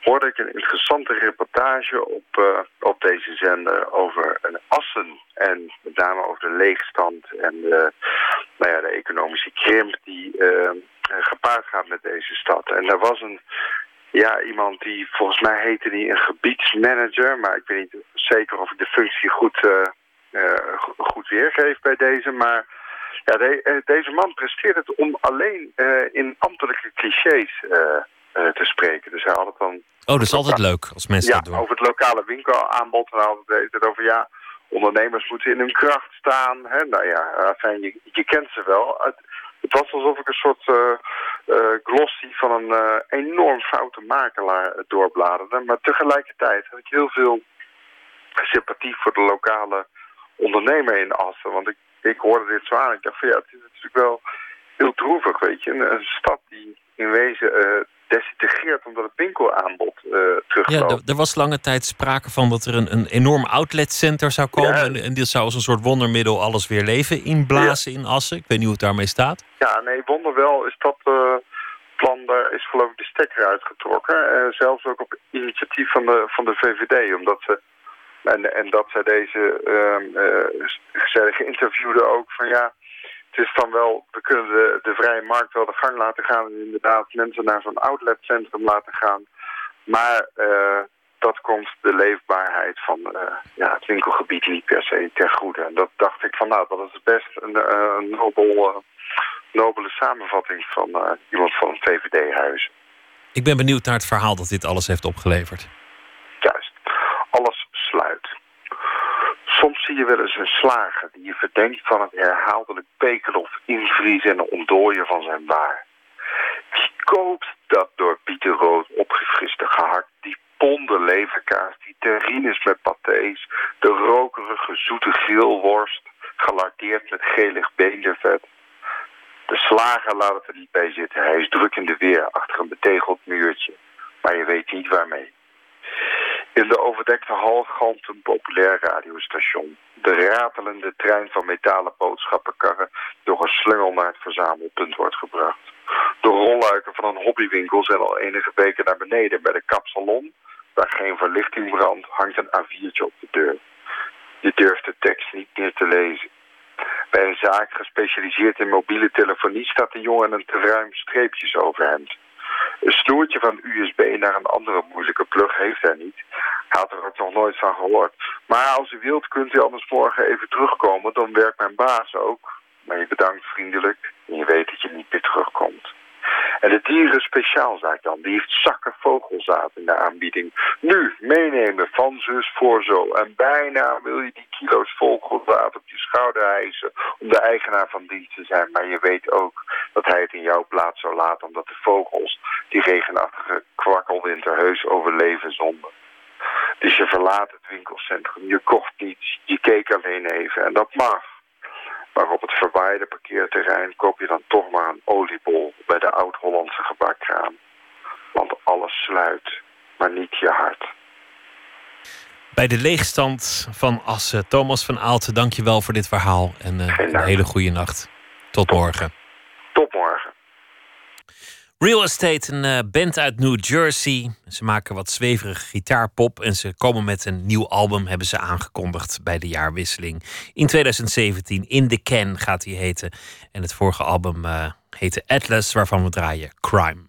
hoorde ik een interessante reportage op, eh, op deze zender over Assen. En met name over de leegstand en de, nou ja, de economische krimp die eh, gepaard gaat met deze stad. En er was een ja, iemand die, volgens mij heette die een gebiedsmanager, maar ik weet niet zeker of ik de functie goed, go- goed weergeef bij deze. Maar ja, de- eh, deze man presteert het om alleen eh, in ambtelijke clichés eh, eh, te spreken. Dus hij had het dan Oh, dat is altijd leuk als mensen ja, dat doen. over het lokale winkelaanbod. En dan had het het over ja, ondernemers moeten in hun kracht staan. Hè? Nou ja, enfin, je, je kent ze wel. Het, het was alsof ik een soort eh eh, glossy van een eh, enorm foute makelaar eh, doorbladerde. Maar tegelijkertijd had ik heel veel sympathie voor de lokale ondernemer in Assen. Want ik, ik hoorde dit zo aan. Ik dacht van ja, het is natuurlijk wel heel droevig, weet je. Een, een stad die in wezen eh desintegreert omdat het winkelaanbod eh Ja, terugloopt. er- er was lange tijd sprake van dat er een, een enorm outletcenter zou komen. En, en dit zou als een soort wondermiddel alles weer leven inblazen in Assen. Ik weet niet hoe het daarmee staat. Ja, nee, wonderwel is dat eh, plan, daar is geloof ik de stekker uitgetrokken. Eh, zelfs ook op initiatief van de, van de VVD, omdat ze... En, en dat zij deze ehm eh, zij geïnterviewden ook van ja, het is dan wel, we kunnen de, de vrije markt wel de gang laten gaan en inderdaad mensen naar zo'n outletcentrum laten gaan. Maar eh, dat komt de leefbaarheid van eh, ja, het winkelgebied niet per se ten goede. En dat dacht ik van nou, dat is best een, een nobel, nobele samenvatting van iemand van een VVD-huis. Ik ben benieuwd naar het verhaal dat dit alles heeft opgeleverd. Juist. Alles sluit. Soms zie je wel eens een slager die je verdenkt van het herhaaldelijk pekelen of invriezen en ontdooien van zijn waar. Wie koopt dat door Pieter Rood opgefriste gehakt, die ponden leverkaas, die terrines met pâtés, de rokerige zoete grillworst, gelardeerd met gelig beendervet. De slager laat het er niet bij zitten. Hij is druk in de weer achter een betegeld muurtje. Maar je weet niet waarmee. In de overdekte hal galmt een populair radiostation. De ratelende trein van metalen boodschappenkarren door een slungel naar het verzamelpunt wordt gebracht. De rolluiken van een hobbywinkel zijn al enige weken naar beneden. Bij de kapsalon, waar geen verlichting brandt, hangt een A4'tje op de deur. Je durft de tekst niet meer te lezen. Bij een zaak gespecialiseerd in mobiele telefonie staat de jongen een te ruim streepjesoverhemd. Een snoertje van USB naar een andere moeilijke plug heeft hij niet. Hij had er ook nog nooit van gehoord. Maar als u wilt kunt u anders morgen even terugkomen. Dan werkt mijn baas ook. Maar je bedankt vriendelijk en je weet dat je niet meer terugkomt. En de dieren speciaalzaak dan, die heeft zakken vogelzaad in de aanbieding. Nu meenemen van zus voor zo. En bijna wil je die kilo's vogelzaad op je schouder hijsen om de eigenaar van dienst te zijn. Maar je weet ook dat hij het in jouw plaats zou laten omdat de vogels die regenachtige kwakkelwinter heus overleven zonder. Dus je verlaat het winkelcentrum, je kocht niets, je keek alleen even en dat mag. Maar op het verwaaide parkeerterrein koop je dan toch maar een oliebol bij de oud-Hollandse gebakkraam. Want alles sluit, maar niet je hart. Bij de leegstand van Assen. Thomas van Aalten, dank je wel voor dit verhaal. En eh, een hele goede nacht. Tot morgen. Real Estate, een eh, band uit New Jersey. Ze maken wat zweverige gitaarpop en ze komen met een nieuw album, hebben ze aangekondigd bij de jaarwisseling. In 2017, In the Can gaat die heten. En het vorige album eh, heette Atlas, waarvan we draaien Crime.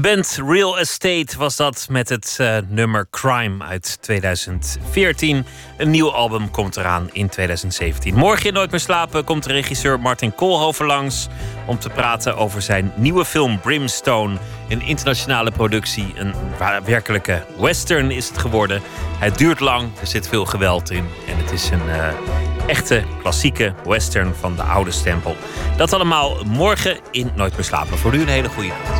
De band Real Estate was dat met het eh, nummer Crime uit 2014. Een nieuw album komt eraan in 2017. Morgen in Nooit meer slapen komt regisseur Martin Koolhoven langs... om te praten over zijn nieuwe film Brimstone. Een internationale productie, een werkelijke western is het geworden. Het duurt lang, er zit veel geweld in. En het is een eh, echte klassieke western van de oude stempel. Dat allemaal morgen in Nooit meer slapen. Voor u een hele goede nacht.